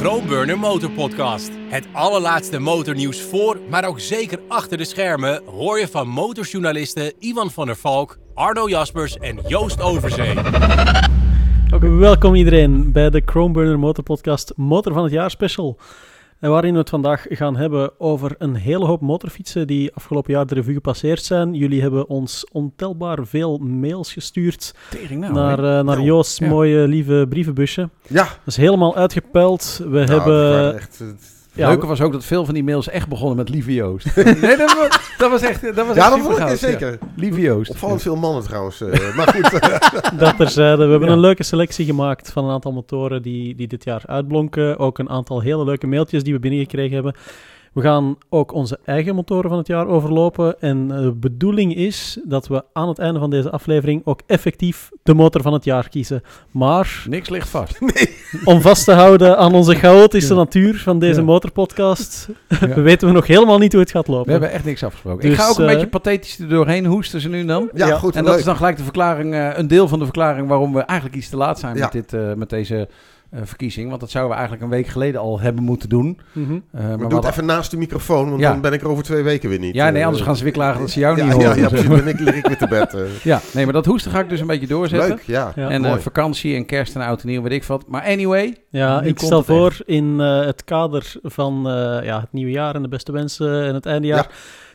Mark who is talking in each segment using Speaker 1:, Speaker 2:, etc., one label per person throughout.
Speaker 1: Grootburner Motor Podcast. Het allerlaatste motornieuws voor, maar ook zeker achter de schermen hoor je van motorjournalisten Ivan van der Valk, Arno Jaspers en Joost Overzee.
Speaker 2: Welkom iedereen bij de Chromeburner Motor Podcast Motor van het Jaar special. En waarin we het vandaag gaan hebben over een hele hoop motorfietsen die afgelopen jaar de revue gepasseerd zijn. Jullie hebben ons ontelbaar veel mails gestuurd
Speaker 3: Tering nou,
Speaker 2: naar, eh, naar
Speaker 3: Nou,
Speaker 2: Joost's
Speaker 3: ja.
Speaker 2: mooie lieve brievenbusje.
Speaker 4: Ja,
Speaker 2: Dat is helemaal uitgepuild. We
Speaker 4: nou, dat
Speaker 2: hebben...
Speaker 4: echt, eh,
Speaker 2: ja,
Speaker 3: Leuke was ook dat veel van die mails echt begonnen met lieve Joost. nee, dat was, dat was echt dat was
Speaker 4: ja,
Speaker 3: echt
Speaker 4: dat vond ik zeker.
Speaker 3: ja. Lieve Joost.
Speaker 4: Opvallend veel mannen trouwens. eh, maar goed,
Speaker 2: Dat terzijde. We hebben
Speaker 3: Ja.
Speaker 2: een leuke selectie gemaakt van een aantal motoren die, die dit jaar uitblonken. Ook een aantal hele leuke mailtjes die we binnengekregen hebben. We gaan ook onze eigen motoren van het jaar overlopen. En eh, de bedoeling is dat we aan het einde van deze aflevering ook effectief de motor van het jaar kiezen. Maar
Speaker 3: Niks ligt vast.
Speaker 2: om vast te houden aan onze chaotische
Speaker 3: Ja.
Speaker 2: natuur van deze
Speaker 3: Ja.
Speaker 2: motorpodcast,
Speaker 3: Ja.
Speaker 2: weten we nog helemaal niet hoe het gaat lopen.
Speaker 3: We hebben echt niks afgesproken. ik
Speaker 2: Dus,
Speaker 3: ga ook een
Speaker 2: eh,
Speaker 3: beetje pathetisch er doorheen hoesten ze nu dan.
Speaker 4: ja,
Speaker 2: Ja,
Speaker 4: goed.
Speaker 3: En dat
Speaker 4: leuk.
Speaker 3: is dan gelijk de verklaring, eh, een deel van de verklaring waarom we eigenlijk iets te laat zijn
Speaker 4: Ja.
Speaker 3: met, dit, eh, met deze eh, verkiezing. Want dat zouden we eigenlijk een week geleden al hebben moeten doen. Eh, maar
Speaker 4: doe het
Speaker 3: hadden-
Speaker 4: even naast de microfoon, want
Speaker 3: Ja.
Speaker 4: dan ben ik er over twee weken weer niet.
Speaker 3: Ja, nee,
Speaker 4: Eh,
Speaker 3: anders gaan ze weer klagen dat ze jou
Speaker 4: ja,
Speaker 3: niet
Speaker 4: ja,
Speaker 3: horen.
Speaker 4: Ja, precies. Ben ik, lig ik weer te bed.
Speaker 3: Ja, nee, maar dat hoesten ga ik dus een beetje doorzetten.
Speaker 4: Leuk, ja.
Speaker 2: Ja.
Speaker 3: En
Speaker 4: mooi.
Speaker 3: vakantie en kerst en oud en nieuw, weet ik wat. Maar anyway,
Speaker 2: Ja, ik stel voor in eh, het kader van eh, ja, het nieuwe jaar en de beste wensen en het eindejaar.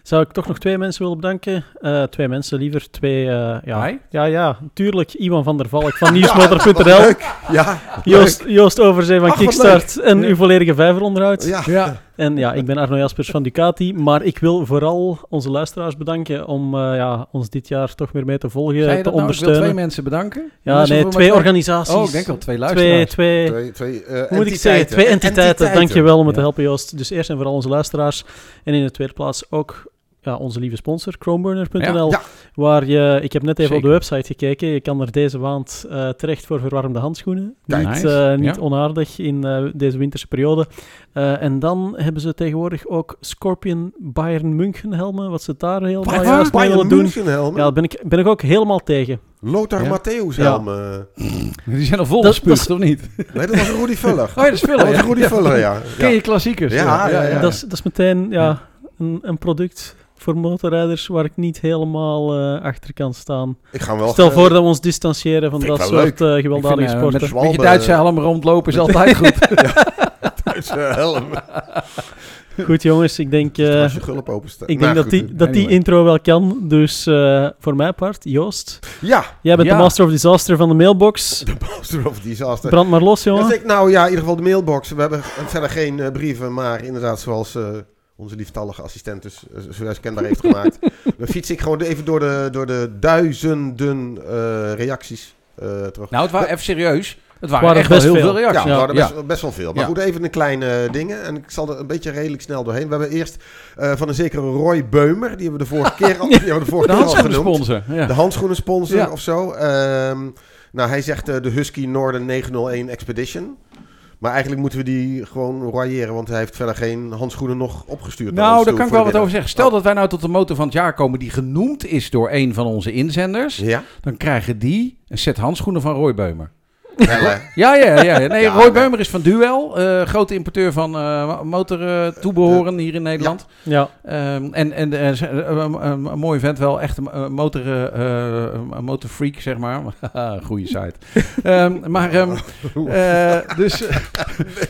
Speaker 2: Zou ik toch nog twee mensen willen bedanken? Eh, twee mensen liever. Twee, eh, ja. Ja, ja, natuurlijk. Iwan van der Valk van Nieuwsmotor.nl.
Speaker 4: leuk. Ja,
Speaker 2: Joost, Joost Overzee van
Speaker 4: Ach,
Speaker 2: Kickstart en
Speaker 3: Ja.
Speaker 2: uw volledige vijveronderhoud.
Speaker 4: ja.
Speaker 3: ja,
Speaker 2: En ja, ik ben Arno Jaspers van Ducati. Maar ik wil vooral onze luisteraars bedanken om eh, ja, ons dit jaar toch weer mee te volgen, te
Speaker 3: dat nou? Ik wil
Speaker 2: ondersteunen.
Speaker 3: twee mensen bedanken.
Speaker 2: ja, nee, twee organisaties.
Speaker 3: Oh, ik denk al twee
Speaker 2: twee,
Speaker 3: luisteraars.
Speaker 2: twee,
Speaker 4: Twee, twee, eh,
Speaker 2: hoe moet ik zeggen? Twee entiteiten.
Speaker 4: Entiteiten.
Speaker 2: Dankjewel om het te
Speaker 3: Ja.
Speaker 2: helpen, Joost. Dus eerst en vooral onze luisteraars. En in de tweede plaats ook ja, onze lieve sponsor, chromeburner.nl.
Speaker 4: Ja.
Speaker 2: Waar je, ik heb net even op de website gekeken. Je kan er deze maand eh, terecht voor verwarmde handschoenen. Niet,
Speaker 3: Nice.
Speaker 2: eh, niet
Speaker 3: Ja.
Speaker 2: onaardig in eh, deze winterse periode. Eh, en dan hebben ze tegenwoordig ook Scorpion Bayern München helmen. Wat ze daar juist mee
Speaker 4: Bayern
Speaker 2: willen doen.
Speaker 4: München helmen.
Speaker 2: Ja, daar ben ik, ben ik ook helemaal tegen.
Speaker 4: Lothar
Speaker 3: Ja.
Speaker 4: Matthäus
Speaker 2: Ja.
Speaker 4: helm. eh.
Speaker 3: Die zijn al vol
Speaker 2: Dat-
Speaker 3: gespuugd, of niet?
Speaker 4: Nee, dat was Rudy Vuller.
Speaker 3: Oh ja, dat is veel.
Speaker 4: Dat was. Rudy Vuller, ja.
Speaker 3: Ken je klassiekers?
Speaker 4: Ja, ja, ja.
Speaker 2: Dat, is, dat is meteen ja, een, een product voor motorrijders waar ik niet helemaal eh, achter kan staan.
Speaker 4: Ik ga hem wel...
Speaker 2: Stel
Speaker 4: eh,
Speaker 2: voor dat we ons distancieren van
Speaker 4: ik
Speaker 2: dat soort eh,
Speaker 3: Ik
Speaker 2: gewelddadige
Speaker 3: vind,
Speaker 2: sporten.
Speaker 3: met een beetje Duitse helm rondlopen is altijd goed.
Speaker 4: Duitse helm.
Speaker 2: Goed jongens, ik denk, eh,
Speaker 4: je openstaat.
Speaker 2: ik denk
Speaker 4: Nou,
Speaker 2: dat, die, dat die intro wel kan. Dus eh, voor mijn part, Joost,
Speaker 4: Ja,
Speaker 2: jij bent
Speaker 3: Ja.
Speaker 2: de master of disaster van de mailbox.
Speaker 4: de Master of Disaster.
Speaker 2: Brand maar los,
Speaker 4: Ja,
Speaker 2: jongen.
Speaker 4: zeg, nou ja, in ieder geval de mailbox. We hebben verder geen eh, brieven, maar inderdaad zoals eh, onze lieftallige assistent dus eh, zojuist kenbaar heeft gemaakt. Dan fiets ik gewoon even door de, door de duizenden eh, reacties eh, terug.
Speaker 3: nou, het waren even serieus. Het waren,
Speaker 2: waren
Speaker 3: echt wel
Speaker 2: best
Speaker 3: heel
Speaker 2: veel.
Speaker 3: veel reacties.
Speaker 4: ja,
Speaker 2: ja,
Speaker 3: ja.
Speaker 4: best, best wel veel. Maar
Speaker 3: Ja.
Speaker 4: goed, even een kleine dingen. En ik zal er een beetje redelijk snel doorheen. We hebben eerst eh, van een zekere Roy Beumer. Die hebben we de vorige keer al, die hebben we de vorige
Speaker 3: De
Speaker 4: keer al
Speaker 3: handschoenen
Speaker 4: genoemd.
Speaker 3: sponsor. Ja.
Speaker 4: De handschoenen sponsor
Speaker 3: Ja.
Speaker 4: of zo. Ehm, nou, hij zegt eh, de Husky Northern 901 Expedition. Maar eigenlijk moeten we die gewoon royeren, want hij heeft verder geen handschoenen nog opgestuurd.
Speaker 3: Nou, daar kan ik wel wat over zeggen. Stel
Speaker 4: Oh.
Speaker 3: dat wij nou tot de motor van het jaar komen die genoemd is door een van onze inzenders.
Speaker 4: Ja?
Speaker 3: Dan krijgen die een set handschoenen van Roy Beumer. Ja, ja, ja. ja. Nee,
Speaker 4: Ja,
Speaker 3: Roy. Beumer is van Duel. eh, grote importeur van eh motortoebehoren hier in Nederland.
Speaker 2: Ja,
Speaker 3: Ehm, en en eh, eh, een- een een mooie vent wel. Echt een eh, motor, eh, eh, een motorfreak, zeg maar. Goeie site. Ehm, maar, ehm, eh, dus,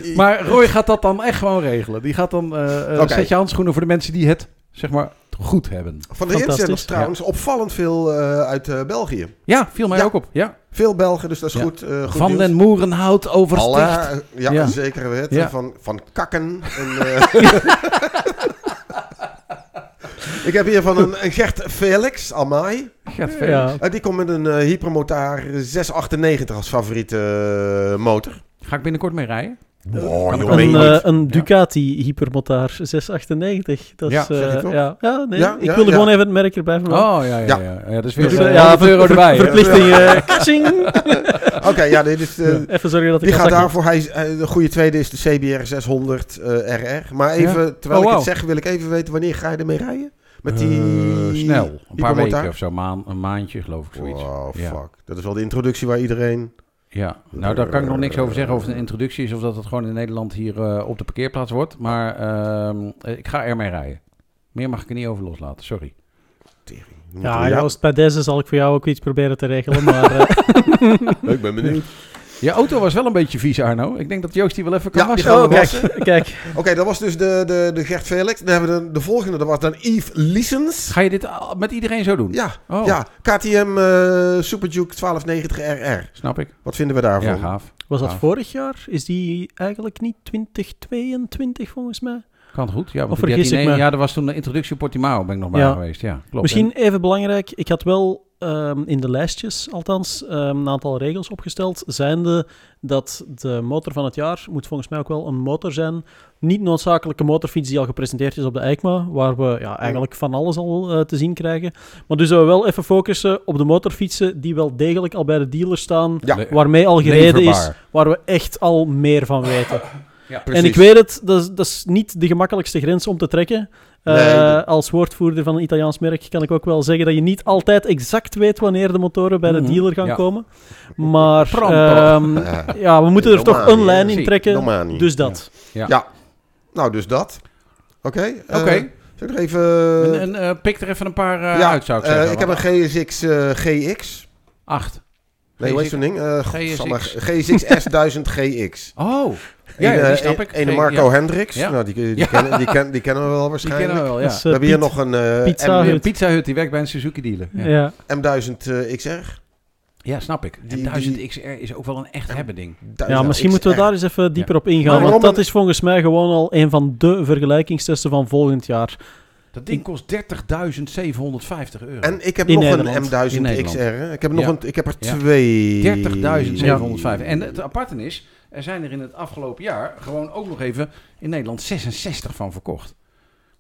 Speaker 4: Nee.
Speaker 3: maar Roy gaat dat dan echt gewoon regelen. Die gaat dan eh eh, zet je handschoenen voor de mensen die het, zeg maar, goed hebben.
Speaker 4: Van de inzenders trouwens opvallend veel eh, uit eh, België.
Speaker 3: Ja, viel mij
Speaker 4: Ja.
Speaker 3: ook op. Ja.
Speaker 4: Veel Belgen, dus dat is
Speaker 3: Ja.
Speaker 4: goed. eh, goed
Speaker 3: Van
Speaker 4: nieuws.
Speaker 3: den Moerenhout over
Speaker 4: Alle,
Speaker 3: Sticht.
Speaker 4: eh, ja,
Speaker 3: Ja.
Speaker 4: zeker weten.
Speaker 3: Ja.
Speaker 4: Van, van kakken. En, eh, ik heb hier van een, een Gert Felix, Amai.
Speaker 2: Ja.
Speaker 4: Eh, die komt met een Hypermotaar 698 als favoriete motor.
Speaker 3: Ga ik binnenkort mee rijden?
Speaker 4: Wow, joh,
Speaker 2: Een, eh, een Ducati hypermotaar 698. Dat
Speaker 3: Ja,
Speaker 2: is,
Speaker 4: je
Speaker 2: eh, ja, ja, nee,
Speaker 4: Ja,
Speaker 2: ik
Speaker 4: ja,
Speaker 2: wilde
Speaker 4: ja.
Speaker 2: gewoon even het merk erbij vermelden.
Speaker 3: Oh, ja, ja,
Speaker 4: Ja.
Speaker 3: ja. ja. dat is weer
Speaker 2: Dus,
Speaker 3: 100
Speaker 2: ver-
Speaker 3: euro erbij.
Speaker 2: Verplichting.
Speaker 4: Oké, ja, dit is, eh,
Speaker 2: Even zorgen dat ik
Speaker 4: die gaat daarvoor. Hij, de goede tweede is de CBR 600 eh, RR. Maar even, terwijl
Speaker 3: Oh,
Speaker 4: ik het zeg, wil ik even weten wanneer ga je ermee rijden? Met die
Speaker 3: snel. Een paar weken of zo. Maan, een maandje, geloof ik, zoiets.
Speaker 4: Wow,
Speaker 3: Ja.
Speaker 4: fuck. Dat is wel de introductie waar iedereen...
Speaker 3: Ja, nou daar kan ik nog niks over zeggen of het een introductie is of dat het gewoon in Nederland hier eh, op de parkeerplaats wordt. Maar ehm, eh, ik ga ermee rijden. Meer mag ik er niet over loslaten, sorry.
Speaker 4: Tering.
Speaker 2: Ja, Joost, bij deze zal ik voor jou ook iets proberen te regelen. Maar eh,
Speaker 4: ik ben benieuwd.
Speaker 3: Je auto was wel een beetje vies, Arno. Ik denk dat Joost die wel even kan
Speaker 4: Ja,
Speaker 3: wassen.
Speaker 2: oh, kijk, kijk.
Speaker 4: Oké, dat was dus de, de, de Gert Felix. Dan hebben we de, de volgende, dat was dan Yves Liesens.
Speaker 3: Ga je dit met iedereen zo doen?
Speaker 4: Ja,
Speaker 3: Oh,
Speaker 4: ja. KTM eh Super Duke 1290 RR.
Speaker 3: snap ik.
Speaker 4: Wat vinden we daarvan?
Speaker 3: Ja, gaaf.
Speaker 2: Was dat
Speaker 3: Gaaf.
Speaker 2: vorig jaar? Is die eigenlijk niet 2022 volgens mij?
Speaker 3: Kan het goed. Ja, want
Speaker 2: Of
Speaker 3: die
Speaker 2: vergis ik
Speaker 3: 13
Speaker 2: me?
Speaker 3: Ja, dat was toen de introductie op Portimao ben ik nog bij
Speaker 2: Ja.
Speaker 3: geweest. Ja, klopt.
Speaker 2: Misschien even belangrijk, ik had wel ehm, in de lijstjes althans ehm, een aantal regels opgesteld, zijnde dat de motor van het jaar moet volgens mij ook wel een motor zijn. Niet noodzakelijk een motorfiets die al gepresenteerd is op de EICMA, waar we ja, eigenlijk van alles al eh, te zien krijgen. Maar dus dat we wel even focussen op de motorfietsen die wel degelijk al bij de dealer staan,
Speaker 4: Ja,
Speaker 2: waarmee al gereden is, waar we echt al meer van weten.
Speaker 4: precies.
Speaker 2: En ik weet het, dat is, dat is niet de gemakkelijkste grens om te trekken. Eh,
Speaker 4: Nee,
Speaker 2: Als woordvoerder van een Italiaans merk kan ik ook wel zeggen dat je niet altijd exact weet wanneer de motoren bij de
Speaker 3: Mhm,
Speaker 2: dealer gaan
Speaker 3: ja.
Speaker 2: komen. Maar ehm,
Speaker 4: Ja.
Speaker 2: ja, we moeten er toch een lijn in trekken.
Speaker 4: Domani.
Speaker 2: Dus dat.
Speaker 4: Nou, dus dat. Oké. eh,
Speaker 3: Oké.
Speaker 4: Er even...
Speaker 3: En, en eh, pik er even een paar eh,
Speaker 4: ja,
Speaker 3: uit, zou ik
Speaker 4: eh,
Speaker 3: zeggen.
Speaker 4: ik heb een GSX eh, GX.
Speaker 3: Acht.
Speaker 4: Nee, hoe heet zo'n ding? Eh,
Speaker 3: GSX.
Speaker 4: GSX S1000 GX.
Speaker 3: Oh, ja,
Speaker 4: Ene-
Speaker 3: die snap
Speaker 4: een-
Speaker 3: ik.
Speaker 4: ene
Speaker 3: Geen-
Speaker 4: Marco
Speaker 3: ja.
Speaker 4: Hendricks.
Speaker 3: Ja.
Speaker 4: Nou, die, die,
Speaker 3: Ja.
Speaker 4: kennen, die, ken- die kennen we wel
Speaker 3: Die
Speaker 4: waarschijnlijk.
Speaker 3: kennen we wel, ja.
Speaker 4: We
Speaker 2: eh,
Speaker 4: hebben hier
Speaker 2: Piet-
Speaker 4: nog een eh,
Speaker 2: Pizza
Speaker 4: M-
Speaker 2: Hut.
Speaker 3: Pizza Hut, die werkt bij een Suzuki dealer.
Speaker 2: Ja.
Speaker 3: Ja,
Speaker 4: M1000 eh, XR.
Speaker 3: Ja, snap ik.
Speaker 4: Die-
Speaker 3: en 1000
Speaker 4: die-
Speaker 3: XR is ook wel een echt hebben ding.
Speaker 2: Ja,
Speaker 4: 1000
Speaker 2: misschien moeten we daar eens even dieper op ingaan.
Speaker 4: waarom
Speaker 2: Want dat
Speaker 4: een-
Speaker 2: is volgens mij gewoon al een van de vergelijkingstesten van volgend jaar.
Speaker 3: Dat ding kost 30.750 euro.
Speaker 4: En ik heb
Speaker 2: In
Speaker 4: nog
Speaker 2: Nederland.
Speaker 4: een M1000
Speaker 3: In Nederland.
Speaker 4: XR. hè. Ik heb, nog
Speaker 3: Ja.
Speaker 4: een, ik heb er
Speaker 3: Ja.
Speaker 4: twee.
Speaker 3: 30.750. En het aparte is, er zijn er in het afgelopen jaar gewoon ook nog even in Nederland 66 van verkocht.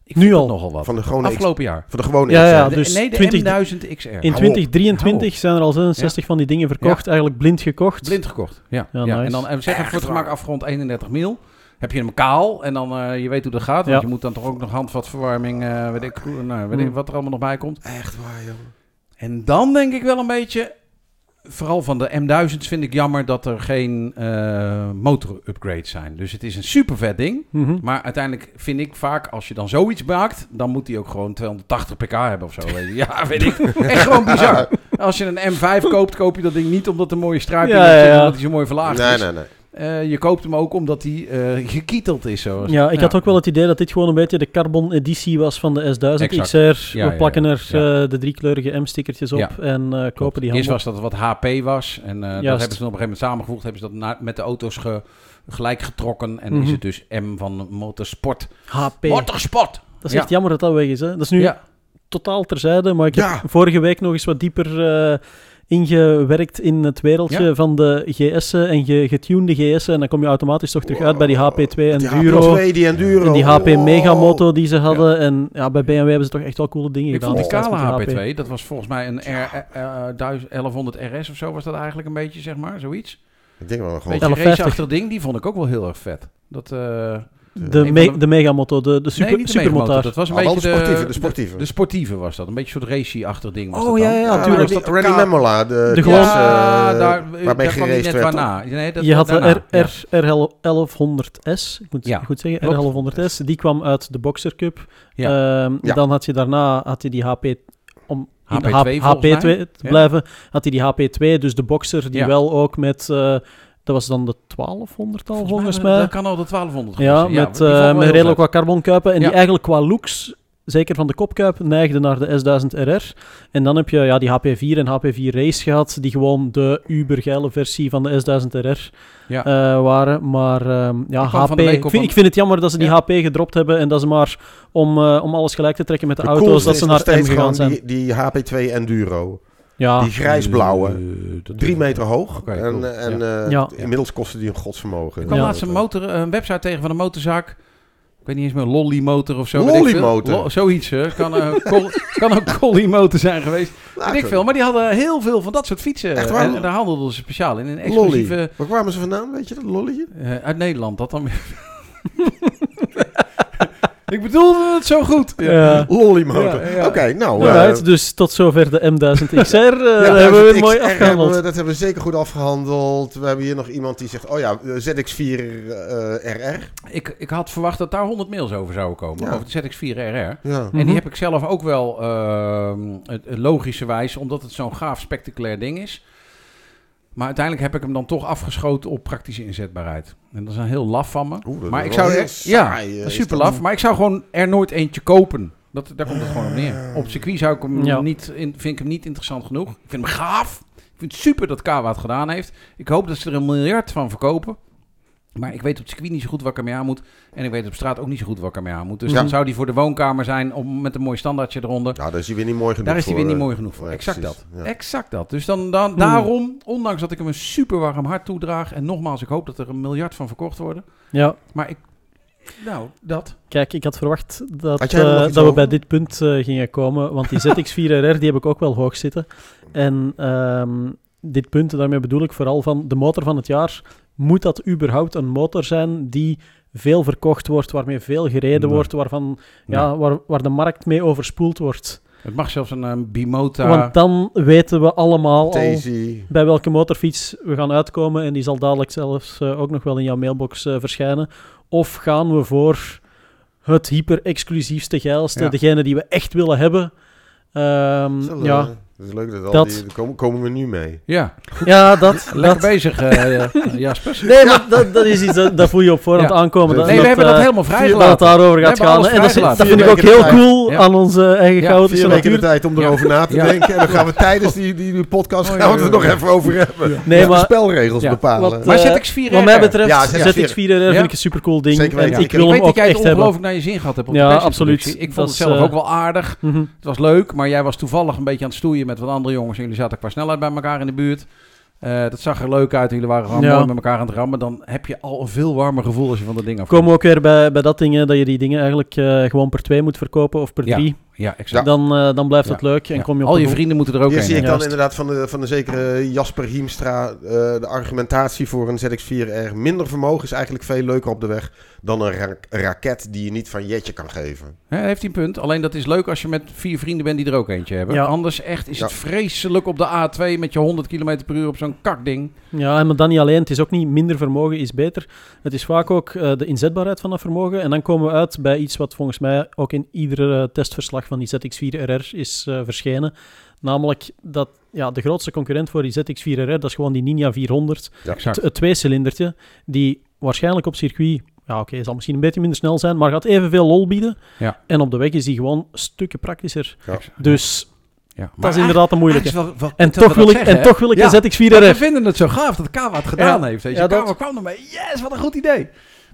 Speaker 3: Ik
Speaker 2: Nu
Speaker 3: vind dat
Speaker 2: al.
Speaker 3: nogal wat.
Speaker 4: Van de gewone X-
Speaker 3: afgelopen jaar.
Speaker 4: Van de gewone
Speaker 2: Ja,
Speaker 4: XR.
Speaker 3: De-
Speaker 2: dus
Speaker 3: nee, de
Speaker 2: 20
Speaker 3: M1000 XR.
Speaker 2: In
Speaker 3: Hou op.
Speaker 2: 2023 zijn er al 66 van die dingen verkocht, eigenlijk blind gekocht.
Speaker 3: Blind gekocht. Ja.
Speaker 2: Ja,
Speaker 3: ja,
Speaker 2: nice.
Speaker 3: En dan en zeg even voor het gemak afgerond 31 mil. Heb je hem kaal en dan eh, je weet hoe dat gaat. Want
Speaker 2: Ja.
Speaker 3: je moet dan toch ook nog handvatverwarming, eh weet ik, nou, weet ik
Speaker 2: Hmm.
Speaker 3: wat er allemaal nog bij komt.
Speaker 4: Echt waar, joh.
Speaker 3: En dan denk ik wel een beetje, vooral van de M1000's vind ik jammer dat er geen eh motor-upgrades zijn. Dus het is een super vet ding.
Speaker 2: Mhm.
Speaker 3: Maar uiteindelijk vind ik vaak, als je dan zoiets maakt, dan moet hij ook gewoon 280 pk hebben of zo. Weet je. Ja, weet ik. Echt gewoon bizar. Als je een M5 koopt, koop je dat ding niet omdat er mooie struiping
Speaker 2: Ja, ja.
Speaker 3: omdat hij zo mooi verlaagd
Speaker 4: Nee,
Speaker 3: is.
Speaker 4: nee, nee.
Speaker 3: Eh, je koopt hem ook omdat hij eh, gekieteld is. Zo.
Speaker 2: Ja, ik had ook wel het idee dat dit gewoon een beetje de carbon editie was van de S1000
Speaker 3: Exact.
Speaker 2: XR.
Speaker 3: Ja,
Speaker 2: We
Speaker 3: ja,
Speaker 2: plakken
Speaker 3: ja.
Speaker 2: er eh, de driekleurige M-stickertjes op en kopen die
Speaker 3: Eerst
Speaker 2: handel.
Speaker 3: was dat wat HP was. En dat hebben ze op een gegeven moment samengevoegd. Hebben ze dat na- met de auto's ge- gelijk getrokken. En
Speaker 2: Mhm.
Speaker 3: is het dus M van Motorsport.
Speaker 2: HP.
Speaker 3: Motorsport!
Speaker 2: Dat is echt jammer dat dat weg is. Hè? Dat is nu totaal terzijde, maar ik heb vorige week nog eens wat dieper ingewerkt in het wereldje
Speaker 3: Ja.
Speaker 2: van de GS'en en ge getunede GS'en. En dan kom je automatisch toch terug uit bij die HP2
Speaker 4: Die
Speaker 2: Enduro.
Speaker 4: HP2, die Enduro.
Speaker 2: En die HP
Speaker 4: Wow.
Speaker 2: Megamoto die ze hadden. En ja, bij BMW hebben ze toch echt wel coole dingen
Speaker 3: ik
Speaker 2: gedaan.
Speaker 3: vond die kale
Speaker 2: met die
Speaker 3: HP2, dat was volgens mij een R, eh, eh, 1100 RS of zo was dat eigenlijk een beetje, zeg maar, zoiets.
Speaker 4: Ik denk wel gewoon...
Speaker 3: Beetje
Speaker 2: 1150.
Speaker 3: raceachtig ding, die vond ik ook wel heel erg vet. Dat, eh,
Speaker 2: De,
Speaker 3: Een
Speaker 2: me
Speaker 3: van de-
Speaker 2: de Megamoto, de, de super,
Speaker 3: nee, de
Speaker 2: supermotor.
Speaker 3: Dat was een
Speaker 4: Ah,
Speaker 3: beetje
Speaker 4: de sportieve,
Speaker 3: de,
Speaker 4: de sportieve.
Speaker 3: De, sportieve was dat, een beetje een soort racy-achtig ding was
Speaker 2: Oh,
Speaker 3: dat
Speaker 2: ja, ja,
Speaker 4: Ja,
Speaker 2: tuurlijk.
Speaker 4: Randy, Memola, de,
Speaker 2: De gewoon-
Speaker 4: is, eh,
Speaker 3: Ja, daar, net
Speaker 4: werd.
Speaker 3: waarna. Nee, dat
Speaker 2: je had de
Speaker 3: daarna,
Speaker 2: R,
Speaker 3: ja.
Speaker 2: R, R1100S, ik moet
Speaker 3: Ja,
Speaker 2: goed zeggen,
Speaker 3: klopt.
Speaker 2: R1100S. Die kwam uit de Boxer Cup.
Speaker 3: Ja.
Speaker 2: Ehm,
Speaker 4: Ja.
Speaker 2: Dan had je daarna had je die HP... Om in de
Speaker 3: HP2
Speaker 2: H-
Speaker 3: volgens
Speaker 2: HP2
Speaker 3: mij.
Speaker 2: te
Speaker 3: Ja.
Speaker 2: blijven, had hij die HP2, dus de Boxer, die
Speaker 3: Ja.
Speaker 2: wel ook met... dat was dan de 1200 al, volgens, mij.
Speaker 3: Dat kan al de 1200
Speaker 2: Ja,
Speaker 3: zijn.
Speaker 2: met, eh, met redelijk wat carbonkuipen. En
Speaker 3: Ja.
Speaker 2: die eigenlijk qua looks, zeker van de kopkuip, neigde naar de S1000 RR. En dan heb je ja, die HP4 en HP4 Race gehad, die gewoon de ubergeile versie van de S1000 RR
Speaker 3: Ja.
Speaker 2: eh, waren. Maar ehm, ja,
Speaker 3: Ik
Speaker 2: HP... Ik vind, ik vind het jammer dat ze die
Speaker 3: Ja.
Speaker 2: HP gedropt hebben en dat ze maar om, eh, om alles gelijk te trekken met de,
Speaker 4: De
Speaker 2: auto's, dat ze naar M gegaan zijn.
Speaker 4: die, die HP2 Enduro.
Speaker 2: Ja,
Speaker 4: Die grijsblauwe.
Speaker 3: Eh, dat
Speaker 4: Drie meter hoog. En
Speaker 3: cool.
Speaker 4: en
Speaker 3: Ja.
Speaker 4: eh,
Speaker 2: Ja.
Speaker 4: inmiddels kosten die een godsvermogen.
Speaker 3: Ik kwam
Speaker 2: Ja.
Speaker 3: laatst een, motor, een website tegen van een motorzaak. Ik weet niet eens meer, Lolly Motor of zo. veel.
Speaker 4: Lolly-motor?
Speaker 3: Lo- zoiets, hè. Kan, eh, kan ook Collie Motor zijn geweest.
Speaker 4: Nou,
Speaker 3: weet ik veel. Maar die hadden heel veel van dat soort fietsen.
Speaker 4: Echt waar?
Speaker 3: En, daar handelden ze speciaal in. Een
Speaker 4: Lolly.
Speaker 3: exclusieve...
Speaker 4: Waar kwamen ze vandaan, weet je dat? Lolly?
Speaker 3: eh, uit Nederland, dat dan weer. Ik bedoelde het zo goed.
Speaker 2: Ja.
Speaker 4: Lollymotor.
Speaker 3: Ja, ja.
Speaker 4: Oké, nou... eh,
Speaker 2: dus tot zover de M1000 XR. eh,
Speaker 4: ja,
Speaker 2: dat hebben we
Speaker 4: XR
Speaker 2: mooi
Speaker 4: hebben
Speaker 2: afgehandeld.
Speaker 4: we- dat hebben we zeker goed afgehandeld. We hebben hier nog iemand die zegt... Oh ja, eh, ZX4 eh, RR.
Speaker 3: Ik, ik had verwacht dat daar 100 mails over zouden komen.
Speaker 4: Ja.
Speaker 3: Over de ZX4RR.
Speaker 4: Ja.
Speaker 3: En
Speaker 2: Mhm.
Speaker 3: die heb ik zelf ook wel ehm, logischerwijs, omdat het zo'n gaaf spectaculair ding is. Maar uiteindelijk heb ik hem dan toch afgeschoten op praktische inzetbaarheid. En dat is een heel laf van me.
Speaker 4: Oeh, dat
Speaker 3: maar ik zou er,
Speaker 4: saai, eh,
Speaker 3: ja,
Speaker 4: is
Speaker 3: super laf. Maar ik zou gewoon er nooit eentje kopen. Dat, daar komt het gewoon op neer. Op circuit zou ik hem
Speaker 2: Ja.
Speaker 3: niet, in, vind ik hem niet interessant genoeg. Ik vind hem gaaf. Ik vind het super dat Kawa het gedaan heeft. Ik hoop dat ze er een miljard van verkopen. Maar ik weet op het circuit niet zo goed wat ik ermee aan moet. En ik weet op straat ook niet zo goed wat ik ermee aan moet. Dus
Speaker 4: Ja.
Speaker 3: dan zou die voor de woonkamer zijn om, met een mooi standaardje eronder.
Speaker 4: Ja, daar is hij weer niet mooi genoeg
Speaker 3: Daar is hij
Speaker 4: voor,
Speaker 3: weer niet
Speaker 4: eh,
Speaker 3: mooi genoeg voor. exact
Speaker 4: precies.
Speaker 3: dat.
Speaker 4: Ja.
Speaker 3: Exact dat. Dus dan, dan, daarom, ondanks dat ik hem een super warm hart toedraag. En nogmaals, ik hoop dat er een miljard van verkocht worden.
Speaker 2: Ja,
Speaker 3: Maar ik. Nou, dat.
Speaker 2: kijk, ik had verwacht dat,
Speaker 4: Had
Speaker 2: eh, dat we bij dit punt eh, gingen komen. Want die ZX4RR die heb ik ook wel hoog zitten. En ehm, dit punt, daarmee bedoel ik vooral van de motor van het jaar. Moet dat überhaupt een motor zijn die veel verkocht wordt, waarmee veel gereden
Speaker 3: Nee.
Speaker 2: wordt, waarvan, ja, waar, waar de markt mee overspoeld wordt?
Speaker 3: Het mag zelfs een, eh, Bimota.
Speaker 2: Want dan weten we allemaal al bij welke motorfiets we gaan uitkomen. En die zal dadelijk zelfs eh, ook nog wel in jouw mailbox eh, verschijnen. Of gaan we voor het hyper-exclusiefste, geilste,
Speaker 3: Ja.
Speaker 2: degene die we echt willen hebben. Ehm,
Speaker 4: eh,
Speaker 2: ja.
Speaker 4: Dat is leuk dat, al
Speaker 2: Dat-
Speaker 4: die, daar komen, komen we nu mee.
Speaker 3: Ja,
Speaker 2: ja, dat.
Speaker 3: lekker
Speaker 2: dat
Speaker 3: bezig, eh Jasper.
Speaker 2: nee, maar dat, dat is iets, dat, dat voel je op voorhand
Speaker 3: Ja.
Speaker 2: aankomen. Dat,
Speaker 3: Nee, we hebben dat
Speaker 2: eh,
Speaker 3: helemaal
Speaker 2: dat het
Speaker 3: vrijgelaten.
Speaker 2: daarover
Speaker 3: We
Speaker 2: gaat gaan. En dat, is- dat vind ik ook heel cool
Speaker 3: Ja.
Speaker 2: aan onze eigen
Speaker 3: Ja,
Speaker 2: chaotische
Speaker 4: Vier weken de tijd om
Speaker 3: Ja.
Speaker 4: erover na te
Speaker 3: Ja.
Speaker 4: denken. En dan gaan we tijdens die, die, die podcast
Speaker 3: Oh,
Speaker 4: gaan we het er nog even over hebben.
Speaker 2: Nee, maar
Speaker 4: spelregels bepalen.
Speaker 3: Maar
Speaker 2: eh,
Speaker 3: ZX4
Speaker 2: Wat mij betreft,
Speaker 4: Ja,
Speaker 2: ZX4RR
Speaker 3: Ja.
Speaker 2: vind ik een supercool ding.
Speaker 4: Zeker
Speaker 2: ik wil hem
Speaker 3: weet
Speaker 2: ook
Speaker 3: dat jij het
Speaker 2: echt hebben.
Speaker 3: ongelooflijk naar je zin gehad hebt op de
Speaker 2: Ja, absoluut.
Speaker 3: Ik
Speaker 2: Dat
Speaker 3: vond het zelf
Speaker 2: eh,
Speaker 3: ook wel aardig.
Speaker 2: Mhm.
Speaker 3: Het was leuk, maar jij was toevallig een beetje aan het stoeien met wat andere jongens. En jullie zaten qua snelheid bij elkaar in de buurt. Eh, dat zag er leuk uit. Jullie waren gewoon
Speaker 2: Ja.
Speaker 3: mooi met elkaar aan het rammen. Dan heb je al een veel warmer gevoel als je van dat ding af
Speaker 2: komen we ook weer bij, bij dat ding, hè, dat je die dingen eigenlijk eh, gewoon per twee moet verkopen of per
Speaker 3: Ja.
Speaker 2: drie.
Speaker 3: Ja, exact.
Speaker 2: Dan, eh, dan blijft
Speaker 3: Ja.
Speaker 2: het leuk en
Speaker 3: Ja.
Speaker 2: kom je op
Speaker 3: Al je vrienden moeten er ook
Speaker 4: Hier
Speaker 3: heen.
Speaker 4: zie ik dan inderdaad van de, van de zekere Jasper Hiemstra eh, de argumentatie voor een ZX4R. Minder vermogen is eigenlijk veel leuker op de weg dan een ra- raket die je niet van jetje kan geven.
Speaker 3: Hè, heeft hij een punt. Alleen dat is leuk als je met vier vrienden bent die er ook eentje hebben.
Speaker 2: Ja.
Speaker 3: Anders echt is
Speaker 4: Ja.
Speaker 3: het vreselijk op de A2 met je 100 km per uur op zo'n kakding.
Speaker 2: Ja, en maar dan niet alleen. Het is ook niet minder vermogen is beter. Het is vaak ook eh, de inzetbaarheid van dat vermogen. En dan komen we uit bij iets wat volgens mij ook in iedere testverslag van die ZX4RR is eh, verschenen. Namelijk dat ja, de grootste concurrent voor die ZX4RR, dat is gewoon die Ninja 400.
Speaker 3: Exact.
Speaker 2: Het tweecilindertje, die waarschijnlijk op circuit, ja oké, zal misschien een beetje minder snel zijn, maar gaat evenveel lol bieden.
Speaker 3: Ja.
Speaker 2: En op de weg is die gewoon stukken praktischer.
Speaker 4: Ja.
Speaker 2: Dus
Speaker 3: Ja.
Speaker 2: dat is inderdaad een moeilijke.
Speaker 3: wel- wel
Speaker 2: En toch, wil ik, en toch wil ik
Speaker 3: Ja.
Speaker 2: een
Speaker 3: Maar we
Speaker 2: ZX4RR.
Speaker 3: vinden het zo gaaf dat Kawa het gedaan
Speaker 2: Ja.
Speaker 3: heeft. Weet je.
Speaker 2: Ja, dat-
Speaker 3: kwam ermee. Yes, wat een goed idee.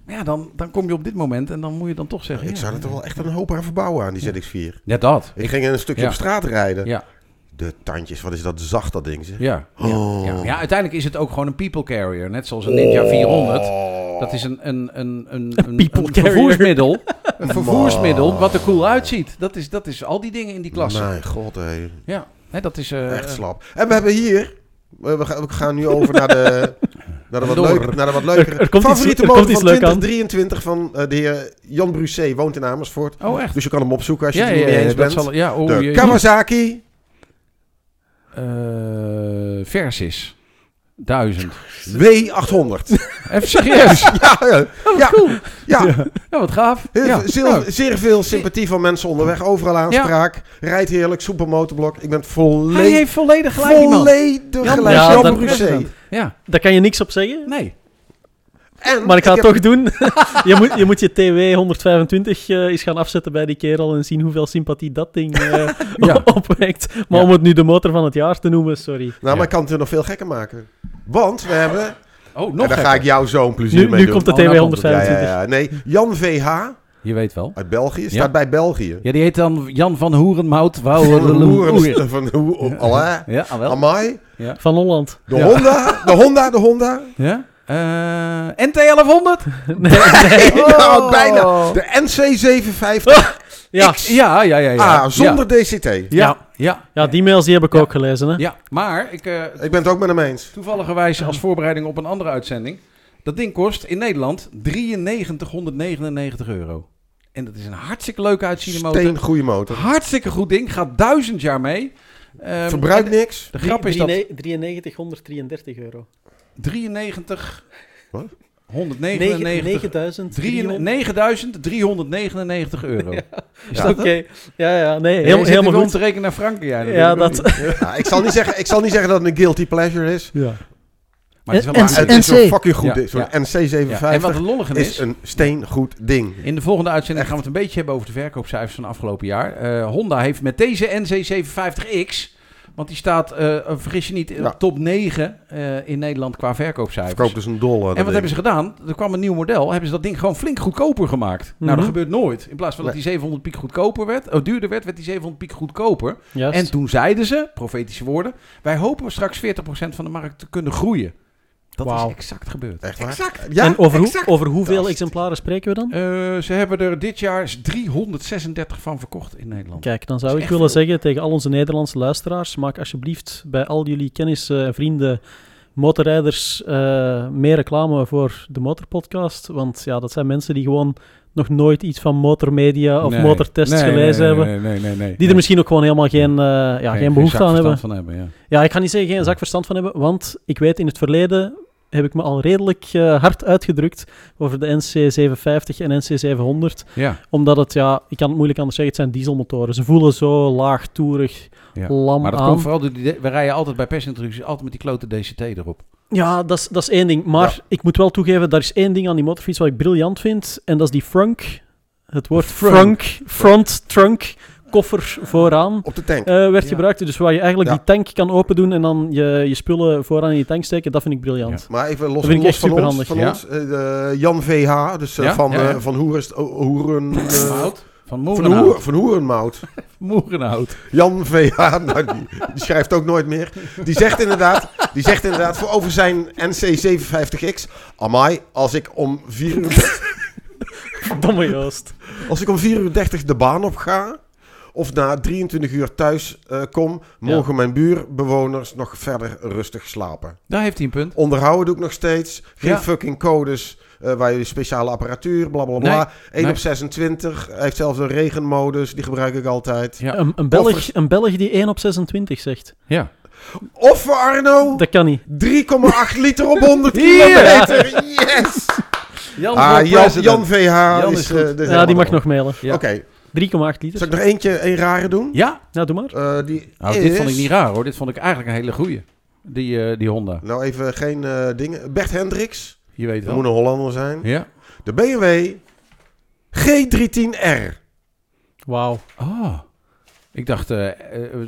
Speaker 3: Maar ja, dan, dan kom je op dit moment en dan moet je dan toch zeggen...
Speaker 4: ik
Speaker 3: ja,
Speaker 4: zou er toch wel echt een hoop aan verbouwen aan die ZX4.
Speaker 3: Ja, dat.
Speaker 4: Ik ging een stukje
Speaker 3: Ja.
Speaker 4: op straat rijden.
Speaker 3: Ja,
Speaker 4: De tandjes, wat is dat zacht dat ding zeg.
Speaker 3: ja.
Speaker 4: Oh.
Speaker 3: Ja. ja, uiteindelijk is het ook gewoon een people carrier. Net zoals een Ninja 400. Dat is een, een, een, een, een, vervoersmiddel. Een vervoersmiddel wat er cool uitziet. Dat is, dat is al die dingen in die klasse.
Speaker 4: Mijn god, hé.
Speaker 3: Ja, hè, dat is... eh,
Speaker 4: Echt slap. En we hebben hier... We gaan, we gaan nu over naar de, naar de, wat, leuker, naar de wat leukere...
Speaker 2: Er- er komt iets-
Speaker 4: favoriete
Speaker 2: er
Speaker 4: motor
Speaker 2: komt iets
Speaker 4: van
Speaker 2: leuk aan.
Speaker 4: 2023 van eh, de heer Jan Brusset. Woont in Amersfoort.
Speaker 3: Oh, echt?
Speaker 4: Dus je kan hem opzoeken als je
Speaker 3: Ja,
Speaker 4: het er
Speaker 3: ja,
Speaker 4: niet mee eens bent.
Speaker 3: zal... Ja, oh,
Speaker 4: de
Speaker 3: je-
Speaker 4: Kawasaki
Speaker 3: Eh, Versus. 1000.
Speaker 4: W800.
Speaker 3: Even serieus.
Speaker 4: ja, ja, ja, ja.
Speaker 3: Ja, wat gaaf. Ja.
Speaker 4: zeer, zeer veel sympathie van mensen onderweg. Overal aanspraak. Rijdt heerlijk. Soepel motorblok. Ik ben
Speaker 3: hij
Speaker 4: volledig,
Speaker 3: heeft volledig gelijk,
Speaker 4: volledig gelijk.
Speaker 2: Ja,
Speaker 4: Brusset.
Speaker 3: Ja,
Speaker 2: Daar kan je niks op zeggen.
Speaker 3: nee.
Speaker 4: En
Speaker 2: Maar ik ga het
Speaker 4: heb-
Speaker 2: toch doen. je, moet, je moet je TW 125 eh, eens gaan afzetten bij die kerel en zien hoeveel sympathie dat ding eh,
Speaker 3: Ja.
Speaker 2: opwekt. Maar
Speaker 3: Ja.
Speaker 2: om het nu de motor van het jaar te noemen, sorry.
Speaker 4: Nou, maar
Speaker 3: Ja.
Speaker 4: ik kan het er nog veel gekker maken. Want we hebben...
Speaker 3: Oh,
Speaker 4: en
Speaker 3: nog
Speaker 4: daar ga ik jou zo'n plezier
Speaker 2: Nu,
Speaker 4: mee
Speaker 2: nu
Speaker 4: doen.
Speaker 2: komt de
Speaker 3: Oh,
Speaker 2: TW
Speaker 3: nou komt het.
Speaker 4: ja,
Speaker 2: 125.
Speaker 4: ja, ja. Nee, Jan VH
Speaker 3: Je weet wel.
Speaker 4: uit België. Staat
Speaker 3: Ja.
Speaker 4: bij België.
Speaker 3: Ja, die heet dan Jan van Hoerenmout.
Speaker 4: Van
Speaker 3: Wouwer.
Speaker 4: Hoeren- Van
Speaker 3: Ja, ah, wel.
Speaker 4: Amai.
Speaker 2: Van Holland.
Speaker 4: De
Speaker 3: Ja.
Speaker 4: Honda. De Honda. De Honda.
Speaker 3: Ja? Eh NT 1100?
Speaker 2: Nee, nee.
Speaker 4: Ja, bijna. De NC750
Speaker 2: Ja.
Speaker 4: X.
Speaker 3: Ja, ja, ja. ja.
Speaker 4: A zonder DCT.
Speaker 3: Ja,
Speaker 2: Ja.
Speaker 3: ja,
Speaker 2: die mails die heb ik ook gelezen. Hè?
Speaker 3: ja. Maar, ik, eh
Speaker 4: Ik ben het ook met hem eens.
Speaker 3: toevalligerwijs als voorbereiding op een andere uitzending. Dat ding kost in Nederland 9399 euro. En dat is een hartstikke leuk uitziende motor.
Speaker 4: Steen goede motor.
Speaker 3: Hartstikke goed ding. Gaat duizend jaar mee. Ehm,
Speaker 4: Verbruikt niks.
Speaker 3: De grap is dat
Speaker 2: 93, 133 euro.
Speaker 3: 93...
Speaker 4: Wat?
Speaker 3: 199...
Speaker 2: 9300.
Speaker 3: 9.399 euro. Is
Speaker 4: Ja.
Speaker 3: dat
Speaker 2: Oké, ja, ja, nee,
Speaker 3: Heel,
Speaker 2: helemaal goed.
Speaker 3: te rekenen naar Franken. Ja,
Speaker 2: Ja, dat...
Speaker 4: Ja, ik, zal niet zeggen, ik zal niet zeggen dat het een guilty pleasure is.
Speaker 2: Ja.
Speaker 3: Maar het is wel
Speaker 4: Maar het is
Speaker 2: NC.
Speaker 4: een fucking goed
Speaker 3: Ja,
Speaker 4: ding. Zo'n
Speaker 3: ja.
Speaker 4: NC750
Speaker 3: Ja, En wat lollige
Speaker 4: is
Speaker 3: is,
Speaker 4: een steengoed ding.
Speaker 3: in de volgende uitzending gaan we het een beetje hebben over de verkoopcijfers van afgelopen jaar. Eh, Honda heeft met deze NC750X, want die staat, eh, eh, vergis je niet,
Speaker 4: Ja.
Speaker 3: op top 9 eh, in Nederland qua verkoopcijfers.
Speaker 4: Verkoopt dus een dollar.
Speaker 3: En wat hebben ze gedaan? Er kwam een nieuw model. Hebben ze dat ding gewoon flink goedkoper gemaakt. Nou, dat
Speaker 2: Mhm.
Speaker 3: gebeurt nooit. In plaats van dat die 700 piek goedkoper werd, of duurder werd, werd die 700 piek goedkoper. En toen zeiden ze, profetische woorden, wij hopen straks 40% van de markt te kunnen groeien. Dat
Speaker 2: Wauw.
Speaker 3: is exact gebeurd.
Speaker 4: Echt waar?
Speaker 3: Exact.
Speaker 4: Ja,
Speaker 2: en over, hoe, over hoeveel exemplaren spreken we dan?
Speaker 3: Eh, ze hebben er dit jaar 336 van verkocht in Nederland.
Speaker 2: Kijk, dan zou ik willen
Speaker 3: veel.
Speaker 2: zeggen tegen al onze Nederlandse luisteraars: maak alsjeblieft bij al jullie kennissen en vrienden, motorrijders, eh, meer reclame voor de Motorpodcast. Want ja, dat zijn mensen die gewoon nog nooit iets van motormedia of
Speaker 3: Nee.
Speaker 2: motortests
Speaker 3: Nee,
Speaker 2: gelezen
Speaker 3: nee, nee,
Speaker 2: hebben.
Speaker 3: Nee, nee, nee, nee.
Speaker 2: Die er misschien ook gewoon helemaal geen, eh, ja, geen, behoefte aan hebben.
Speaker 3: verstand Van hebben ja.
Speaker 2: Ja, ik ga niet zeggen geen zak verstand van hebben, want ik weet in het verleden heb ik me al redelijk eh, hard uitgedrukt over de NC750 en NC700.
Speaker 3: Ja,
Speaker 2: Omdat het, ja, ik kan het moeilijk anders zeggen, het zijn dieselmotoren. Ze voelen zo laagtoerig,
Speaker 3: ja.
Speaker 2: lam
Speaker 3: Maar dat
Speaker 2: aan.
Speaker 3: komt vooral door die... We rijden altijd bij persintroducties altijd met die klote DCT erop.
Speaker 2: Ja, dat is, dat is één ding. Maar
Speaker 4: Ja.
Speaker 2: ik moet wel toegeven, daar is één ding aan die motorfiets wat ik briljant vind. En dat is die frunk. Het woord
Speaker 3: frunk,
Speaker 2: front trunk, koffer vooraan.
Speaker 4: Op de tank.
Speaker 2: eh, werd
Speaker 3: Ja.
Speaker 2: gebruikt. Dus waar je eigenlijk
Speaker 4: Ja.
Speaker 2: die tank kan open doen en dan je, je spullen vooraan in die tank steken, dat vind ik briljant.
Speaker 4: Maar even los,
Speaker 2: Dat vind ik
Speaker 4: los
Speaker 2: echt
Speaker 4: van ons. Van
Speaker 3: Ja.
Speaker 4: ons eh, Jan VH, dus
Speaker 3: Ja,
Speaker 4: van,
Speaker 3: ja, ja.
Speaker 4: eh, van Hoerest, Hoeren... eh?
Speaker 3: Van Moerenhout.
Speaker 4: van Hoerenmout.
Speaker 3: Moerenhout.
Speaker 4: Jan VH, nou, die, die schrijft ook nooit meer. Die zegt inderdaad, die zegt inderdaad voor over zijn NC750X. Amai, als ik om 4 uur,
Speaker 2: Domme Joost.
Speaker 4: als ik om 4 uur 30 de baan op ga... Of na 23 uur thuis eh, kom, mogen mijn buurbewoners nog verder rustig slapen.
Speaker 3: Daar heeft hij een punt.
Speaker 4: Onderhouden doe ik nog steeds. Geen
Speaker 3: Ja.
Speaker 4: fucking codes eh, waar je speciale apparatuur, bla bla bla.
Speaker 3: Nee,
Speaker 4: 1
Speaker 3: nee.
Speaker 4: op 26. Hij heeft zelfs een regenmodus, die gebruik ik altijd.
Speaker 3: Ja.
Speaker 2: Een, een, Belg, een Belg die 1 op 26 zegt.
Speaker 3: Ja.
Speaker 4: Of voor Arno,
Speaker 2: Dat kan niet.
Speaker 4: 3,8 liter op 100
Speaker 3: Ja.
Speaker 4: kilometer. Yes!
Speaker 3: Jan,
Speaker 4: Ah, Jan, Jan VH
Speaker 3: Jan
Speaker 4: is,
Speaker 3: is
Speaker 4: eh,
Speaker 2: Ja, die mag nog mailen. 3,8
Speaker 3: Ja.
Speaker 4: Oké,
Speaker 2: liter.
Speaker 4: zal ik nog eentje, een rare doen?
Speaker 3: Ja?
Speaker 2: Ja, doe maar.
Speaker 4: Eh, die
Speaker 3: Nou, dit vond ik niet raar hoor. Dit vond ik eigenlijk een hele goeie. Die, eh, die Honda.
Speaker 4: Nou, even geen eh, dingen. Bert Hendricks,
Speaker 3: Je weet
Speaker 4: dat
Speaker 3: wel.
Speaker 4: moet een Hollander zijn.
Speaker 3: Ja.
Speaker 4: De BMW G310R.
Speaker 2: Wauw.
Speaker 3: Oh. Ik dacht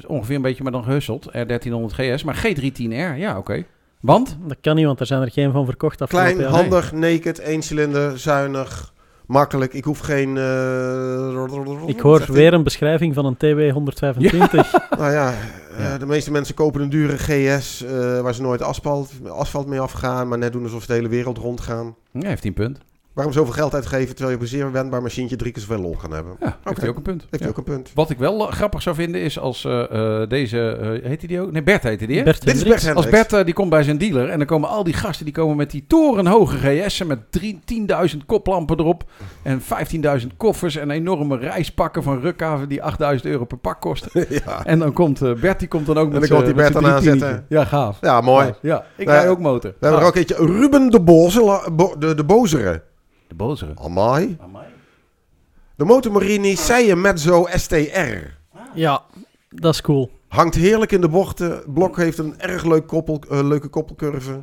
Speaker 3: ongeveer een beetje maar dan gehusteld. R1300 GS. Maar G310R. Ja, oké. Want?
Speaker 2: Dat kan niet, want er zijn er geen van verkocht
Speaker 4: Klein, handig, naked, één cilinder, zuinig, makkelijk. Ik hoef geen... eh,
Speaker 2: Ik hoor weer een beschrijving van een TW 125.
Speaker 4: Nou ja, eh,
Speaker 3: Ja.
Speaker 4: de meeste mensen kopen een dure GS eh, waar ze nooit asfalt, asfalt mee afgaan, maar net doen alsof ze de hele wereld rondgaan.
Speaker 3: Ja, heeft hij een punt.
Speaker 4: Waarom zoveel geld uitgeven terwijl je op een zeer wendbaar machientje drie keer zoveel lol gaan hebben?
Speaker 3: Ja, heeft
Speaker 4: Oké.
Speaker 3: hij ook een punt.
Speaker 4: Heeft
Speaker 3: Ja.
Speaker 4: ook een punt.
Speaker 3: Wat ik wel grappig zou vinden is als eh, eh, deze... eh heet hij die ook? Nee, Bert heette die hè?
Speaker 2: Bert
Speaker 4: Dit is
Speaker 2: Hendricks.
Speaker 4: Bert
Speaker 3: Als. Bert die komt bij zijn dealer en dan komen al die gasten die komen met die torenhoge GS'en met drie- 10.000 koplampen erop en 15.000 koffers en enorme reispakken van Rukhaven die 8.000 euro per pak kosten.
Speaker 4: ja.
Speaker 3: En dan komt Bert die komt dan ook
Speaker 4: dan
Speaker 3: met
Speaker 4: komt
Speaker 3: z'n-
Speaker 4: die Bert
Speaker 3: met
Speaker 4: dan aanzetten.
Speaker 3: Ja, gaaf.
Speaker 4: ja, mooi.
Speaker 3: Ja, ik
Speaker 4: Nou,
Speaker 3: rij ook motor.
Speaker 4: We hebben er ook eentje. Ruben de Boze, bo, de, de Bozere.
Speaker 3: De bozere.
Speaker 4: Amai. De Motomorini Seijen Mezzo STR.
Speaker 2: Ja, dat is cool.
Speaker 4: Hangt heerlijk in de bochten. Blok heeft een erg leuk koppel, eh, leuke koppelcurve.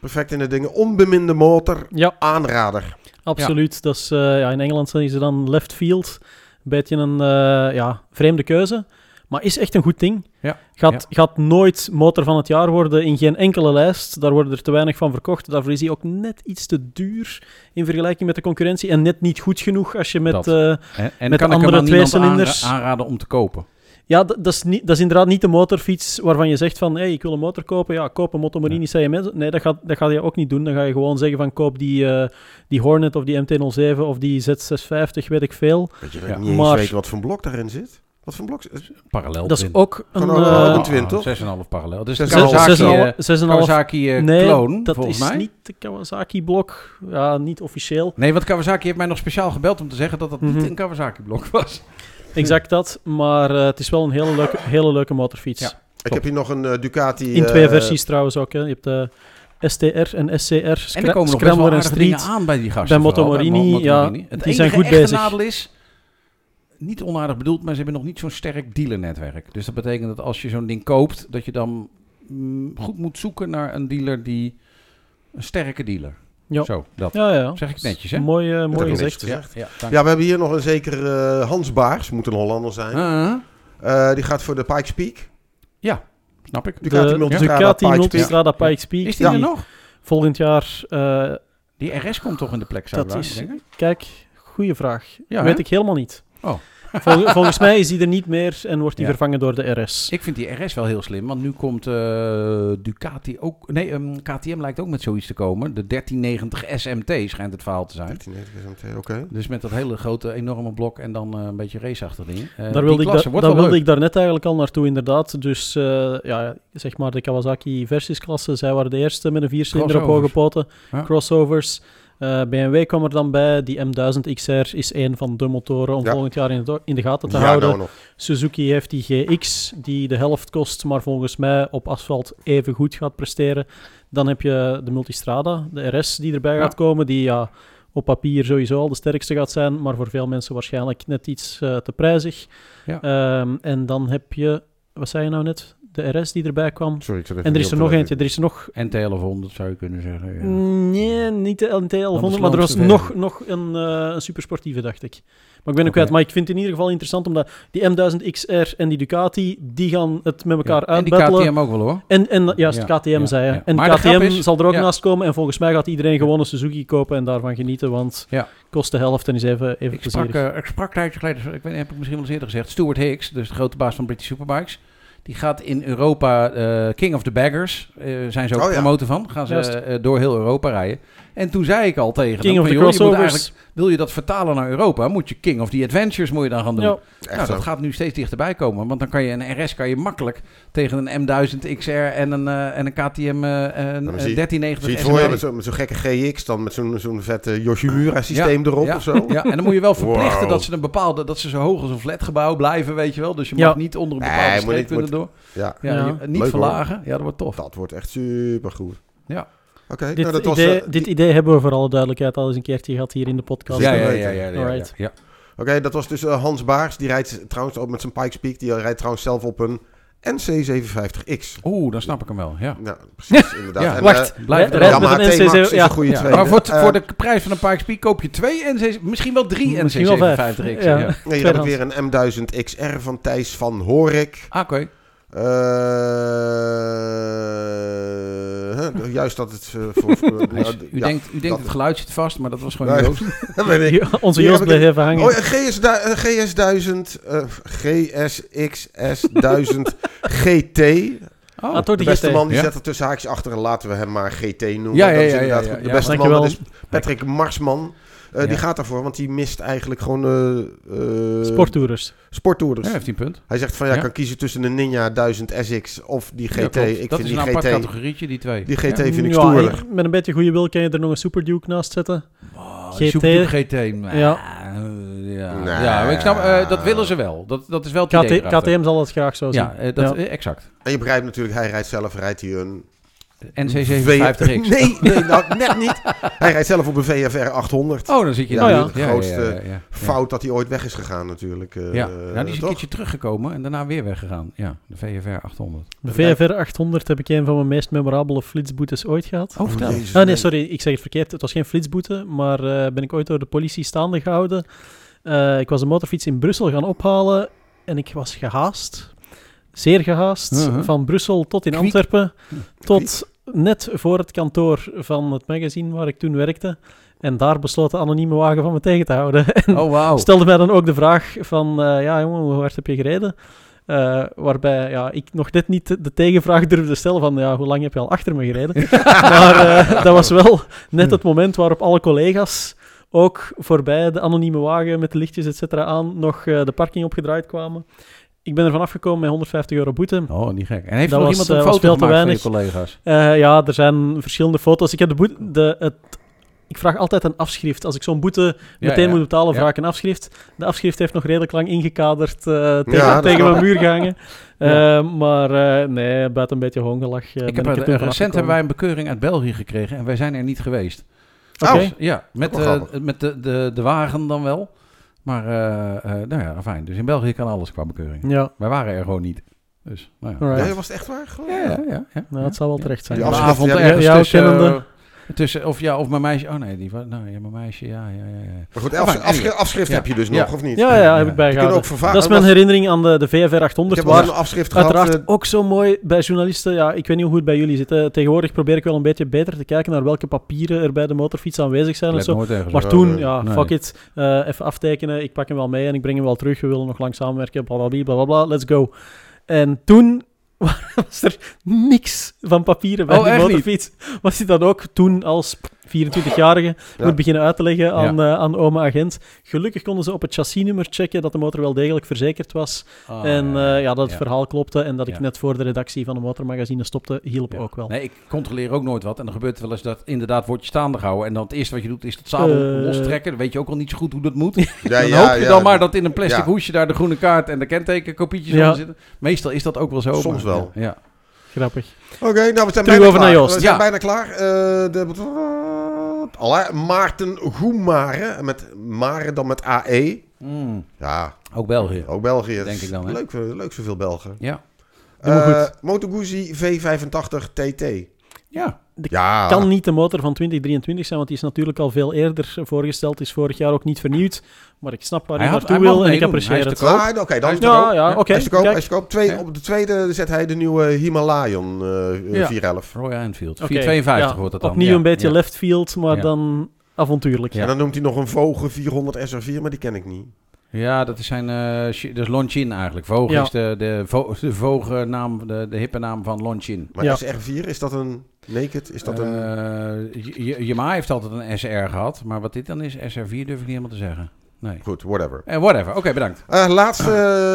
Speaker 4: Perfect in de dingen. Onbeminde motor.
Speaker 2: Ja,
Speaker 4: Aanrader.
Speaker 2: absoluut. Dat is, eh, ja, in Engeland zijn ze dan left field. Een beetje een eh, ja, vreemde keuze. Maar is echt een goed ding.
Speaker 3: Ja,
Speaker 2: Gaat, gaat nooit motor van het jaar worden in geen enkele lijst. Daar worden er te weinig van verkocht. Daarvoor is hij ook net iets te duur in vergelijking met de concurrentie. En net niet goed genoeg als je met... Eh,
Speaker 3: En, en
Speaker 2: Met
Speaker 3: kan
Speaker 2: andere tweecilinders.
Speaker 3: aanra- aanraden om te kopen.
Speaker 2: Ja, dat, dat, is niet, dat is inderdaad niet de motorfiets waarvan je zegt van, hey, ik wil een motor kopen. Ja, koop een Motomorini CMS. Nee, dat, gaat, dat ga je ook niet doen. Dan ga je gewoon zeggen van, koop die, eh, die Hornet of die MT-07 of die Z650, weet ik veel.
Speaker 4: Dat je
Speaker 3: Ja.
Speaker 4: niet eens
Speaker 2: Maar-
Speaker 4: weet wat voor blok daarin zit. Wat voor blok?
Speaker 3: Parallel
Speaker 2: Dat is ook een...
Speaker 4: Gewoon
Speaker 2: eh,
Speaker 4: een twin, toch?
Speaker 3: 6,5 parallel. Dus de
Speaker 4: Zes- zes-
Speaker 3: Kawasaki,
Speaker 2: zes en een half-
Speaker 3: eh,
Speaker 2: een
Speaker 3: eh,
Speaker 2: Nee,
Speaker 3: clone,
Speaker 2: dat
Speaker 3: volgens
Speaker 2: is
Speaker 3: mij.
Speaker 2: niet de Kawasaki-blok. Ja, niet officieel.
Speaker 3: Nee, want Kawasaki heeft mij nog speciaal gebeld om te zeggen dat dat
Speaker 2: Mhm.
Speaker 3: niet een Kawasaki-blok was.
Speaker 2: Exact dat. Maar het is wel een hele leuke, hele leuke motorfiets.
Speaker 3: Ja.
Speaker 4: Ik heb hier nog een Ducati...
Speaker 2: In twee versies trouwens ook. Hè. Je hebt de STR en SCR,
Speaker 3: En er komen nog best wel
Speaker 2: Scrambler en Street.
Speaker 3: aan bij die gasten.
Speaker 2: Bij Moto
Speaker 3: vooral, bij
Speaker 2: Morini,
Speaker 3: Mo- Moto
Speaker 2: ja, die
Speaker 3: enige
Speaker 2: zijn goed bezig.
Speaker 3: nadeel is, niet onaardig bedoeld, maar ze hebben nog niet zo'n sterk dealernetwerk. Dus dat betekent dat als je zo'n ding koopt, dat je dan mm, goed moet zoeken naar een dealer die... Een sterke dealer.
Speaker 2: Ja.
Speaker 3: Zo, dat.
Speaker 2: Ja, ja.
Speaker 3: Zeg ik netjes, hè?
Speaker 2: Mooi, eh,
Speaker 4: heb
Speaker 2: mooi gezegd.
Speaker 3: Ja, ja,
Speaker 4: Ja, we hebben hier nog een zekere eh, Hans Baars. Moet een Hollander zijn. Eh, die gaat voor de Pikes Peak.
Speaker 3: Snap ik.
Speaker 4: Ducati
Speaker 2: De
Speaker 4: Multistrada
Speaker 2: Ducati
Speaker 4: Pikes
Speaker 2: Multistrada Pikes Peak.
Speaker 3: Is die
Speaker 4: Ja.
Speaker 3: er nog?
Speaker 2: Volgend jaar, eh,
Speaker 3: Die RS komt toch in de plek, zou
Speaker 2: Dat
Speaker 3: ik
Speaker 2: is-
Speaker 3: denken?
Speaker 2: kijk, goede vraag.
Speaker 3: Ja,
Speaker 2: Weet
Speaker 3: hè?
Speaker 2: ik helemaal niet.
Speaker 3: Oh.
Speaker 2: Vol- volgens mij is die er niet meer en wordt die
Speaker 3: Ja.
Speaker 2: vervangen door de RS.
Speaker 3: Ik vind die RS wel heel slim, want nu komt eh, Ducati ook... Nee, ehm, KTM lijkt ook met zoiets te komen. De 1390 SMT schijnt het verhaal te zijn.
Speaker 4: 1390 SMT, oké.
Speaker 3: Dus met dat hele grote, enorme blok en dan eh, een beetje raceachtig ding. Eh,
Speaker 2: Daar
Speaker 3: die
Speaker 2: wilde, ik,
Speaker 3: klasse
Speaker 2: da-
Speaker 3: wordt
Speaker 2: daar wilde ik daar net eigenlijk al naartoe, inderdaad. Dus eh, ja, zeg maar de Kawasaki versiesklasse. Zij waren de eerste met een viercilinder op hoge poten. Crossovers. Eh, BMW kwam er dan bij. Die M1000 XR is een van de motoren om
Speaker 4: Ja.
Speaker 2: volgend jaar in de, in de gaten te
Speaker 4: Ja,
Speaker 2: houden.
Speaker 4: nou nog.
Speaker 2: Suzuki heeft die GX, die de helft kost, maar volgens mij op asfalt even goed gaat presteren. Dan heb je de Multistrada, de RS die erbij
Speaker 3: Ja.
Speaker 2: gaat komen, die ja, op papier sowieso al de sterkste gaat zijn, maar voor veel mensen waarschijnlijk net iets eh, te prijzig.
Speaker 3: Ja.
Speaker 2: Ehm, en dan heb je, wat zei je nou net? De RS die erbij kwam.
Speaker 4: Sorry, ik zat even
Speaker 2: En er is er nog eentje, er is er nog...
Speaker 3: NT 1100 zou je kunnen zeggen. Ja.
Speaker 2: Nee, niet de LNT 1100, maar er was nog, nog een, eh, een supersportieve, dacht ik. Maar ik ben ook kwijt. Maar ik vind het in ieder geval interessant, omdat die M1000 XR en die Ducati, die gaan het met elkaar
Speaker 3: Ja. En die. KTM ook wel hoor.
Speaker 2: En, en juist,
Speaker 3: Ja,
Speaker 2: KTM
Speaker 3: ja,
Speaker 2: zei je.
Speaker 3: ja.
Speaker 2: En
Speaker 3: Maar
Speaker 2: KTM
Speaker 3: is-
Speaker 2: zal er ook
Speaker 3: ja.
Speaker 2: naast komen. En volgens mij gaat iedereen gewoon een Suzuki kopen en daarvan genieten, want
Speaker 3: Ja.
Speaker 2: kost de helft en is even, even
Speaker 3: Ik sprak, eh, ik sprak een tijdje geleden, ik weet, niet, heb ik misschien wel eens eerder gezegd, Stuart Hicks, dus de grote baas van British Superbikes. Die gaat in Europa eh, King of the Baggers, eh, zijn ze ook
Speaker 4: Oh ja.
Speaker 3: promoten van. Gaan ze eh, door heel Europa rijden. En toen zei ik al tegen
Speaker 2: King
Speaker 3: hem,
Speaker 2: of the
Speaker 3: joh,
Speaker 2: crossovers.
Speaker 3: wil je dat vertalen naar Europa, moet je King of the Adventures moet je dan gaan doen.
Speaker 2: Ja,
Speaker 4: Echt
Speaker 3: nou, dat gaat nu steeds dichterbij komen. Want dan kan je een RS kan je makkelijk tegen een M1000 XR en een, eh, en een KTM eh, een,
Speaker 4: dan
Speaker 3: eh,
Speaker 4: zie je-
Speaker 3: 1390
Speaker 4: Zie je het voor je met zo'n gekke GX, dan met zo'n zo'n vette Yoshimura systeem
Speaker 3: Ja,
Speaker 4: erop
Speaker 3: ja,
Speaker 4: of zo?
Speaker 3: Ja, en dan moet je wel verplichten
Speaker 4: Wow.
Speaker 3: dat ze een bepaalde, dat ze zo hoog als een flatgebouw blijven, weet je wel. Dus je
Speaker 2: Ja.
Speaker 3: mag niet onder een
Speaker 4: Nee,
Speaker 3: bepaalde
Speaker 4: moet
Speaker 3: streep
Speaker 4: niet-
Speaker 3: kunnen door.
Speaker 4: Ja,
Speaker 3: Ja,
Speaker 2: Ja.
Speaker 3: je- niet
Speaker 4: Leuk, hoor.
Speaker 3: verlagen. Ja, dat wordt tof.
Speaker 4: dat wordt echt super goed.
Speaker 3: Ja.
Speaker 4: Oké,
Speaker 2: dit,
Speaker 4: nou dat was...
Speaker 2: idee,
Speaker 4: eh,
Speaker 2: dit idee hebben we voor alle duidelijkheid al eens een keertje gehad hier in de podcast.
Speaker 4: Ja,
Speaker 3: Ja, ja, ja, ja, ja, ja,
Speaker 2: Alright.
Speaker 3: ja.
Speaker 4: Oké, dat was dus eh, Hans Baars. Die rijdt trouwens ook met zijn Pikes Peak. Die rijdt trouwens zelf op een NC750X.
Speaker 3: Oeh, dan snap ik hem wel. Ja.
Speaker 4: Ja, precies, inderdaad.
Speaker 3: Ja,
Speaker 4: En,
Speaker 2: wacht.
Speaker 4: eh,
Speaker 3: Blijf er
Speaker 4: ja,
Speaker 2: met
Speaker 4: maar
Speaker 2: een
Speaker 4: T-Max
Speaker 2: NC7
Speaker 4: is
Speaker 2: ja.
Speaker 4: een goede
Speaker 3: Ja, maar voor, voor de prijs van een Pikes Peak koop je twee NC, misschien wel drie
Speaker 2: Misschien wel vijf.
Speaker 3: NC750X.
Speaker 2: Ja.
Speaker 3: Ja.
Speaker 4: Nee, hier heb ik weer een M1000 XR van Thijs van Horik.
Speaker 3: Ah, Oké.
Speaker 4: Hè, juist dat het eh, voor...
Speaker 3: U denkt, u denkt
Speaker 4: dat-
Speaker 3: het geluid zit vast, maar dat was gewoon
Speaker 4: Nee.
Speaker 3: Joost.
Speaker 4: dat weet ik.
Speaker 2: Onze Joost bleef even hangen.
Speaker 4: Oh, GS, een GS1000, eh, GSXS1000 GT.
Speaker 3: Oh,
Speaker 2: Ah,
Speaker 4: De beste
Speaker 2: GT.
Speaker 4: man die
Speaker 3: Ja.
Speaker 4: zet er tussen haakjes achter en laten we hem maar GT noemen.
Speaker 3: Ja, ja,
Speaker 4: Dat is
Speaker 3: ja.
Speaker 4: De
Speaker 3: ja.
Speaker 4: beste man dat is Patrick Marsman. Eh, Die gaat daarvoor, want die mist eigenlijk gewoon eh eh
Speaker 2: Sporttourers.
Speaker 4: sporttoerders.
Speaker 3: Ja, heeft hij punt.
Speaker 4: Hij zegt van ja,
Speaker 3: Ja.
Speaker 4: kan kiezen tussen een Ninja 1000 SX of die GT. Ik
Speaker 3: dat
Speaker 4: vind
Speaker 3: is
Speaker 4: die
Speaker 3: een apart
Speaker 4: GT,
Speaker 3: categorietje, die twee.
Speaker 4: die GT
Speaker 3: Ja.
Speaker 4: vind ik
Speaker 2: Ja,
Speaker 4: stoerder.
Speaker 2: met een beetje goede wil kan je er nog een Super Duke naast zetten.
Speaker 3: Oh,
Speaker 2: GT.
Speaker 3: Super GT.
Speaker 2: Ja.
Speaker 3: ja.
Speaker 4: Nee.
Speaker 3: ja, ik snap, eh, dat willen ze wel. Dat, dat is wel het idee
Speaker 2: KT. KTM zal het graag zo zien.
Speaker 3: Ja, dat,
Speaker 2: Ja.
Speaker 3: exact.
Speaker 4: En je begrijpt natuurlijk, hij rijdt zelf, rijdt hij een...
Speaker 3: NC750X.
Speaker 4: Nee, nee, nou net niet. Hij rijdt zelf op een VFR 800.
Speaker 3: Oh, dan zit je
Speaker 4: Ja,
Speaker 2: ja.
Speaker 4: de grootste
Speaker 3: ja, ja.
Speaker 4: Fout dat hij ooit weg is gegaan natuurlijk. eh,
Speaker 3: Ja, nou, die is een
Speaker 4: toch?
Speaker 3: keertje teruggekomen en daarna weer weggegaan. Ja, de VFR 800.
Speaker 2: De VFR 800 heb ik een van mijn meest memorabele flitsboetes ooit gehad.
Speaker 3: Oh, vertel.
Speaker 4: Jezus,
Speaker 2: Ah nee, sorry, ik zeg het verkeerd. Het was geen flitsboete, maar eh, ben ik ooit door de politie staande gehouden. Eh, ik was een motorfiets in Brussel gaan ophalen en ik was gehaast. Zeer gehaast. Van Brussel tot in
Speaker 3: Kwiek.
Speaker 2: Antwerpen. Tot net voor het kantoor van het magazine waar ik toen werkte. En daar besloot de anonieme wagen van me tegen te houden. En
Speaker 3: Oh,
Speaker 2: stelde mij dan ook de vraag van, eh, ja jongen, hoe hard heb je gereden? Eh, waarbij ja, ik nog net niet de, tegenvraag durfde stellen van, ja, hoe lang heb je al achter me gereden? maar eh, dat was wel net het moment waarop alle collega's ook voorbij de anonieme wagen met de lichtjes et cetera aan nog de parking opgedraaid kwamen. Ik ben ervan afgekomen met 150 euro boete.
Speaker 3: Oh, niet gek. En heeft
Speaker 2: Dat
Speaker 3: nog
Speaker 2: was,
Speaker 3: iemand een
Speaker 2: eh,
Speaker 3: foto
Speaker 2: veel te
Speaker 3: van je
Speaker 2: weinig.
Speaker 3: collega's?
Speaker 2: Eh, ja, er zijn verschillende foto's. Ik heb de boete... De, het, ik vraag altijd een afschrift. Als ik zo'n boete
Speaker 3: Ja,
Speaker 2: meteen
Speaker 3: ja.
Speaker 2: moet betalen, vraag ik een afschrift. De afschrift heeft nog redelijk lang ingekaderd eh, tegen, tegen mijn
Speaker 4: ik.
Speaker 2: muur gehangen.
Speaker 3: Ja.
Speaker 2: Eh, maar eh, nee, buiten een beetje hongelach. eh,
Speaker 3: ik
Speaker 2: ben
Speaker 3: heb
Speaker 2: er
Speaker 3: er-
Speaker 2: toen
Speaker 3: recent hebben wij een bekeuring uit België gekregen en wij zijn er niet geweest.
Speaker 2: Oké.
Speaker 3: Ja, met, met de, de, de wagen dan wel. Maar, eh, eh, nou ja, fijn. Dus in België kan alles qua bekeuring.
Speaker 2: Ja,
Speaker 3: Wij waren er gewoon niet. Dus, nou ja.
Speaker 2: alright.
Speaker 4: Was het echt waar? Gewoon?
Speaker 3: Ja, ja, ja. ja.
Speaker 2: Nou, het zal wel terecht zijn.
Speaker 4: Die
Speaker 3: avond
Speaker 4: ja,
Speaker 3: ergens tussen,
Speaker 2: kennende.
Speaker 3: Tussen, of ja, of mijn meisje. Oh nee, die was, nou ja, mijn meisje, ja, ja, ja.
Speaker 4: Maar goed, afsch- afschrift,
Speaker 3: Ja.
Speaker 4: heb je dus
Speaker 3: Ja.
Speaker 4: nog, of niet?
Speaker 2: Ja, ja, heb
Speaker 3: Ja.
Speaker 2: ik bijgehouden. Dat is mijn herinnering aan de, de VFR
Speaker 4: Ik
Speaker 2: 800,
Speaker 4: heb wel
Speaker 2: waar
Speaker 4: een afschrift gehad.
Speaker 2: Uiteraard
Speaker 4: eh,
Speaker 2: ook zo mooi bij journalisten. Ja, ik weet niet hoe het bij jullie zit. hè. Tegenwoordig probeer ik wel een beetje beter te kijken naar welke papieren er bij de motorfiets aanwezig zijn. En
Speaker 3: let
Speaker 2: zo. Maar toen, ja,
Speaker 3: Nee.
Speaker 2: fuck it. Eh, even aftekenen. Ik pak hem wel mee en ik breng hem wel terug. We willen nog lang samenwerken. Blablabla, bla, bla, bla. Let's go. En toen was er niks van papieren bij
Speaker 3: Oh,
Speaker 2: die
Speaker 3: niet?
Speaker 2: motorfiets. Was hij dan ook toen als 24-jarige
Speaker 4: Ja.
Speaker 2: moet beginnen uit te leggen aan, eh, aan oma agent. Gelukkig konden ze op het chassisnummer checken dat de motor wel degelijk verzekerd was.
Speaker 3: Ah,
Speaker 2: En eh, ja, dat het
Speaker 3: Ja.
Speaker 2: verhaal klopte en dat ik
Speaker 3: Ja.
Speaker 2: net voor de redactie van de motormagazine stopte, hielp
Speaker 3: Ja.
Speaker 2: ook wel.
Speaker 3: Nee, ik controleer ook nooit wat. En dan gebeurt wel eens dat inderdaad wordt je staande gehouden. En dan het eerste wat je doet is het zadel
Speaker 2: Eh.
Speaker 3: lostrekken. Dan weet je ook al niet zo goed hoe dat moet.
Speaker 4: ja,
Speaker 3: dan
Speaker 4: ja,
Speaker 3: hoop je
Speaker 4: ja,
Speaker 3: dan maar dat in een plastic
Speaker 4: ja.
Speaker 3: hoesje daar de groene kaart en de kentekenkopietjes
Speaker 2: Ja.
Speaker 3: van zitten. Meestal is dat ook wel zo.
Speaker 4: Soms
Speaker 3: maar-
Speaker 4: wel.
Speaker 3: Ja.
Speaker 2: Grappig.
Speaker 4: Oké, nou we zijn
Speaker 2: Terug
Speaker 4: bijna
Speaker 2: over naar
Speaker 4: klaar.
Speaker 2: Joost.
Speaker 4: We zijn
Speaker 3: Ja.
Speaker 4: bijna klaar. Eh, de, Alla, Maarten Goemare. Met Mare dan met AE.
Speaker 3: Mm,
Speaker 4: Ja,
Speaker 3: ook België.
Speaker 4: ook België.
Speaker 3: Denk ik dan, hè?
Speaker 4: Leuk, voor- leuk zoveel Belgen.
Speaker 3: Ja.
Speaker 4: Eh,
Speaker 2: goed.
Speaker 4: Moto Guzzi V85 TT.
Speaker 3: Ja.
Speaker 4: Ja,
Speaker 2: Kan niet de motor van 2023 zijn, want die is natuurlijk al veel eerder voorgesteld. Is vorig jaar ook niet vernieuwd. Maar ik snap waar
Speaker 3: Hij
Speaker 2: naartoe wil en ik apprecieer het.
Speaker 4: Ah, oké, dan is het
Speaker 2: Ja,
Speaker 4: ook.
Speaker 2: ja, oké.
Speaker 4: Hij is te koop,
Speaker 2: kijk.
Speaker 4: hij is te koop. Twee,
Speaker 3: Ja.
Speaker 4: Op de tweede zet hij de nieuwe Himalayan eh,
Speaker 3: Ja.
Speaker 4: 411.
Speaker 3: Royal Enfield.
Speaker 2: Oké,
Speaker 3: 452
Speaker 2: ja,
Speaker 3: wordt het dan.
Speaker 2: Opnieuw
Speaker 3: Ja,
Speaker 2: een beetje
Speaker 3: ja.
Speaker 2: left field, maar
Speaker 3: Ja.
Speaker 2: dan avontuurlijk.
Speaker 3: Ja.
Speaker 4: En dan noemt hij nog een Vogue 400 SR4, maar die ken ik niet.
Speaker 3: Ja, dat is zijn eh, shi- dat is Lonchin eigenlijk.
Speaker 2: Ja.
Speaker 3: is de, de, vo, de voge naam, de, de hippe naam van Lonchin.
Speaker 4: Maar
Speaker 2: Ja.
Speaker 4: SR4, is dat een naked? Is dat een...
Speaker 3: Eh, Yamaha heeft altijd een SR gehad, maar wat dit dan is, SR4 durf ik niet helemaal te zeggen. Nee.
Speaker 4: Goed, whatever.
Speaker 3: Eh, whatever, oké, bedankt.
Speaker 4: Eh, laatste,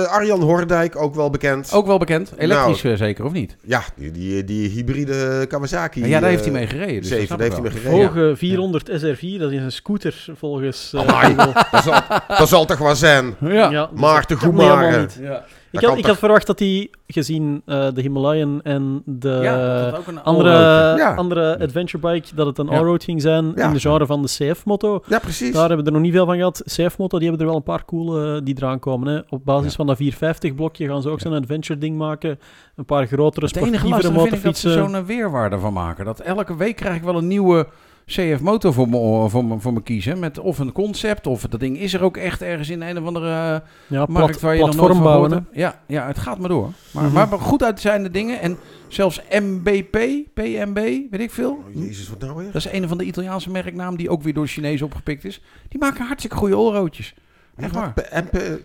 Speaker 4: eh, Arjan Hordijk, ook wel bekend.
Speaker 3: Ook wel bekend, elektrisch
Speaker 4: Nou,
Speaker 3: zeker of niet?
Speaker 4: Ja, die, die, die hybride Kawasaki.
Speaker 3: ja, daar heeft hij mee gereden. Dus
Speaker 4: zeven,
Speaker 3: dat
Speaker 4: daar heeft hij mee gereden.
Speaker 2: Vogue 400 SR4, dat is een scooter volgens... eh,
Speaker 4: Amai.
Speaker 2: Google.
Speaker 4: Dat zal, dat zal toch wel zijn.
Speaker 3: Ja.
Speaker 2: Ja,
Speaker 4: Maarten
Speaker 2: dat kan niet helemaal
Speaker 4: Goemare.
Speaker 2: niet.
Speaker 3: Ja.
Speaker 2: Ik
Speaker 4: kan
Speaker 2: had, ik
Speaker 4: toch-
Speaker 2: had verwacht dat hij, gezien eh, de Himalayan en de
Speaker 3: Ja,
Speaker 2: andere.
Speaker 4: Ja.
Speaker 2: andere adventure bike, dat het een
Speaker 3: Ja.
Speaker 2: allroad ging zijn
Speaker 4: Ja.
Speaker 2: in de genre van de CF-moto.
Speaker 4: Ja, precies.
Speaker 2: Daar hebben we er nog niet veel van gehad. CF-moto, die hebben er wel een paar coole eh, die eraan komen. Hè. Op basis
Speaker 3: Ja.
Speaker 2: van dat 450-blokje gaan ze ook
Speaker 3: Ja.
Speaker 2: zo'n adventure-ding maken. Een paar grotere,
Speaker 3: Het enige
Speaker 2: sportievere
Speaker 3: lastige vind ik dat ze
Speaker 2: motorfietsen.
Speaker 3: zo'n eh, weerwaarde van maken. Dat elke week krijg ik wel een nieuwe CF-motor voor me, voor, me, voor me kiezen. Met of een concept, of dat ding is er ook echt ergens in een of andere eh,
Speaker 2: ja,
Speaker 3: markt
Speaker 2: plat,
Speaker 3: waar je nog nooit
Speaker 2: platform
Speaker 3: van
Speaker 2: bouwen.
Speaker 3: Ja, ja, het gaat maar door. Maar,
Speaker 2: Mhm.
Speaker 3: maar goed uitzijnde dingen. En zelfs MBP, PMB, weet ik veel.
Speaker 4: Oh, Jezus, wat nou weer?
Speaker 3: Dat is een van de Italiaanse merknaam die ook weer door Chinezen opgepikt is. Die maken hartstikke goede oorroodjes. Echt waar.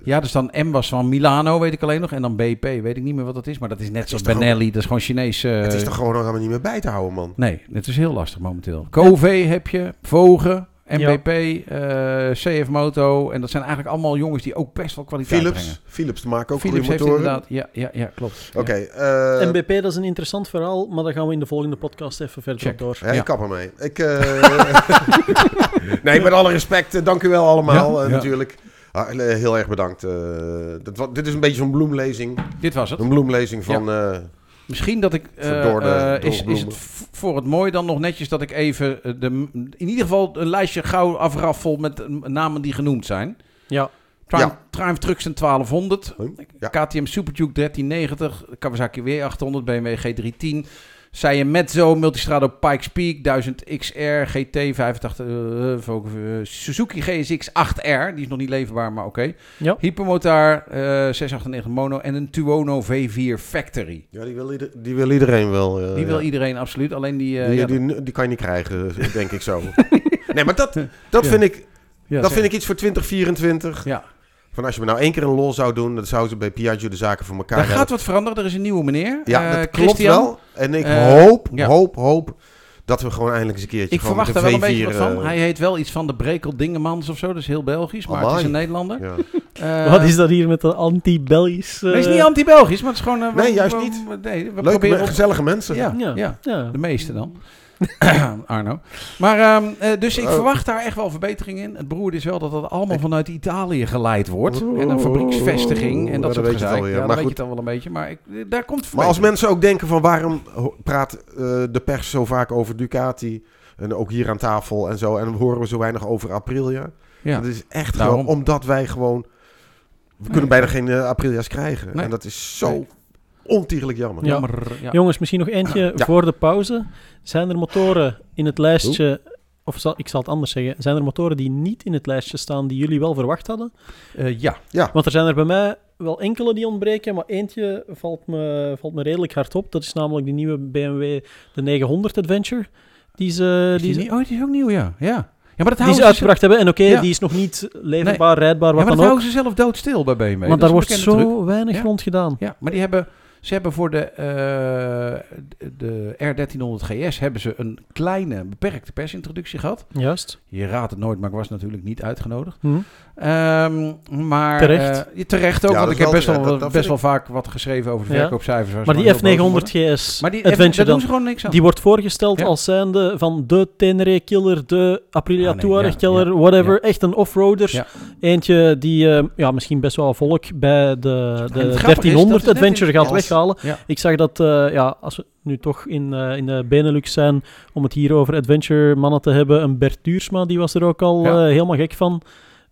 Speaker 3: Ja, dus dan M was van Milano, weet ik alleen nog. En dan BP, weet ik niet meer wat dat is. Maar dat is net zoals Benelli. Dat is gewoon Chinees. eh,
Speaker 4: het is toch gewoon nog helemaal niet meer bij te houden, man.
Speaker 3: Nee, het is heel lastig momenteel. Cove heb je, Vogen, MBP, eh, CF Moto. En dat zijn eigenlijk allemaal jongens die ook best wel kwaliteit brengen.
Speaker 4: Philips. Philips te maken ook
Speaker 3: Philips
Speaker 4: goede
Speaker 3: heeft
Speaker 4: motoren.
Speaker 3: inderdaad... Ja, ja, ja klopt.
Speaker 4: Oké.
Speaker 3: Ja.
Speaker 4: eh,
Speaker 2: MBP, dat is een interessant verhaal, maar daar gaan we in de volgende podcast even verder
Speaker 3: Check.
Speaker 2: op door.
Speaker 4: Ja,
Speaker 3: Ja.
Speaker 4: ik kap ermee. Ik, eh, nee, met alle respect, dank u wel allemaal
Speaker 3: Ja, ja.
Speaker 4: natuurlijk. Ah, eh, heel erg bedankt. eh, dat, wa- dit is een beetje zo'n bloemlezing.
Speaker 3: Dit was het.
Speaker 4: Een bloemlezing van... eh,
Speaker 3: Misschien dat ik... eh, eh, is, is het voor het mooi dan nog netjes dat ik even... de, in ieder geval een lijstje gauw afraffel met namen die genoemd zijn.
Speaker 2: Ja,
Speaker 3: Triumph,
Speaker 4: Ja.
Speaker 3: Triumph Truxton 1200.
Speaker 4: ja.
Speaker 3: KTM Super Duke 1390. Kawasaki W800. BMW G310. Saya Mezzo Multistrado Pikes Peak 1000 XR GT 85 eh, Volvo, eh, Suzuki GSX 8R. Die is nog niet leverbaar, maar oké.
Speaker 2: Ja.
Speaker 3: Hypermotor eh 698 Mono en een Tuono V4 Factory.
Speaker 4: ja, die wil, ieder- die wil iedereen wel. eh,
Speaker 3: Die wil
Speaker 4: ja.
Speaker 3: iedereen absoluut. Alleen die... eh,
Speaker 4: die,
Speaker 3: ja,
Speaker 4: die, die kan je niet krijgen, denk ik zo. nee, maar dat, dat,
Speaker 3: Ja.
Speaker 4: vind ik,
Speaker 3: ja,
Speaker 4: dat vind ik iets voor 2024.
Speaker 3: Ja.
Speaker 4: Van als je me nou één keer een lol zou doen, dan zouden ze bij Piaggio de zaken voor elkaar
Speaker 3: Daar
Speaker 4: hebben.
Speaker 3: gaat wat veranderen. Er is een nieuwe meneer.
Speaker 4: Ja,
Speaker 3: Eh,
Speaker 4: dat klopt
Speaker 3: Christian.
Speaker 4: wel. En ik
Speaker 3: Eh,
Speaker 4: hoop,
Speaker 3: ja.
Speaker 4: hoop, hoop dat we gewoon eindelijk eens een keertje
Speaker 3: Ik verwacht er
Speaker 4: een
Speaker 3: wel een beetje
Speaker 4: V4,
Speaker 3: wat van.
Speaker 4: eh,
Speaker 3: Hij heet wel iets van de Brekel Dingemans of zo. Dat is heel Belgisch, maar het is
Speaker 4: Amai.
Speaker 3: een Nederlander.
Speaker 4: ja.
Speaker 2: Wat is dat hier met de anti-Belgisch...
Speaker 3: Het is niet anti-Belgisch, maar het is gewoon...
Speaker 4: Nee,
Speaker 3: we-
Speaker 4: juist
Speaker 3: we-
Speaker 4: niet.
Speaker 3: we- Nee, we
Speaker 4: Leuke,
Speaker 3: proberen... op-
Speaker 4: gezellige mensen.
Speaker 3: Ja,
Speaker 2: Ja.
Speaker 3: ja.
Speaker 2: Ja.
Speaker 3: De meeste dan. Arno. Maar, ehm, eh, dus ik
Speaker 4: Oh.
Speaker 3: verwacht daar echt wel verbetering in. Het beroerde is wel dat dat allemaal vanuit Italië geleid wordt. En een fabrieksvestiging en
Speaker 4: Ja,
Speaker 3: dat soort
Speaker 4: weet je alweer.
Speaker 3: Ja,
Speaker 4: Maar
Speaker 3: dan weet je
Speaker 4: goed.
Speaker 3: het dan wel een beetje. Maar ik, eh, daar komt
Speaker 4: Maar als mensen ook denken van waarom praat eh, de pers zo vaak over Ducati en ook hier aan tafel en zo en horen we zo weinig over Aprilia.
Speaker 3: Ja.
Speaker 4: Dat is echt
Speaker 3: Daarom.
Speaker 4: gewoon omdat wij gewoon we kunnen bijna geen Aprilia's krijgen
Speaker 3: Nee.
Speaker 4: en dat is zo
Speaker 3: Nee.
Speaker 4: ontiegelijk jammer.
Speaker 2: Ja.
Speaker 3: Jammer. Ja.
Speaker 2: Jongens, misschien nog eentje
Speaker 4: Ja.
Speaker 2: voor de pauze. Zijn er motoren in het lijstje... Of zal, ik zal het anders zeggen. Zijn er motoren die niet in het lijstje staan die jullie wel verwacht hadden?
Speaker 3: Eh, ja.
Speaker 2: Want er zijn er bij mij wel enkele die ontbreken, maar eentje valt me, valt me redelijk hard op. Dat is namelijk de nieuwe BMW, de 900 Adventure. Die ze,
Speaker 3: Is
Speaker 2: die
Speaker 3: die
Speaker 2: ze,
Speaker 3: oh, die is ook nieuw, ja. Ja, ja maar dat
Speaker 2: die ze
Speaker 3: ze
Speaker 2: uitgebracht hebben. En oké,
Speaker 3: Ja.
Speaker 2: die is nog niet leverbaar, rijdbaar,
Speaker 3: Ja,
Speaker 2: wat
Speaker 3: maar dat
Speaker 2: dan ook.
Speaker 3: houden ze zelf doodstil bij BMW.
Speaker 2: Maar
Speaker 3: Dat
Speaker 2: daar wordt zo
Speaker 3: truc.
Speaker 2: weinig
Speaker 3: Ja.
Speaker 2: rond gedaan.
Speaker 3: Ja, maar die hebben, ze hebben voor de, eh, de R1300 GS hebben ze een kleine, beperkte persintroductie gehad.
Speaker 2: Juist.
Speaker 3: Je raadt het nooit, maar ik was natuurlijk niet uitgenodigd.
Speaker 2: Hm.
Speaker 3: Ehm, maar,
Speaker 2: Terecht.
Speaker 3: eh, terecht ook,
Speaker 4: Ja,
Speaker 3: want ik heb best
Speaker 4: wel- dat- dat
Speaker 3: best wel vaak wat geschreven over de
Speaker 2: Ja.
Speaker 3: verkoopcijfers.
Speaker 2: Maar die
Speaker 3: wel heel boos om
Speaker 2: F900
Speaker 3: worden.
Speaker 2: GS
Speaker 3: maar die
Speaker 2: Adventure
Speaker 3: daar doen
Speaker 2: dan,
Speaker 3: ze gewoon niks aan.
Speaker 2: die wordt voorgesteld
Speaker 3: Ja.
Speaker 2: als zijnde van de Tenere Killer, de Aprilia
Speaker 3: Ah, nee,
Speaker 2: Touareg
Speaker 3: ja,
Speaker 2: Killer,
Speaker 3: ja,
Speaker 2: whatever.
Speaker 3: ja.
Speaker 2: Echt een offroader.
Speaker 3: Ja.
Speaker 2: Eentje die eh, ja, misschien best wel volk bij de, de
Speaker 3: grappige is,
Speaker 2: 1300
Speaker 3: dat is net
Speaker 2: Adventure gaat
Speaker 4: als-
Speaker 2: weghalen.
Speaker 3: Ja.
Speaker 2: Ik zag dat, eh, ja, als we nu toch in, eh, in de Benelux zijn, om het hier over adventure mannen te hebben, een Bert Duursma, die was er ook al
Speaker 3: Ja.
Speaker 2: eh, helemaal gek van.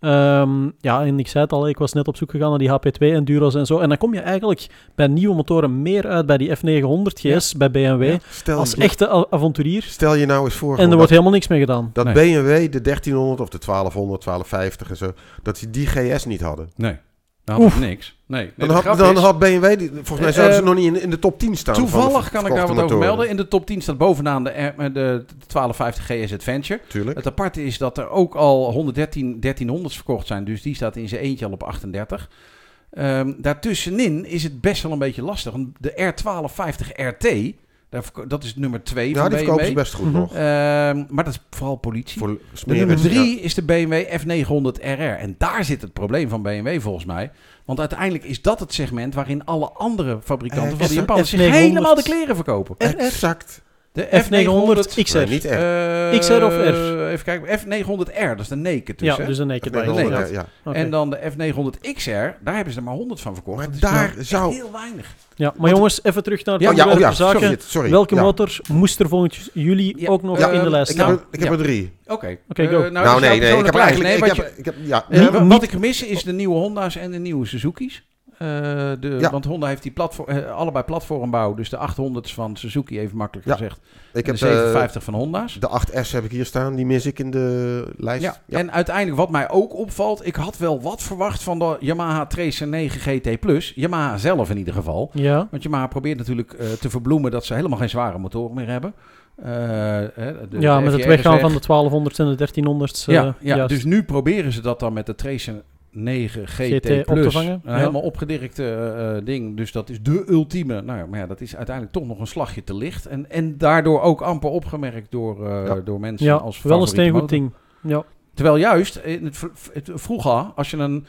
Speaker 2: Ehm, ja, en ik zei het al, ik was net op zoek gegaan naar die HP2 Enduro's en zo. En dan kom je eigenlijk bij nieuwe motoren meer uit bij die F900 GS, bij BMW,
Speaker 3: Ja.
Speaker 4: Stel,
Speaker 2: als echte avonturier.
Speaker 4: stel je nou eens voor
Speaker 2: En er wordt helemaal niks mee gedaan.
Speaker 4: dat
Speaker 3: Nee.
Speaker 4: BMW de 1300 of de 1200, 1250 en zo, dat ze die GS niet hadden.
Speaker 3: Nee, dan had ik niks. Nee, nee
Speaker 4: Dan, had, dan
Speaker 3: is-
Speaker 4: had BMW, die, volgens mij zouden ze
Speaker 3: eh,
Speaker 4: nog niet in, in de top 10 staan.
Speaker 3: Toevallig kan ik daar wat over melden. In de top 10 staat bovenaan de, R- de, de 1250 GS Adventure.
Speaker 4: Tuurlijk.
Speaker 3: Het aparte is dat er ook al 113 1300's verkocht zijn. Dus die staat in zijn eentje al op 38. Ehm, daartussenin is het best wel een beetje lastig. De R1250 RT, dat is nummer 2
Speaker 4: Ja,
Speaker 3: van
Speaker 4: die verkopen
Speaker 3: BMW.
Speaker 4: ze best goed nog.
Speaker 3: Ehm, maar dat is vooral politie.
Speaker 4: Voor
Speaker 3: nummer
Speaker 4: Ja.
Speaker 3: 3 is de BMW F900 RR. En daar zit het probleem van BMW volgens mij. Want uiteindelijk is dat het segment waarin alle andere fabrikanten
Speaker 4: Eh,
Speaker 3: van de
Speaker 4: F-
Speaker 3: Japanners zich
Speaker 2: F900.
Speaker 3: helemaal de kleren verkopen.
Speaker 4: Exact.
Speaker 3: De
Speaker 2: F900 XR.
Speaker 4: Nee, niet R.
Speaker 3: Eh,
Speaker 2: XR of R?
Speaker 3: Even kijken. F900R, dat is de naked dus.
Speaker 2: ja,
Speaker 3: hè?
Speaker 2: dus een naked
Speaker 4: Nee,
Speaker 2: bike.
Speaker 3: nee,
Speaker 2: inderdaad.
Speaker 4: ja.
Speaker 2: Oké.
Speaker 3: En dan de F900 XR, daar hebben ze er maar 100 van verkocht.
Speaker 4: Maar
Speaker 3: Dat is
Speaker 4: daar zou...
Speaker 3: heel weinig.
Speaker 2: Ja, maar jongens, even terug naar het
Speaker 4: Ja, ja, oh
Speaker 2: onderwerp
Speaker 4: ja,
Speaker 2: zaken.
Speaker 4: sorry. sorry.
Speaker 2: Welke
Speaker 4: ja.
Speaker 2: motor moest er volgens jullie
Speaker 3: Ja,
Speaker 2: ook nog
Speaker 3: ja,
Speaker 2: in de
Speaker 3: eh,
Speaker 2: lijst
Speaker 4: Ik heb,
Speaker 2: staan?
Speaker 4: er, ik heb er drie.
Speaker 3: Oké.
Speaker 2: Oké,
Speaker 3: Eh,
Speaker 2: go.
Speaker 3: nou,
Speaker 4: Nou,
Speaker 3: is
Speaker 4: nee, nee. Ik heb eigenlijk...
Speaker 3: lijst.
Speaker 4: Ik
Speaker 3: Nee,
Speaker 4: heb,
Speaker 3: wat
Speaker 4: ik heb, ja,
Speaker 3: je-
Speaker 2: Niet-
Speaker 3: eh,
Speaker 2: niet-
Speaker 3: wat ik mis is de nieuwe Honda's en de nieuwe Suzuki's. Eh, de,
Speaker 4: Ja.
Speaker 3: Want Honda heeft die platform, eh, allebei platformbouw. Dus de 800's van Suzuki, even makkelijk
Speaker 4: Ja.
Speaker 3: gezegd.
Speaker 4: ik heb
Speaker 3: de
Speaker 4: eh,
Speaker 3: 750 van Honda's.
Speaker 4: de 8S heb ik hier staan. Die mis ik in de lijst.
Speaker 3: Ja.
Speaker 4: Ja.
Speaker 3: en uiteindelijk wat mij ook opvalt, ik had wel wat verwacht van de Yamaha Tracer 9 GT+. Yamaha zelf in ieder geval.
Speaker 2: Ja,
Speaker 3: Want Yamaha probeert natuurlijk eh, te verbloemen dat ze helemaal geen zware motoren meer hebben. Eh, hè, de-
Speaker 2: ja
Speaker 3: de
Speaker 2: met het weggaan
Speaker 3: weg.
Speaker 2: van de 1200 en de 1300's.
Speaker 3: Ja,
Speaker 2: eh,
Speaker 3: ja
Speaker 2: juist.
Speaker 3: dus nu proberen ze dat dan met de Tracer 9 GT,
Speaker 2: GT op te vangen,
Speaker 3: Een
Speaker 2: ja.
Speaker 3: helemaal opgedirkte eh, eh, ding. Dus dat is de ultieme. Nou ja, maar ja, dat is uiteindelijk toch nog een slagje te licht. En, en daardoor ook amper opgemerkt door, eh,
Speaker 4: Ja.
Speaker 3: door mensen
Speaker 2: ja,
Speaker 3: als
Speaker 2: wel een steengoed ding. Ja.
Speaker 3: Terwijl juist, in het, v- het, vroeger, als je een